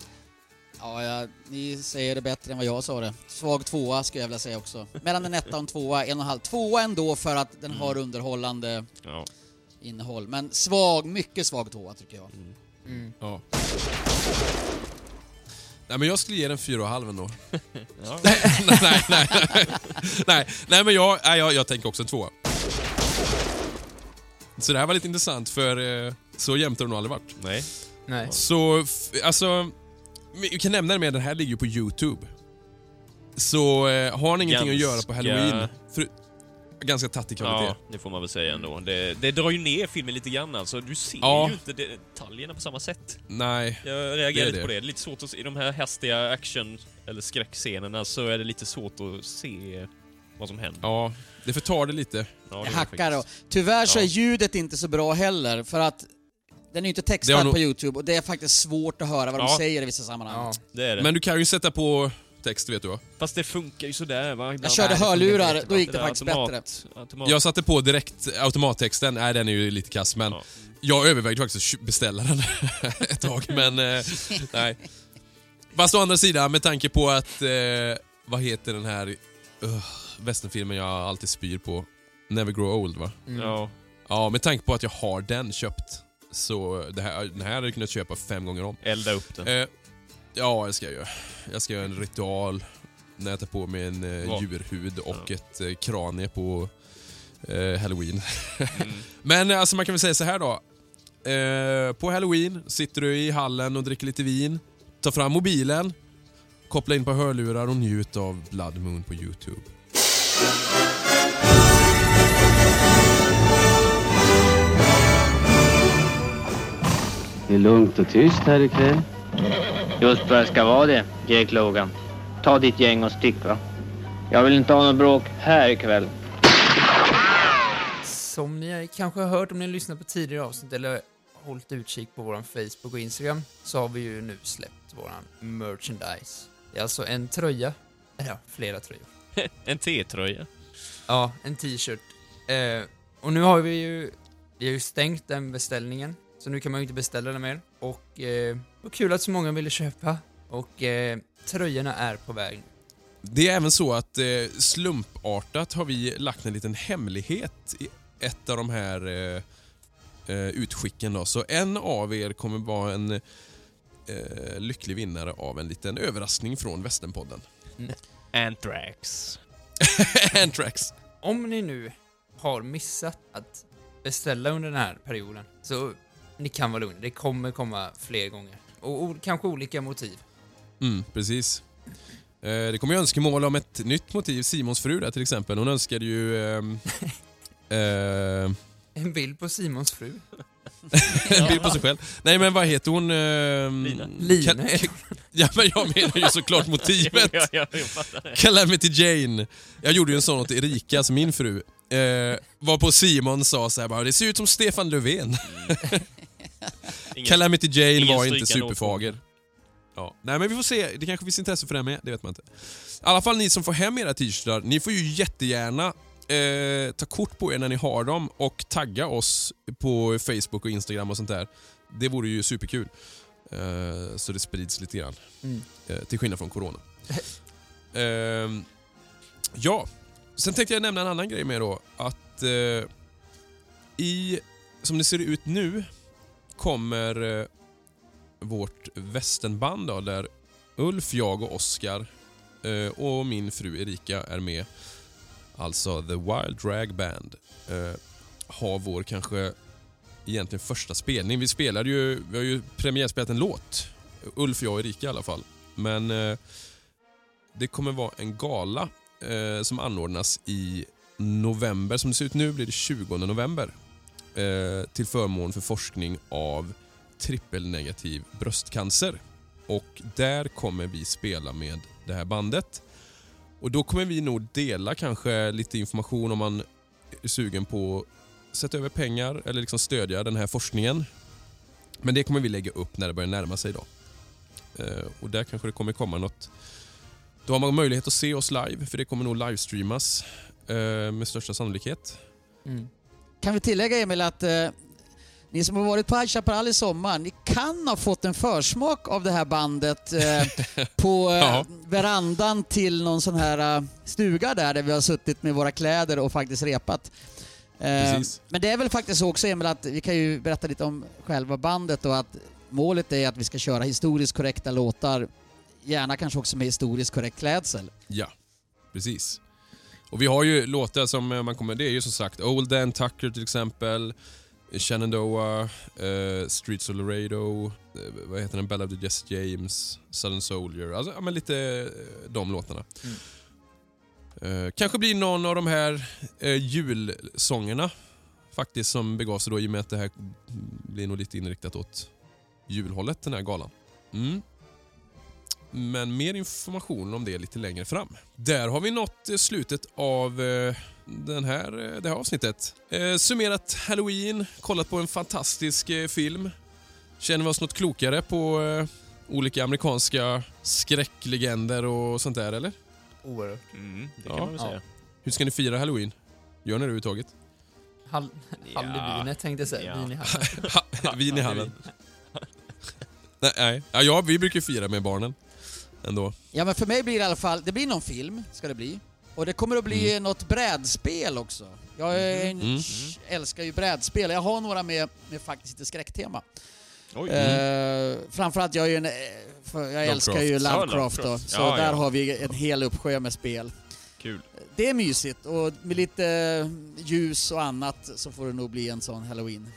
Speaker 4: Ja, ja, ni säger det bättre än vad jag sa det. Svag tvåa skulle jag vilja säga också. Mellan en etta och en tvåa, en och en halv. Tvåa ändå för att den har underhållande
Speaker 3: Ja.
Speaker 4: innehåll. Men svag, mycket svag tvåa tycker jag.
Speaker 1: Mm.
Speaker 2: Ja. Nej, men jag skulle ge den fyra och halv ändå. (laughs)
Speaker 3: Ja. (laughs)
Speaker 2: nej, nej, nej. nej, nej, men jag, nej, jag, jag tänker också en tvåa. Så det här var lite intressant för eh, så jämnt har det nog aldrig varit.
Speaker 3: Nej.
Speaker 1: Nej.
Speaker 2: Så, alltså... Vi kan nämna det med, den här ligger ju på YouTube. Så eh, har ni ingenting att göra på
Speaker 3: Ganska-
Speaker 2: Halloween... För, ganska tattig kvalitet.
Speaker 3: Ja, det får man väl säga ändå. Det, det drar ju ner filmen lite grann alltså. Du ser
Speaker 2: Ja.
Speaker 3: ju inte detaljerna på samma sätt.
Speaker 2: Nej.
Speaker 3: Jag reagerar lite
Speaker 2: det.
Speaker 3: på det. Det är lite svårt att se. I de här hästiga action eller skräckscenerna så är det lite svårt att se vad som händer.
Speaker 2: Ja, det förtar det lite.
Speaker 3: Ja, det
Speaker 4: hackar och. Tyvärr så är ljudet inte så bra heller för att den är ju inte textad
Speaker 2: nog-
Speaker 4: på Youtube och det är faktiskt svårt att höra vad de
Speaker 3: Ja.
Speaker 4: säger i vissa sammanhang.
Speaker 1: Ja.
Speaker 3: Det är det.
Speaker 2: Men du kan ju sätta på text, vet du va?
Speaker 3: Fast det funkar ju sådär va? Ibland.
Speaker 4: Jag körde
Speaker 3: Nej, det
Speaker 4: hörlurar, då gick det
Speaker 3: där
Speaker 4: faktiskt
Speaker 3: automat, Automat.
Speaker 2: Jag satte på direkt automattexten. Nej, den är ju lite kass, men
Speaker 3: Ja.
Speaker 2: jag övervägde faktiskt att beställa den (laughs) ett tag, men eh, (laughs) nej. Fast å andra sidan, med tanke på att, eh, vad heter den här uh, västernfilmen jag alltid spyr på? Never Grow Old, va?
Speaker 1: Mm.
Speaker 3: Ja.
Speaker 2: Ja, med tanke på att jag har den köpt, så det här, den här hade jag kunnat köpa fem gånger om.
Speaker 3: Elda upp den.
Speaker 2: Eh, ja, det ska jag göra. Jag ska göra en ritual när jag tar på mig en eh, djurhud och ett eh, kranie på eh, halloween.
Speaker 3: Mm. (laughs)
Speaker 2: Men eh, alltså man kan väl säga så här då. Eh, på halloween sitter du i hallen och dricker lite vin. Ta fram mobilen, koppla in på hörlurar och njut av Blood Moon på Youtube.
Speaker 8: Det är lugnt och tyst här ikväll.
Speaker 6: Just vad det ska vara det, Jake Logan. Ta ditt gäng och stick va. Jag vill inte ha något bråk här ikväll.
Speaker 1: Som ni kanske har hört om ni har lyssnat på tidigare avsnitt eller hållit utkik på vår Facebook och Instagram så har vi ju nu släppt våran merchandise. Det är alltså en tröja, eller ja, flera tröjor. (laughs)
Speaker 3: En T-tröja.
Speaker 1: Ja, en t-shirt. Eh, och nu har vi ju, vi har ju stängt den beställningen, så nu kan man ju inte beställa den mer. Och eh, vad kul att så många ville köpa. Och eh, tröjorna är på väg.
Speaker 2: Det är även så att eh, slumpartat har vi lagt en liten hemlighet i ett av de här eh, eh, utskicken. Då. Så en av er kommer vara en eh, lycklig vinnare av en liten överraskning från Västernpodden.
Speaker 3: Anthrax. (laughs)
Speaker 2: Antrax.
Speaker 1: Om ni nu har missat att beställa under den här perioden, så ni kan vara lugna. Det kommer komma fler gånger. Och o- kanske olika motiv.
Speaker 2: Mm, precis. Eh, det kommer ju önskemål om ett nytt motiv. Simons fru där till exempel. Hon önskade ju... ehm, (laughs) eh,
Speaker 1: En bild på Simons fru. (laughs)
Speaker 2: en bild på sig själv. Nej men vad heter hon? ehm,
Speaker 3: Lina.
Speaker 1: Lina (laughs)
Speaker 2: Ja men jag menar ju såklart motivet.
Speaker 3: ja, ja, jag.
Speaker 2: Calamity Jane. Jag gjorde ju en sån åt Erika, alltså min fru. Eh, var på Simon sa så här bara, det ser ut som Stefan Löfven. Calamity Jane var inte superfager. Ja. Nej men vi får se, det kanske finns intresse för det med, det vet man inte. I alla fall ni som får hem era t-shirtar, ni får ju jättegärna eh, ta kort på er när ni har dem och tagga oss på Facebook och Instagram och sånt där. Det vore ju superkul. Eh, så det sprids lite grann.
Speaker 1: Mm.
Speaker 2: Eh, till skillnad från corona. Ehm, ja, sen tänkte jag nämna en annan grej med då. Att eh, i, som det ser ut nu, kommer eh, vårt västernband då, där Ulf, jag och Oskar eh, och min fru Erika är med. Alltså The Wild Drag Band. Eh, har vår kanske egentligen första spelning. Vi spelade ju, vi har ju premiärspelat en låt. Ulf, jag och Erika i alla fall. Men eh, det kommer vara en gala eh, som anordnas i november. Som det ser ut nu blir det 20 november. Eh, till förmån för forskning av trippelnegativ bröstcancer. Och där kommer vi spela med det här bandet. Och då kommer vi nog dela kanske lite information om man är sugen på att sätta över pengar eller liksom stödja den här forskningen. Men det kommer vi lägga upp när det börjar närma sig då. Eh, och där kanske det kommer komma något. Då har man möjlighet att se oss live, för det kommer nog livestreamas eh, med största sannolikhet.
Speaker 1: Mm.
Speaker 4: Kan vi tillägga Emil att eh, ni som har varit på High Chaparral i sommar, ni kan ha fått en försmak av det här bandet eh, (laughs) på eh, verandan till någon sån här eh, stuga där, där vi har suttit med våra kläder och faktiskt repat. Eh,
Speaker 2: Precis.
Speaker 4: men det är väl faktiskt så också Emil att vi kan ju berätta lite om själva bandet och att målet är att vi ska köra historiskt korrekta låtar, gärna kanske också med historiskt korrekt klädsel.
Speaker 2: Ja, precis. Och vi har ju låtar som eh, man kommer... Det är ju som sagt Old Dan Tucker till exempel, Shenandoah, eh, Streets of Laredo, eh, vad heter den? Bella of the Jesse James, Southern Soldier. Alltså, ja, men lite eh, de låtarna. Eh, kanske blir någon av de här julsångerna faktiskt som begav sig då i och med att det här blir nog lite inriktat åt julhållet den här galan. Mm. Men mer information om det lite längre fram. Där har vi nått eh, slutet av eh, den här, eh, det här avsnittet. Summerat Halloween, kollat på en fantastisk film. Känner vi oss något klokare på olika amerikanska skräcklegender och sånt där eller?
Speaker 1: Oerhört.
Speaker 3: Mm, det
Speaker 2: Ja.
Speaker 3: kan man väl
Speaker 1: Ja.
Speaker 3: säga.
Speaker 2: Hur ska ni fira Halloween? Gör ni det överhuvudtaget?
Speaker 1: Hall
Speaker 3: Ja.
Speaker 1: Halloweenet tänkte jag säga.
Speaker 3: Ja.
Speaker 1: Vin i (laughs) hallen.
Speaker 2: Ha, vin i hallen. Nej, nej. Ja, ja, vi brukar fira med barnen. Ändå.
Speaker 4: Ja men för mig blir det i alla fall, det blir någon film, ska det bli. Och det kommer att bli något brädspel också. Jag är en,
Speaker 2: Mm.
Speaker 4: älskar ju brädspel. Jag har några med, med faktiskt lite skräcktema.
Speaker 3: Oj.
Speaker 4: Eh, framförallt, jag är ju en, eh, för jag älskar ju
Speaker 2: Lovecraft.
Speaker 3: Ja,
Speaker 4: Lovecraft då. Så
Speaker 3: Ja,
Speaker 4: där
Speaker 3: ja.
Speaker 4: har vi en hel uppsjö med spel.
Speaker 3: Kul.
Speaker 4: Det är mysigt och med lite eh, ljus och annat så får det nog bli en sån halloween.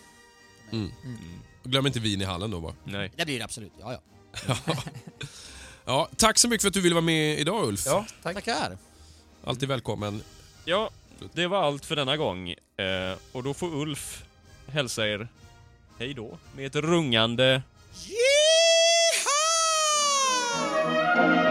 Speaker 2: Mm.
Speaker 3: Mm.
Speaker 2: Glöm inte vin i hallen då bara.
Speaker 3: Nej.
Speaker 4: Det blir det absolut, ja ja. (laughs) (laughs)
Speaker 2: Ja, tack så mycket för att du ville vara med idag Ulf.
Speaker 1: Ja, tack.
Speaker 4: tackar.
Speaker 2: Alltid välkommen.
Speaker 3: Ja, det var allt för denna gång. Eh, och då får Ulf hälsa er hej då med ett rungande Yeehaw!